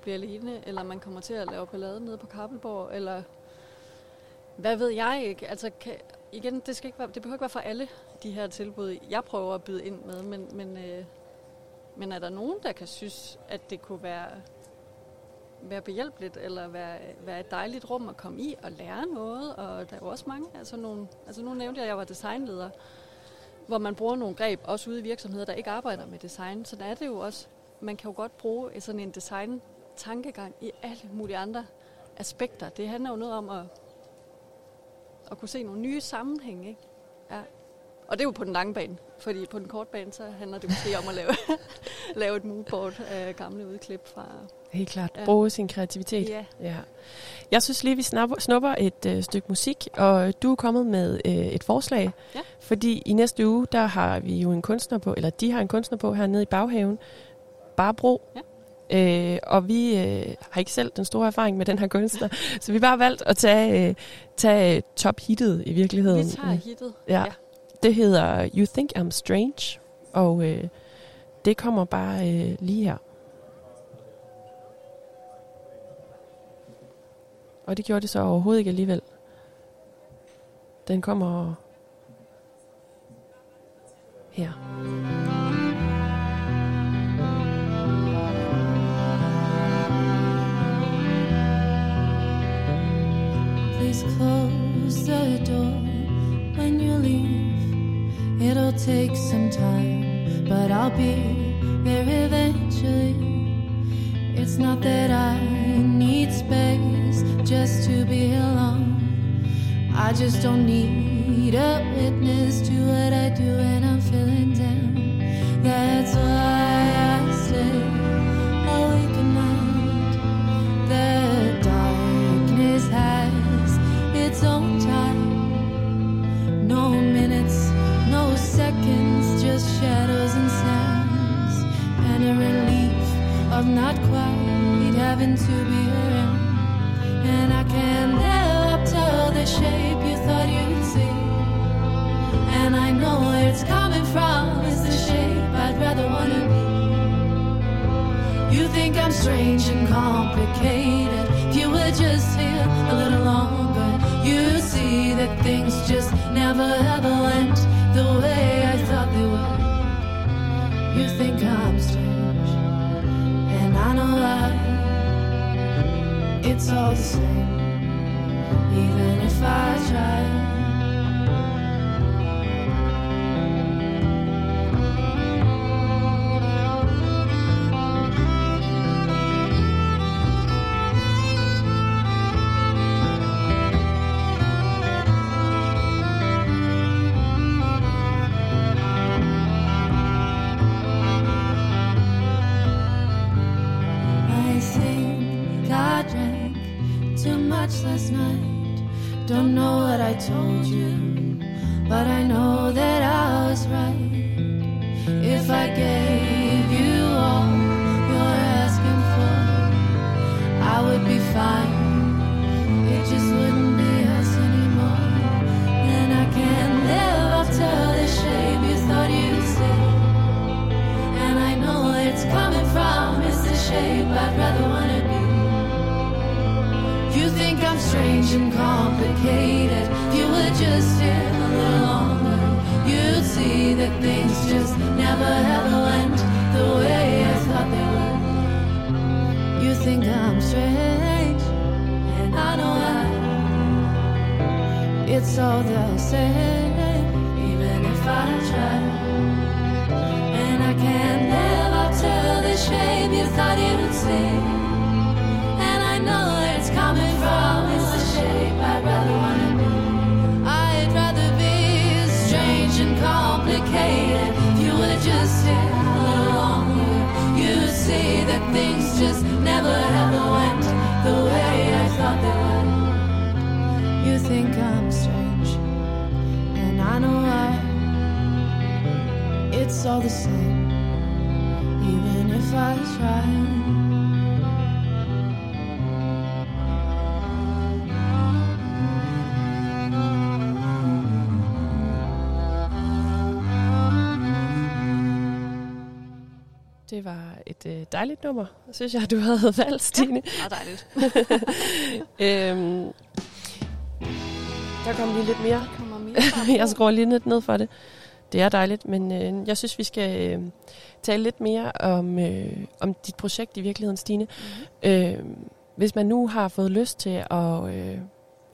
bliver alene, eller man kommer til at lave ballade nede på Kappelborg, eller hvad ved jeg ikke. Altså, kan, igen, det, skal ikke være, det behøver ikke være for alle de her tilbud, jeg prøver at byde ind med, men, men, øh, men er der nogen, der kan synes, at det kunne være, være behjælpeligt, eller være, være et dejligt rum at komme i og lære noget, og der er jo også mange, altså, nogle, altså nu nævnte jeg, at jeg var designleder, hvor man bruger nogle greb, også ude i virksomheder, der ikke arbejder med design, så der er det jo også, man kan jo godt bruge sådan en design-tankegang i alle mulige andre aspekter. Det handler jo noget om at, at kunne se nogle nye sammenhænge, ikke? Ja. Og det er jo på den lange bane, fordi på den korte bane, så handler det måske om at lave, lave et moodboard af gamle udklip fra... Helt klart. Bruge sin kreativitet. Ja. ja. Jeg synes lige, vi snupper et øh, stykke musik, og du er kommet med øh, et forslag. Ja. Fordi i næste uge, der har vi jo en kunstner på, eller de har en kunstner på hernede i baghaven, Barbro. Ja. Øh, og vi øh, har ikke selv den store erfaring med den her kunstner, så vi har bare valgt at tage, øh, tage top-hittet i virkeligheden. Vi tager hittet, Ja. ja. Det hedder You Think I'm Strange, og øh, det kommer bare øh, lige her. Og det gjorde det så overhovedet ikke alligevel. Den kommer her. Please close the door when you leave. It'll take some time, but I'll be there eventually. It's not that I need space just to be alone. I just don't need a witness to what I do when I'm feeling down. That's why I stay awake at night. The darkness has its own time. No minutes, no seconds, just shadows and sounds. And a relief of not quite having to be around. And I can't help tell the shape you thought you'd see. And I know where it's coming from. It's the shape I'd rather wanna be. You think I'm strange and complicated. If you were just here a little longer, you see that things just never ever went the way I thought they would. You think I'm strange, I know why. It's all the same, even if I try. Det var et øh, dejligt nummer, synes jeg, du havde valgt, Stine. Ja, meget dejligt. øhm, der kom lige lidt mere. kommer mere jeg skruer lige lidt ned for det. Det er dejligt, men øh, jeg synes, vi skal øh, tale lidt mere om, øh, om dit projekt i virkeligheden, Stine. Mm-hmm. Øh, hvis man nu har fået lyst til at, øh,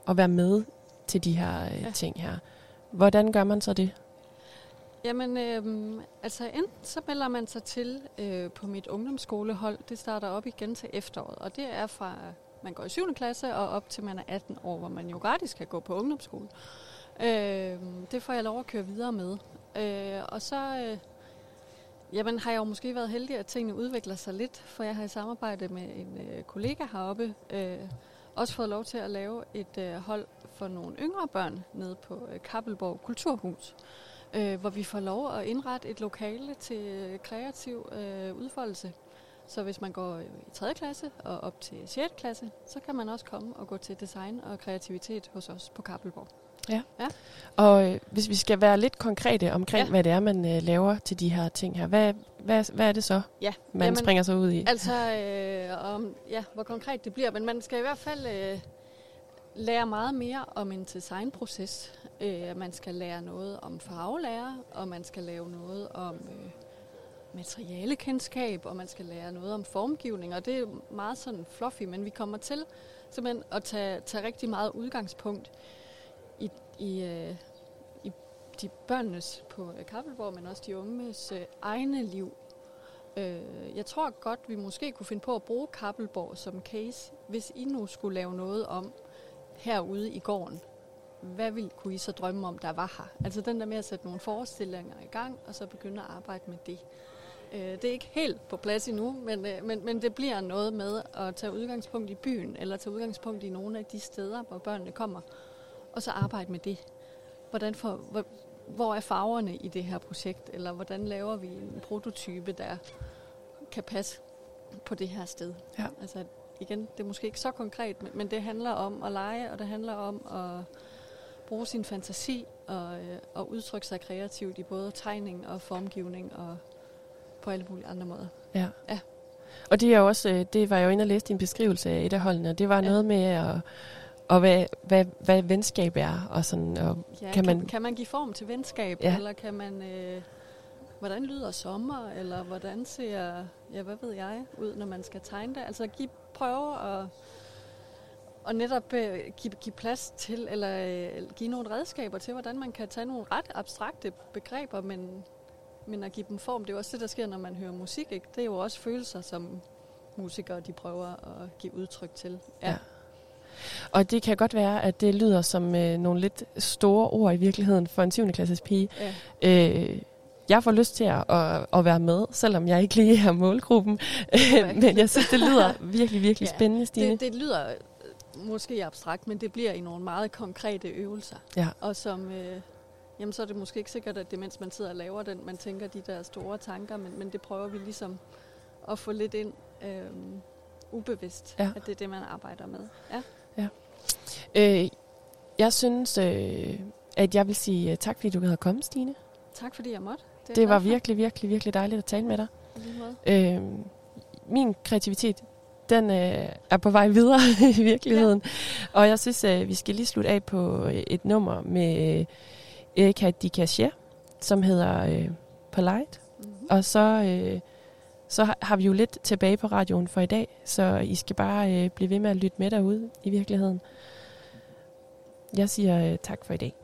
at være med til de her øh, Ja. ting her, hvordan gør man så det? Jamen, øh, altså enten så melder man sig til øh, på mit ungdomsskolehold. Det starter op igen til efteråret, og det er fra man går i 7. klasse og op til man er 18 år, hvor man jo gratis kan gå på ungdomsskole. Øh, det får jeg lov at køre videre med. Øh, og så øh, jamen, har jeg jo måske været heldig, at tingene udvikler sig lidt, for jeg har i samarbejde med en øh, kollega heroppe øh, også fået lov til at lave et øh, hold for nogle yngre børn nede på øh, Kappelborg Kulturhus øh, hvor vi får lov at indrette et lokale til kreativ øh, udfoldelse. Så hvis man går i 3. klasse og op til 6. klasse, så kan man også komme og gå til design og kreativitet hos os på Kappelborg. Ja. ja. Og øh, hvis vi skal være lidt konkrete omkring, ja. hvad det er, man øh, laver til de her ting her, hvad, hvad, hvad er det så, Ja, man jamen, springer sig ud i? Altså, øh, om, ja, hvor konkret det bliver, men man skal i hvert fald øh, lære meget mere om en designproces. Øh, man skal lære noget om farvelære, og man skal lave noget om øh, materialekendskab, og man skal lære noget om formgivning, og det er meget sådan fluffy, men vi kommer til simpelthen at tage, tage rigtig meget udgangspunkt i, i, øh, i de børnenes på øh, Kappelborg, men også de unges øh, egne liv. Øh, jeg tror godt, vi måske kunne finde på at bruge Kappelborg som case, hvis I nu skulle lave noget om herude i gården. Hvad ville, kunne I så drømme om, der var her? Altså den der med at sætte nogle forestillinger i gang, og så begynde at arbejde med det. Øh, det er ikke helt på plads endnu, men, øh, men, men det bliver noget med at tage udgangspunkt i byen, eller tage udgangspunkt i nogle af de steder, hvor børnene kommer, og så arbejde med det. Hvordan for, hvor, hvor er farverne i det her projekt, eller hvordan laver vi en prototype, der kan passe på det her sted. Ja. Altså igen, det er måske ikke så konkret, men, men det handler om at lege, og det handler om at bruge sin fantasi og, øh, og udtrykke sig kreativt i både tegning og formgivning og på alle mulige andre måder. Ja. Ja. Og det er jo også, øh, det var jeg jo inde og læste din beskrivelse af et af holdene, og det var ja. noget med at, og hvad, hvad, hvad venskab er, og sådan, og Ja, kan man, kan man give form til venskab, ja. eller kan man... Øh, hvordan lyder sommer, eller hvordan ser, ja, hvad ved jeg, ud, når man skal tegne det? Altså give, prøve at, og netop øh, give, give plads til, eller øh, give nogle redskaber til, hvordan man kan tage nogle ret abstrakte begreber, men, men at give dem form. Det er jo også det, der sker, når man hører musik. Ikke? Det er jo også følelser, som musikere de prøver at give udtryk til. Ja. Ja. Og det kan godt være, at det lyder som øh, nogle lidt store ord i virkeligheden for en 7. klasses pige. Ja. Øh, jeg får lyst til at, at, at være med, selvom jeg ikke lige er målgruppen. Men jeg synes, det lyder virkelig, virkelig Ja, spændende, Stine. Det, det lyder øh, måske abstrakt, men det bliver i nogle meget konkrete øvelser. Ja. Og som, øh, jamen så er det måske ikke sikkert, at det mens man sidder og laver den, man tænker de der store tanker, men, men det prøver vi ligesom at få lidt ind øh, ubevidst, Ja. at det er det, man arbejder med. Ja. Ja. Øh, jeg synes, øh, at jeg vil sige øh, tak, fordi du at komme, Stine. Tak fordi jeg måtte. Det, det var virkelig, virkelig, virkelig dejligt at tale med dig. Øh, min kreativitet den øh, er på vej videre i virkeligheden. Ja. Og jeg synes, øh, vi skal lige slutte af på øh, et nummer med øh, Erika Di Cachet, som hedder øh, Polite. Mm-hmm. Og så, øh, så har- har vi jo lidt tilbage på radioen for i dag, så I skal bare øh, blive ved med at lytte med derude i virkeligheden. Jeg siger øh, tak for i dag.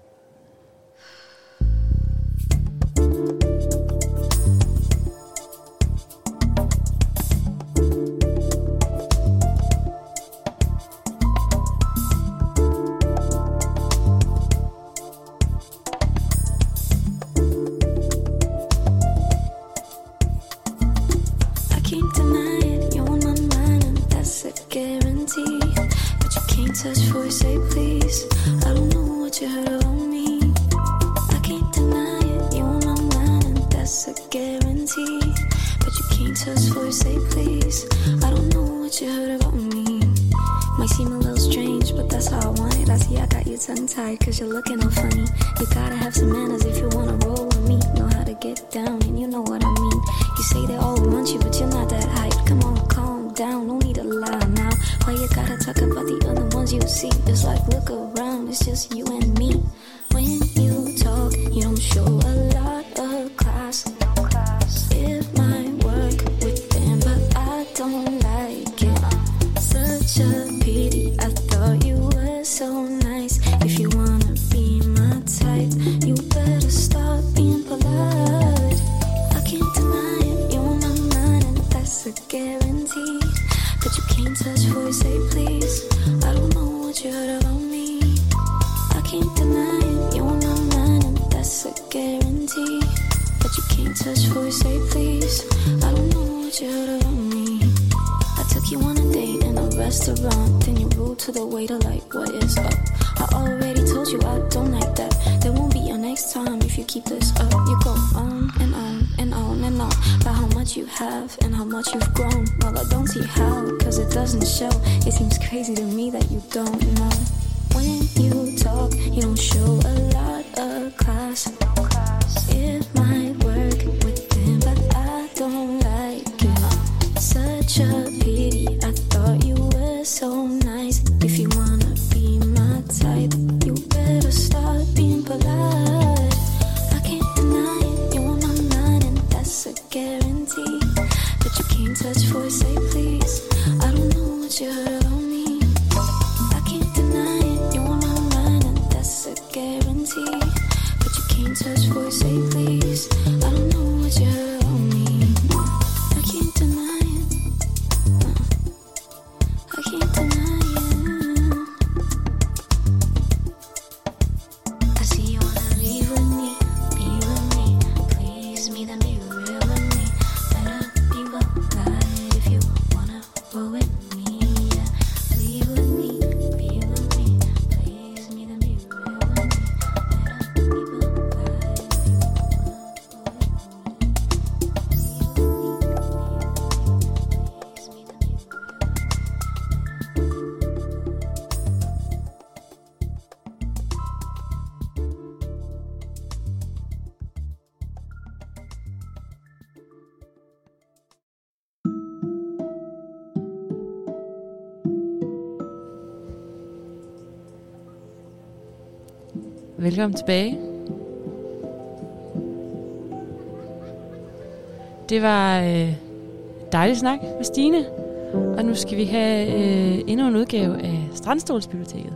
Velkommen tilbage. Det var øh, dejlig snak med Stine. Og nu skal vi have øh, endnu en udgave af Strandstolsbiblioteket.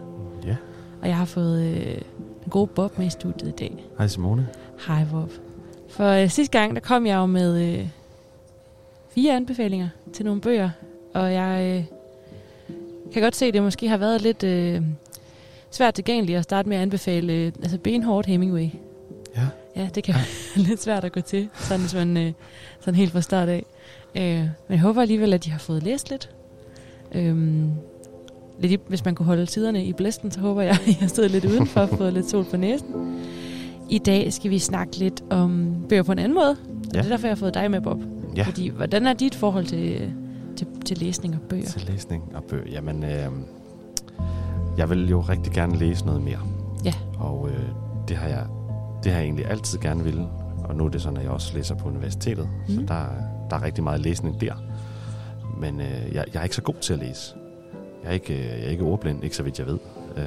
Ja. Og jeg har fået øh, den gode Bob med i studiet i dag. Hej Simone. Hej Bob. For øh, sidste gang, der kom jeg jo med øh, fire anbefalinger til nogle bøger. Og jeg øh, kan godt se, at det måske har været lidt øh, svært tilgængeligt at starte med at anbefale øh, altså benhårdt Hemingway. Ja. Ja, det kan være lidt svært at gå til, sådan, hvis man, øh, sådan helt fra start af. Øh, men jeg håber alligevel, at de har fået læst lidt. Øhm, lidt i, hvis man kunne holde tiderne i blæsten, så håber jeg, at jeg stået lidt udenfor og fået lidt sol på næsen. I dag skal vi snakke lidt om bøger på en anden måde. Og Ja. det er derfor, jeg har fået dig med, Bob. Ja. Fordi, hvordan er dit forhold til, til, til læsning og bøger? Til læsning og bøger. Jamen, øh, jeg vil jo rigtig gerne læse noget mere. Ja. Og øh, det har jeg det har jeg egentlig altid gerne ville. Og nu er det sådan, at jeg også læser på universitetet. Mm. Så Mhm. der, der er rigtig meget læsning der. men øh, jeg, jeg er ikke så god til at læse. Jeg er ikke, øh, jeg er ikke ordblind, ikke så vidt jeg ved. Øh,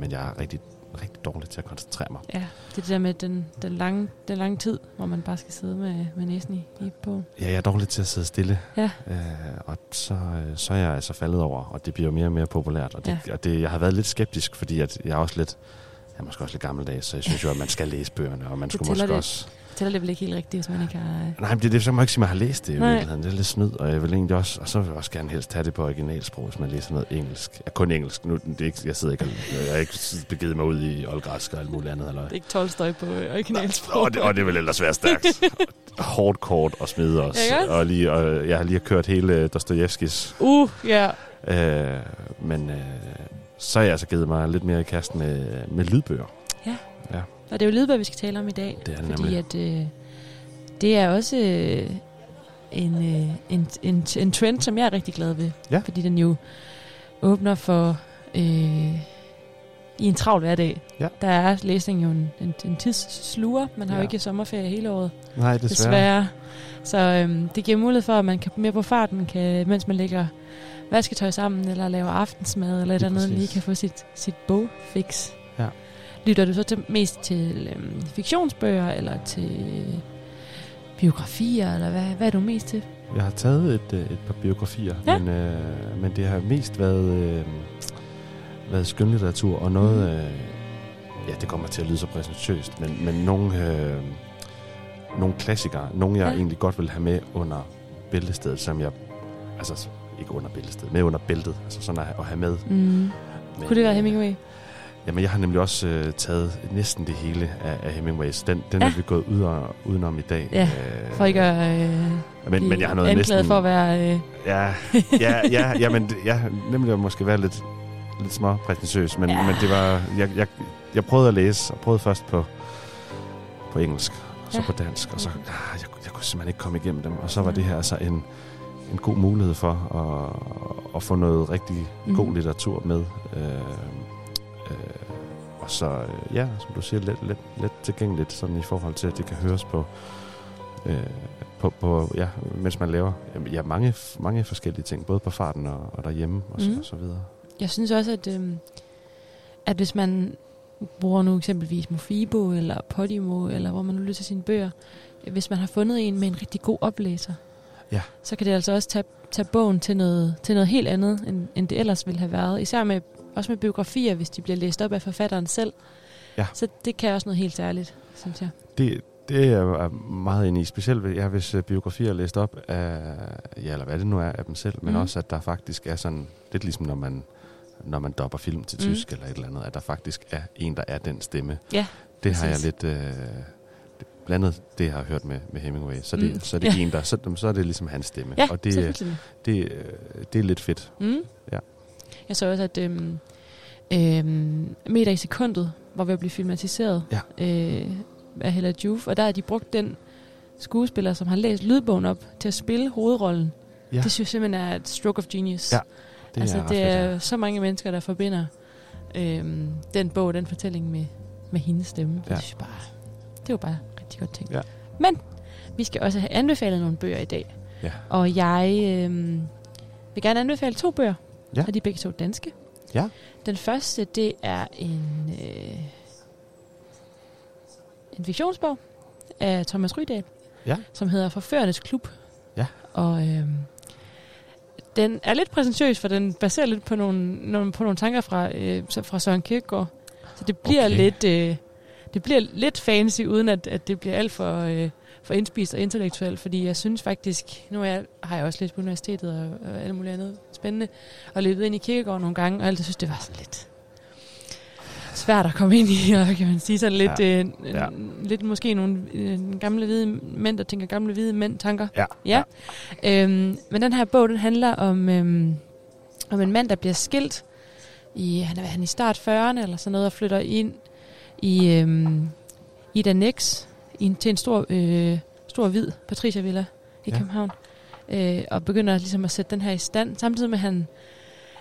men jeg er rigtig, rigtig dårlig til at koncentrere mig. Ja, det er det der med den, den, lange, den lange tid, hvor man bare skal sidde med, med næsen i, i bogen. Ja, jeg er dårlig til at sidde stille. Ja. Øh, og så, øh, så er jeg altså faldet over, og det bliver mere og mere populært. Og, det, Ja. og det, jeg har været lidt skeptisk, fordi at jeg er også lidt, jeg er måske også lidt gammeldags, så jeg synes jo, at man skal læse bøgerne, og man Det skulle måske det, også... tæller det vel ikke helt rigtigt, hvis man ikke har... øh, Nej, men det, det så må jeg ikke sige, at man har læst det i virkeligheden. Det er lidt snyd, og jeg vil egentlig også, og så vil jeg også gerne helst have det på originalsprog, hvis man læser noget engelsk. Ja, kun engelsk. Nu, det er ikke, jeg sidder ikke jeg har ikke begivet mig ud i oldgræsk og alt muligt andet. Eller. Det er ikke Tolstoy på øh, originalsprog. Og det, og det vil ellers være stærkt. Hårdt kort og smide os. Også? Og, lige, og jeg har lige kørt hele Dostojevskis. Uh, ja. Øh, men øh, så har jeg altså givet mig lidt mere i kast med, med lydbøger. Ja. Ja. Og det er jo lydbøger, vi skal tale om i dag. Det er det fordi nemlig. at, øh, det er også øh, en, øh, en, en, en trend, som jeg er rigtig glad ved. Ja. Fordi den jo åbner for... Øh, i en travl hverdag. Ja. Der er læsning jo en, en, en tidssluger. Man har ja. jo ikke sommerferie hele året. Nej, desværre. desværre. Så øhm, det giver mulighed for, at man kan mere på farten, kan, mens man lægger vasketøj sammen, eller laver aftensmad, eller et eller andet, lige kan få sit, sit bogfix. Lytter du så til, mest til øhm, fiktionsbøger, eller til biografier, eller hvad, hvad er du mest til? Jeg har taget et, øh, et par biografier, Ja. men, øh, men det har mest været, øh, været skønlitteratur, og noget, Mhm. øh, ja, det kommer til at lyde så præsentøst, men, men nogle, øh, nogle klassikere, nogle jeg Ja. ja. egentlig godt vil have med under bæltestedet, som jeg, altså ikke under bæltestedet, med under bæltet, altså sådan at, at have med. Mm. Men, Kunne det være øh, Hemingway? Jamen, jeg har nemlig også øh, taget næsten det hele af, af Hemingways. Den, den Ja. er vi gået ud og, udenom i dag. Ja, Øh, for ikke at øh, men, men jeg har noget anklaget næsten... for at være... Øh, Ja, ja, ja, ja, men jeg nemlig at måske være lidt, lidt små prætentiøs, men, Ja. ja. men det var, jeg, jeg, jeg prøvede at læse, og prøvede først på, på engelsk, og så Ja. ja. på dansk, og så, ah, jeg, jeg kunne simpelthen ikke komme igennem dem, og så var det her altså en, en god mulighed for at, at få noget rigtig Mhm. god litteratur med. Øh, øh, og så, øh, ja, som du siger, let, let, let tilgængeligt, sådan i forhold til, at det kan høres på, øh, på, på ja, mens man laver ja, mange, mange forskellige ting, både på farten og, og derhjemme og, mm. og så videre. Jeg synes også, at, øhm, at hvis man bruger nu eksempelvis Mofibo eller Podimo, eller hvor man nu lytter sine bøger, øh, hvis man har fundet en med en rigtig god oplæser, Ja. så kan det altså også tage, tage bogen til noget, til noget helt andet, end, end det ellers ville have været. Især med, også med biografier, hvis de bliver læst op af forfatteren selv. Ja. Så det kan også noget helt særligt, synes jeg. Det, det er jeg meget inde i, specielt ja, hvis øh, biografier er læst op af, ja, eller hvad det nu er af dem selv, men Mhm. også at der faktisk er sådan, lidt ligesom når man, når man dopper film til Mhm. tysk eller et eller andet, at der faktisk er en, der er den stemme. Ja, det har jeg præcis. lidt, øh, blandet det, jeg har hørt med, med Hemingway, så det, Mm, så er det ja. en, der, så, så er det ligesom hans stemme. Ja, og det, det, øh, det er lidt fedt. Mm. Ja. Jeg så også, at øhm, øhm, Meter i sekundet var ved at blive filmatiseret Ja. øh, af Hella Juf, og der har de brugt den skuespiller, som har læst lydbogen op, til at spille hovedrollen. Ja. Det synes jeg simpelthen er et stroke of genius. Ja, det altså, er det fedt, er så mange mennesker, der forbinder øhm, den bog, den fortælling med, med hendes stemme. Ja. Ja. Det, synes jeg bare, det var bare rigtig godt tænkt. Ja. Men vi skal også have anbefalet nogle bøger i dag. Ja. Og jeg øhm, vil gerne anbefale to bøger. Ja. Og de er begge to danske. Ja. Den første, det er en, øh, en fiktionsbog af Thomas Rydahl, Ja. som hedder Forførernes Klub. Ja. Og øh, den er lidt præsentøs, for den baserer lidt på nogle, nogle, på nogle tanker fra, øh, fra Søren Kierkegaard. Så det bliver Okay. lidt... Øh, det bliver lidt fancy, uden at, at det bliver alt for, øh, for indspist og intellektuelt, fordi jeg synes faktisk, nu er jeg, har jeg også læst på universitetet og, og alt muligt andet spændende, og løbet ind i Kierkegaard nogle gange, og altid synes, det var sådan lidt svært at komme ind i, og kan man sige sådan lidt, Ja. ja. øh, Ja. ja. lidt måske nogle øh, gamle hvide mænd, der tænker gamle hvide mænd tanker. Ja. ja. Øhm, men den her bog, den handler om, øhm, om en mand, der bliver skilt, i, han er, han i start 40'erne eller sådan noget, og flytter ind i øhm, Ida Nex, i en, til en stor, øh, stor hvid Patricia-villa i Ja. København, øh, og begynder ligesom at sætte den her i stand, samtidig med at han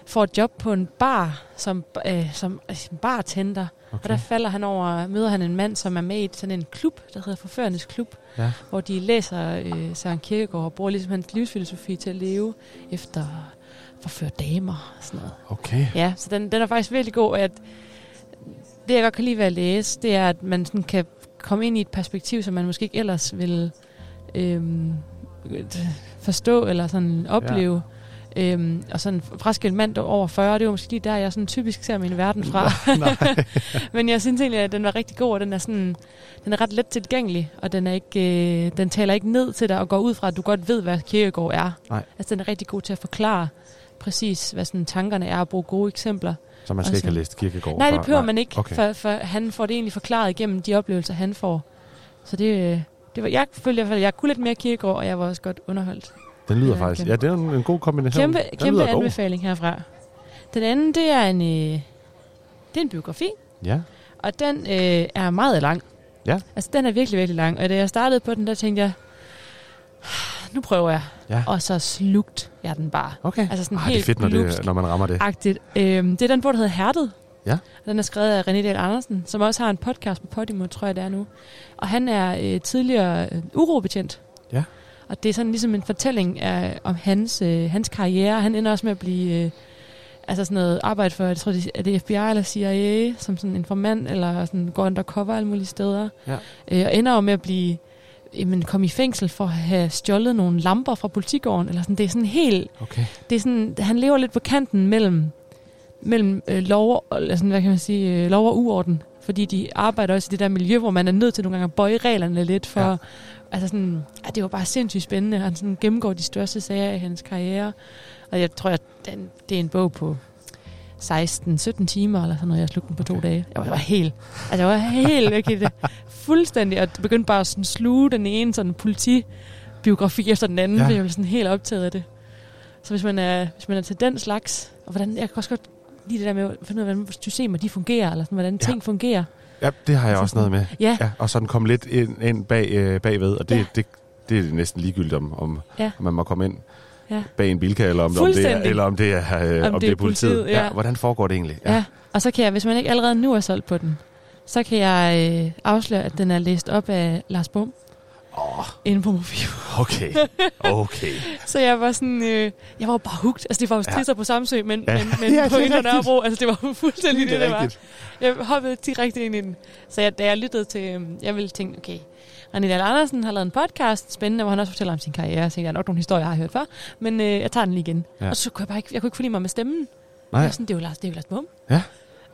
får et job på en bar som, øh, som som bartender. Okay. Og der falder han over, møder han en mand, som er med i sådan en klub, der hedder Forførernes Klub, Ja. hvor de læser øh, Søren Kierkegaard og bruger ligesom hans livsfilosofi til at leve efter forføre damer og sådan noget. Okay. Ja, så den, den er faktisk virkelig god. At det, jeg godt kan lide ved at læse, det er, at man sådan kan komme ind i et perspektiv, som man måske ikke ellers vil øhm, forstå eller sådan opleve. Ja. Øhm, og sådan fraskilt mand over 40, det er jo måske lige der, jeg sådan typisk ser min verden fra. Men jeg synes egentlig, at den var rigtig god, og den er, sådan, den er ret let tilgængelig, og den, er ikke, øh, den taler ikke ned til dig og går ud fra, at du godt ved, hvad Kierkegaard er. Nej. Altså, den er rigtig god til at forklare præcis, hvad sådan tankerne er, og bruge gode eksempler. Så man skal Og ikke have sådan- læst Kierkegaard Nej, det behøver man ikke, Okay. for, for han får det egentlig forklaret igennem de oplevelser, han får. Så det, øh, det var, jeg følte i hvert fald, at jeg kunne lidt mere Kierkegaard, og jeg var også godt underholdt. Den lyder faktisk... kæmpe. Ja, det er en, en god kombination. Kæmpe, Den kæmpe lyder god. anbefaling herfra. Den anden, det er en, øh, det er en biografi, Ja. og den øh, er meget lang. Ja. Altså, den er virkelig, virkelig lang. Og da jeg startede på den, der tænkte jeg, nu prøver jeg. Ja. Og så slugt jeg den bare. Okay. Altså sådan Ej, det er helt fedt, når det- når man rammer det. Agtigt. Øhm, det er den bog, der hedder Hærdet. Ja. Den er skrevet af René Dahl Andersen, som også har en podcast på Podimo, tror jeg det er nu. Og han er øh, tidligere øh, urobetjent. Ja. Og det er sådan ligesom en fortælling af, om hans, øh, hans karriere. Han ender også med at blive... Øh, altså sådan noget arbejde for, jeg tror, det er det FBI eller CIA, som sådan en informant, eller sådan går undercover alle mulige steder. Ja. Øh, og ender jo med at blive jamen, komme i fængsel for at have stjålet nogle lamper fra politigården. Eller sådan. Det er sådan helt... Okay. Det er sådan, han lever lidt på kanten mellem, mellem øh, lov, og, sådan, hvad kan man sige, øh, lov og uorden. Fordi de arbejder også i det der miljø, hvor man er nødt til nogle gange at bøje reglerne lidt for... Ja. Altså sådan, ja, det var bare sindssygt spændende. Han sådan gennemgår de største sager i hans karriere. Og jeg tror, at den, det er en bog på 16-17 timer, eller sådan noget. Jeg slugte den på to dage. Jeg var, jeg var helt, altså jeg var helt væk i det. Fuldstændig. Og begyndte bare at sådan sluge den ene sådan politibiografi efter den anden. Ja. Ja. Jeg blev sådan helt optaget af det. Så hvis man er, hvis man er til den slags, og hvordan, jeg kan også godt lide det der med at finde ud af, hvordan systemer de fungerer, eller sådan, hvordan ting fungerer. Ja, det har jeg Altså også noget med. Ja. ja og sådan kom lidt ind, ind bag, øh, bagved, og det, ja. det, det er næsten ligegyldigt, om, om, Ja. om man må komme ind Ja. bag en bilka, eller om, om, det er, eller om det er, øh, om, om det er politiet. politiet, ja. Hvordan foregår det egentlig? Ja. ja. Og så kan jeg, hvis man ikke allerede nu er solgt på den, så kan jeg øh, afsløre, at den er læst op af Lars Bum. Inde på Mofibo. Okay, okay. så jeg var sådan, øh, jeg var bare hugt. Altså det var jo Ja. strisser på Samsø, men, Ja. men, men Ja, ja, på Indre. Nørrebro, altså det var fuldstændig Det det, det, var. Jeg hoppede direkte ind i den. Så jeg, da jeg lyttede til, øh, jeg ville tænke, okay, René Dahl Andersen har lavet en podcast, spændende, hvor han også fortæller om sin karriere. Så jeg er nok nogle historier, jeg har hørt før, men øh, jeg tager den lige igen. Ja. Ja. Og så kunne jeg bare ikke, jeg kunne ikke forlige mig med stemmen. Nej. Jeg var sådan, det er jo Lars, det er jo Lars Bum. Ja.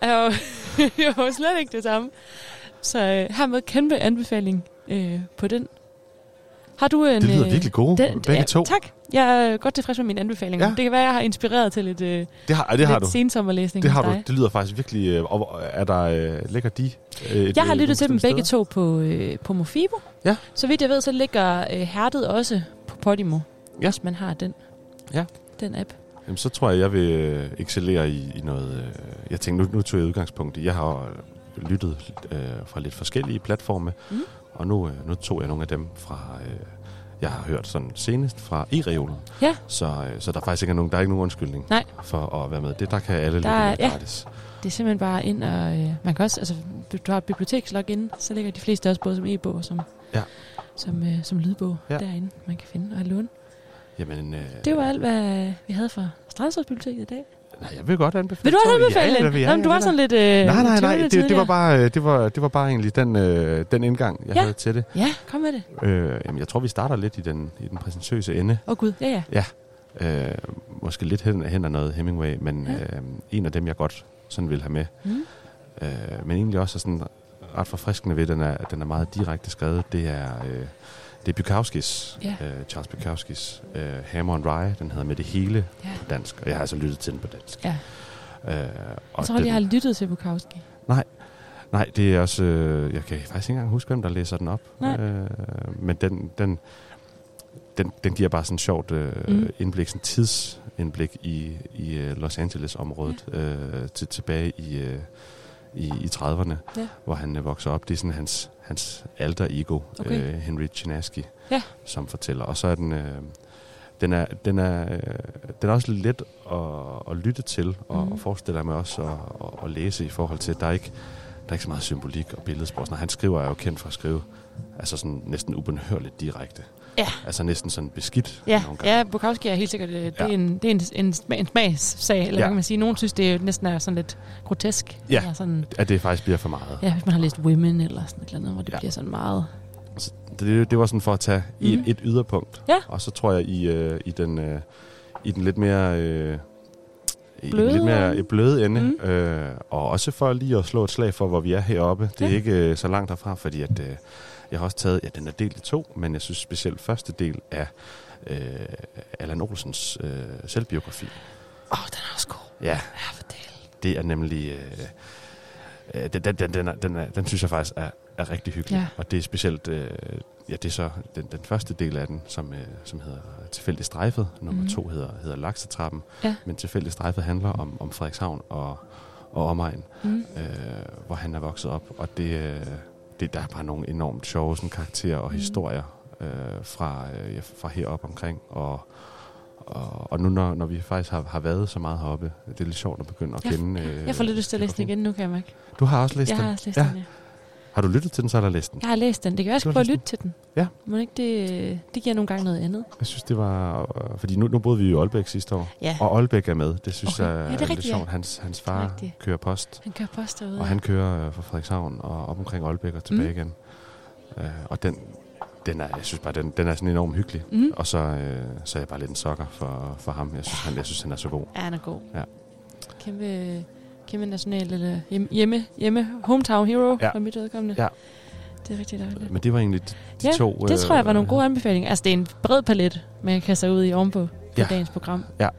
Var, jeg var slet ikke det samme. Så øh, hermed kæmpe anbefaling øh, på den. Har du en... Det lyder øh, virkelig gode, begge to. Tak. Jeg er godt tilfreds med mine anbefalinger. Ja. Ja. Det kan være, jeg har inspireret til lidt, øh, Det har, det har lidt du. sensommerlæsning Det har du. Det lyder faktisk virkelig... Øh, er der... Øh, ligger de... Øh, et, Jeg har øh, lyttet til dem nogle begge steder? to på, øh, på Mofibo. Ja. Så vidt jeg ved, så ligger øh, Hærdet også på Podimo, Ja. hvis man har den, Ja. den app. Jamen, så tror jeg, jeg vil øh, excellere i, i noget... Øh, jeg tænkte, nu, nu tog jeg udgangspunkt i... Jeg har lyttet øh, fra lidt forskellige platforme, Mm. Og nu, øh, nu tog jeg nogle af dem fra... Øh, jeg har hørt sådan senest fra e-reolen. Ja. Så, øh, så der er faktisk ikke nogen, der er ikke nogen undskyldning Nej. for at være med. Det, der kan alle lytte ja, gratis. det er simpelthen bare ind og... Øh, man kan også, altså, du har et bibliotekslogin, så ligger de fleste også både som e-bog og som, Ja. som, øh, som lydbog Ja. derinde, man kan finde og låne. Jamen, øh, Det var alt, hvad vi havde fra Strandsrådsbiblioteket i dag. Nej, jeg vil godt anbefale. Vil du også anbefale ja, den? men du var sådan da. lidt, øh, Nej, nej, nej. Det, det, var bare, øh, det, var, det var bare egentlig den, øh, den indgang, jeg Ja. havde til det. Ja, kom med det. Øh, jamen, jeg tror, vi starter lidt i den, i den præsentøse ende. Åh oh, gud, ja ja. Ja. Øh, måske lidt hen, hen af noget Hemingway, men Ja. øh, en af dem, jeg godt sådan vil have med. Mm. Øh, men egentlig også er sådan ret forfriskende ved, den er, at den er meget direkte skrevet. Det er, øh, det er Bukowskis, Ja. øh, Charles Bukowskis øh, Hammer and Rye. Den hedder Med det hele Ja. på dansk, og jeg har altså lyttet til den på dansk. Ja. Øh, Jeg og tror, den, jeg har lyttet til Bukowski. Nej, nej, det er også... Øh, jeg kan faktisk ikke engang huske, hvem der læser den op. Nej. Øh, men den, den, den, den giver bare sådan et sjovt øh, Mm. mm. indblik, sådan tidsindblik i, i øh, Los Angeles-området ja. øh, til, tilbage i, øh, i, i 30'erne, Ja. hvor han øh, vokser op. Det er sådan hans, hans alter ego, Okay. øh, Henry Chinaski, Ja. som fortæller. Og så er den... Øh, den er, den er, øh, den er også let at, at lytte til, og, og forestiller mig også at, at, at læse i forhold til, at der er ikke, der er ikke så meget symbolik og billedsprog. Når han skriver, er jo kendt for at skrive altså sådan næsten ubenhørligt direkte. Ja. Altså næsten sådan beskidt. Ja, ja Bukowski er helt sikkert, øh, det, Ja. er en, det er en, en, sma- en smagssag, eller Ja. kan man sige. Nogen synes, det er næsten er sådan lidt grotesk. Ja, Eller sådan, at det faktisk bliver for meget. ja, hvis man har læst Women eller sådan et eller andet, hvor det ja. bliver sådan meget... Det, det var sådan for at tage i Mhm. et, et yderpunkt. Ja. Og så tror jeg, i, øh, i, den, øh, i den lidt mere... Øh, i Bløde lidt mere øh, bløde ende. Mhm. Øh, og også for lige at slå et slag for, hvor vi er heroppe. Det er Ja. ikke øh, så langt derfra, fordi at, øh, jeg har også taget... Ja, den er delt i to, men jeg synes specielt første del af øh, Allan Olsens øh, selvbiografi. Åh, oh, den er også god. Ja, det er nemlig... Øh, øh, den, den, den, den, er, den, er, den synes jeg faktisk er, er rigtig hyggelig. Ja. Og det er specielt... Øh, ja, det er så den, den første del af den, som, øh, som hedder Tilfældig Strejfet. Nummer Mhm. to hedder, hedder Laksetrappen. Ja. Men Tilfældig Strejfet handler om, om Frederikshavn og, og omegn, Mhm. øh, hvor han er vokset op. Og det, øh, det, der er bare nogle enormt sjove sådan, karakterer og Mhm. historier øh, fra, øh, fra heroppe omkring. Og, og, og nu når, når vi faktisk har, har været så meget heroppe, det er lidt sjovt at begynde at Jeg, kende... øh, jeg får lidt lyst til at læse den igen nu, kan jeg mærke. Du har også læst jeg den? har også læst ja. den, ja. Har du lyttet til den, så du læst den? Jeg har læst den. Det kan jeg har prøve at lytte til den. Ja. Må ikke det, det giver nogle gange noget andet. Jeg synes, det var... Øh, fordi nu, nu boede vi i Aalbæk sidste år, Ja. og Aalbæk er med. Det synes Okay. jeg Ja, er, det er lidt rigtigt, ja. sjovt. Hans, hans er far rigtigt. kører post, Han kører post derude. og ja. han kører øh, fra Frederikshavn og op omkring Aalbæk og tilbage Mm. igen. Øh, og den, den er, jeg synes bare, den, den er sådan enormt hyggelig. Mm. Og så, øh, så er jeg bare lidt en sokker for, for ham. Jeg synes, han, jeg synes, han er så god. Ja, han er god. Ja. Kæmpe, kæmpe national, eller hjem- hjemme, hjemme hometown hero Ja. for mit vedkommende. Ja. Det er rigtig dejligt. Men det var egentlig de, ja, to... det tror jeg var øh, nogle gode anbefalinger. Altså, det er en bred palet, man kan sig ud i ovenpå på Ja. dagens program. Ja.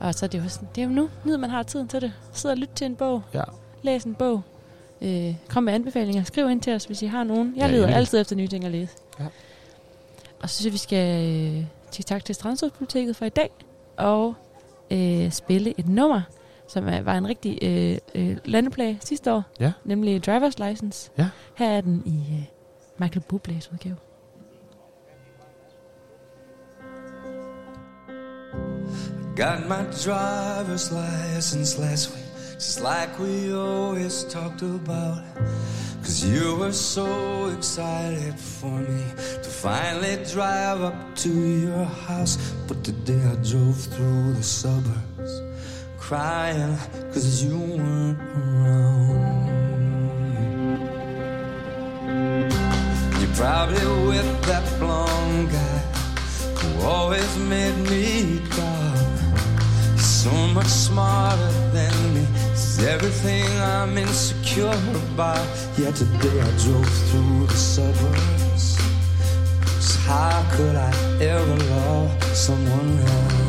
Og så er det jo, sådan, det er jo nu, nu man har tiden til det. Sid og lyt til en bog. Ja. Læs en bog. Øh, kom med anbefalinger. Skriv ind til os, hvis I har nogen. Jeg Ja, leder endelig. altid efter nye ting at læse. Ja. Og så synes jeg, vi skal øh, tak til Strandsøspolitiket for i dag. Og øh, spille et nummer, som var en rigtig øh, øh, landeplage sidste år. Ja. Nemlig Driver's License. Ja. Her er den i øh, Michael Bublé's udgave. Got my driver's license last week, just like we always talked about. Cause you were so excited for me to finally drive up to your house. But today I drove through the suburbs crying cause you weren't around. You're probably with that blonde guy who always made me proud. So much smarter than me. He's everything I'm insecure about. Yet today I drove through the suburbs. How could I ever love someone else?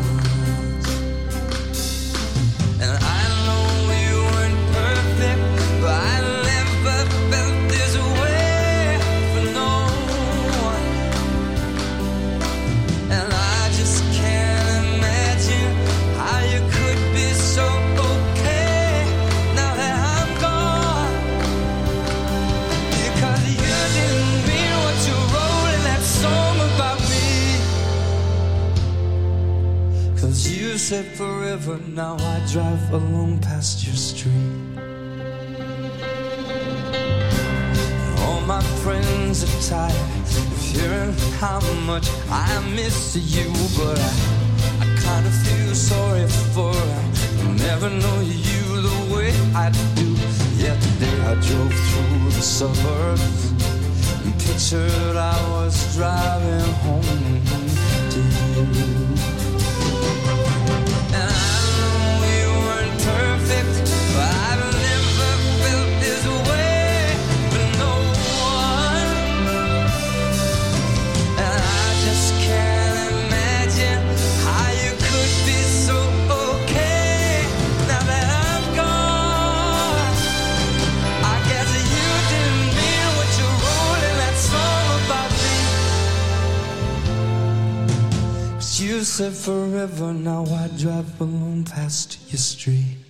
Said forever, now I drive alone past your street. All my friends are tired of hearing how much I miss you, but I, I kind of feel sorry for. I'll never know you the way I do. Yet today I drove through the suburbs and pictured I was driving home to you. Said forever, now I drive alone past your street.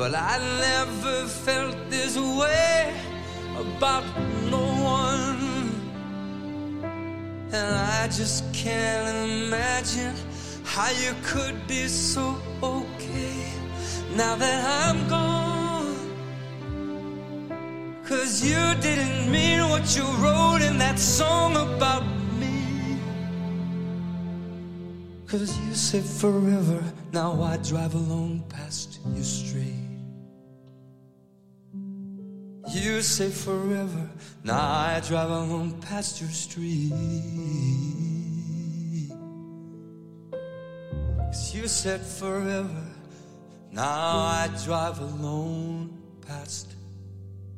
But I never felt this way about no one. And I just can't imagine how you could be so okay now that I'm gone. Cause you didn't mean what you wrote in that song about me. Cause you said forever, now I drive alone past your street. You say forever, now I drive alone past your street. Cause you said forever, now I drive alone past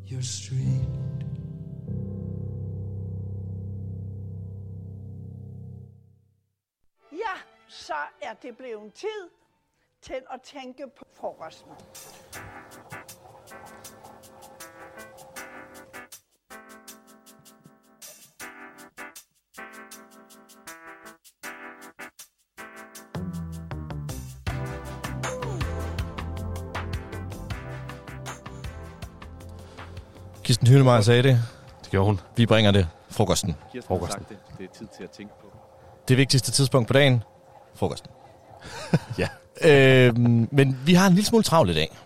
your street. Ja, så er det blevet tid til at tænke på frokosten. Kirsten Hynemeyer sagde det. Det gjorde hun. Vi bringer det. Frokosten. Kirsten Frokosten. det. Det er tid til at tænke på. Det vigtigste tidspunkt på dagen. Frokosten. ja. Øhm, men vi har en lille smule travlt i dag.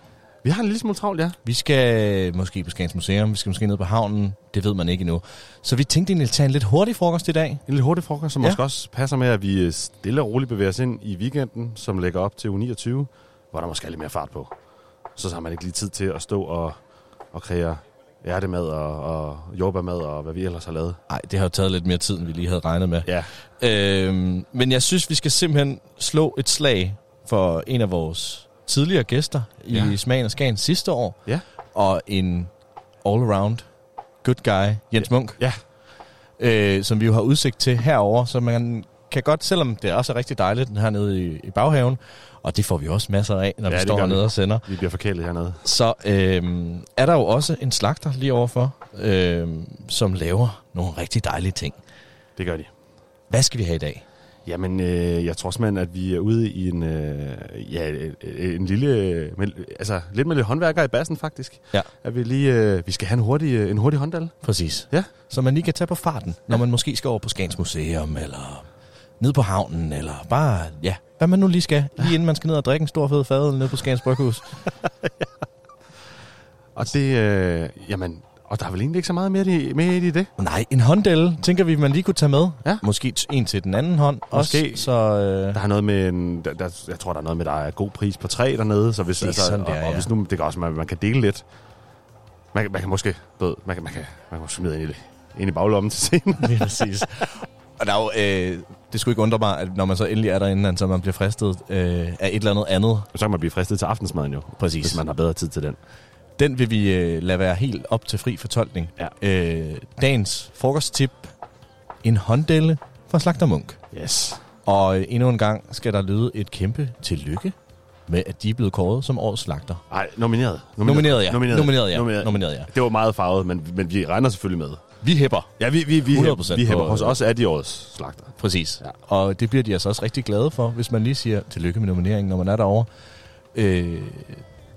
Vi har en lille smule travlt, ja. Vi skal måske på Skagens Museum, vi skal måske ned på havnen. Det ved man ikke endnu. Så vi tænkte egentlig at tage en lidt hurtig frokost i dag. En lidt hurtig frokost, som Ja. ja. måske også passer med, at vi øh, stille og roligt bevæger os ind i weekenden, som lægger op til U 29, hvor der måske er lidt mere fart på. Så har man ikke lige tid til at stå og, og kreere ærtemad og, og jordbærmad og hvad vi ellers har lavet. Nej, det har jo taget lidt mere tid, end vi lige havde regnet med. Ja. Øhm, men jeg synes, vi skal simpelthen slå et slag for en af vores tidligere gæster i Ja. Smagen og Skagen sidste år. Ja. Og en all-around good guy, Jens Munk. Ja. Øh, som vi jo har udsigt til herover, så man kan godt, selvom det også er rigtig dejligt hernede i, i baghaven, og det får vi også masser af, når Ja, vi står hernede og sender. Vi bliver forkælet hernede. Så øhm, er der jo også en slagter lige overfor, øhm, som laver nogle rigtig dejlige ting. Det gør de. Hvad skal vi have i dag? Jamen, øh, jeg tror simpelthen, at vi er ude i en, øh, ja, øh, en lille, men, altså lidt med lidt håndværker i bassen faktisk. Ja. At vi lige, øh, vi skal have en hurtig, øh, en hurtig hånddal. Præcis. Ja. Så man lige kan tage på farten, når man måske skal over på Skans Museum, eller ned på havnen, eller bare, ja, hvad man nu lige skal, lige inden man skal ned og drikke en stor fed fadøl ned på Skans Bryghus. Og det, øh, jamen, og der er vel egentlig ikke så meget mere i, mere i det. Nej, en hånddel, tænker vi, man lige kunne tage med. Ja. Måske en til den anden hånd Måske. også. Så, øh, Der er noget med en, der, der, jeg tror, der er noget med, der er god pris på tre dernede. Så hvis, Det er sådan, det er, og, og ja. hvis nu, det kan også, man, man kan dele lidt. Man, kan- man kan måske, ved, man kan, man kan, man kan smide ind i, ind i baglommen til scenen. Lige præcis. Og der er jo, øh, det skulle ikke undre mig, at når man så endelig er derinde, så man bliver fristet øh, af et eller andet andet. Så kan man blive fristet til aftensmaden jo. Præcis. Hvis man har bedre tid til den. Den vil vi øh, lade være helt op til fri fortolkning. Ja. Øh, dagens frokosttip. En hånddelle fra Slagter Munk. Yes. Og øh, endnu en gang skal der lyde et kæmpe tillykke med, at de er blevet kåret som årets slagter. Nej, nomineret. Nomineret, ja. Nomineret, Nomineret, ja. Nomineret, ja. Det var meget farvet, men, men vi regner selvfølgelig med. Vi hæpper. Ja, vi, vi, vi, 100% vi hæpper. Hos os er de årets slagter. Præcis. Ja. Og det bliver de altså også rigtig glade for, hvis man lige siger tillykke med nomineringen, når man er derovre. Øh,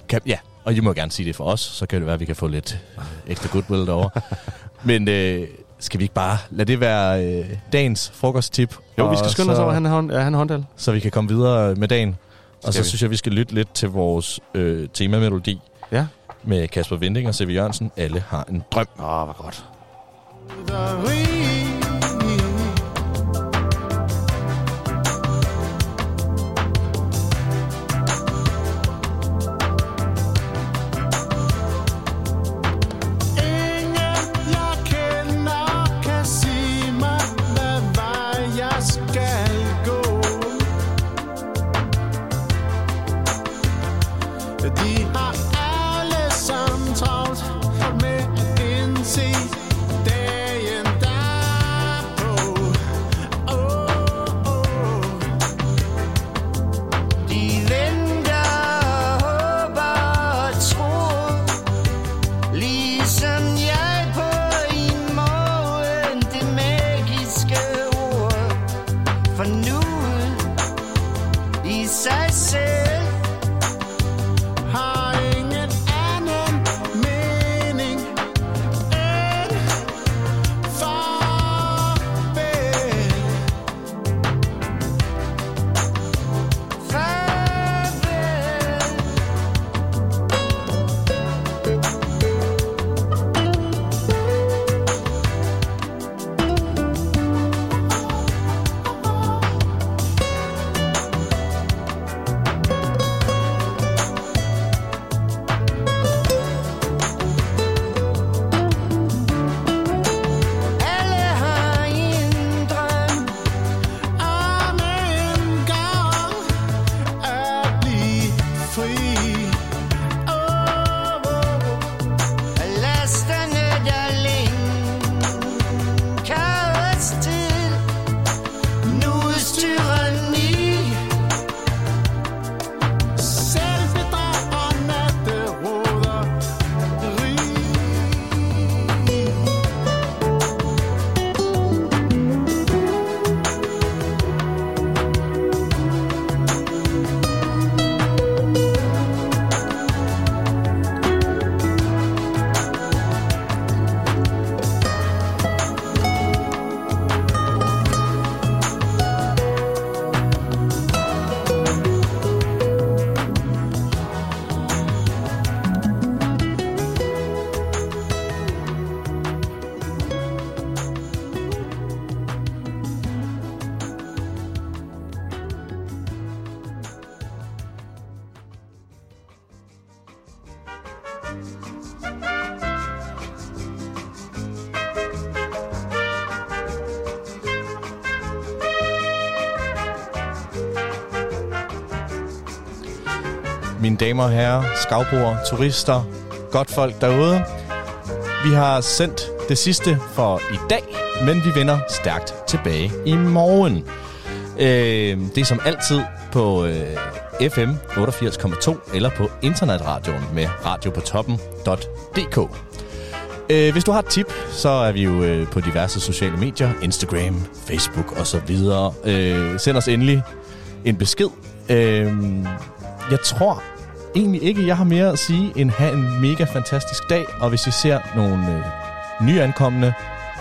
kan, ja, og I må gerne sige det for os, så kan det være, at vi kan få lidt øh, ekstra goodwill derovre. Men øh, skal vi ikke bare lade det være øh, dagens frokosttip? Jo, vi skal skynde os over, han er, hånd, er han er hånddal. Så vi kan komme videre med dagen. Og så Skal vi. synes jeg, vi skal lytte lidt til vores øh, temamelodi. Ja. Med Kasper Vinding og C.V. Jørgensen. Alle har en drøm. Åh, oh, hvor godt. Ingen damer og herrer, skavbrugere, turister, godt folk derude. Vi har sendt det sidste for i dag, men vi vender stærkt tilbage i morgen. Øh, det er som altid på øh, FM 88,2 eller på internetradioen med radiopåtoppen.dk. Øh, hvis du har et tip, så er vi jo øh, på diverse sociale medier, Instagram, Facebook osv. Øh, send os endelig en besked. Øh, jeg tror egentlig ikke, jeg har mere at sige end have en mega fantastisk dag. Og hvis I ser nogle øh, nye ankommende,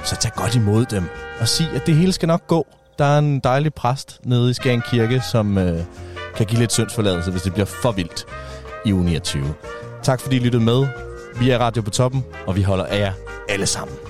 så tag godt imod dem og sig, at det hele skal nok gå. Der er en dejlig præst nede i Skagen Kirke, som øh, kan give lidt syndsforladelse, hvis det bliver for vildt i uge 29. Tak fordi I lyttede med. Vi er Radio på Toppen, og vi holder af jer alle sammen.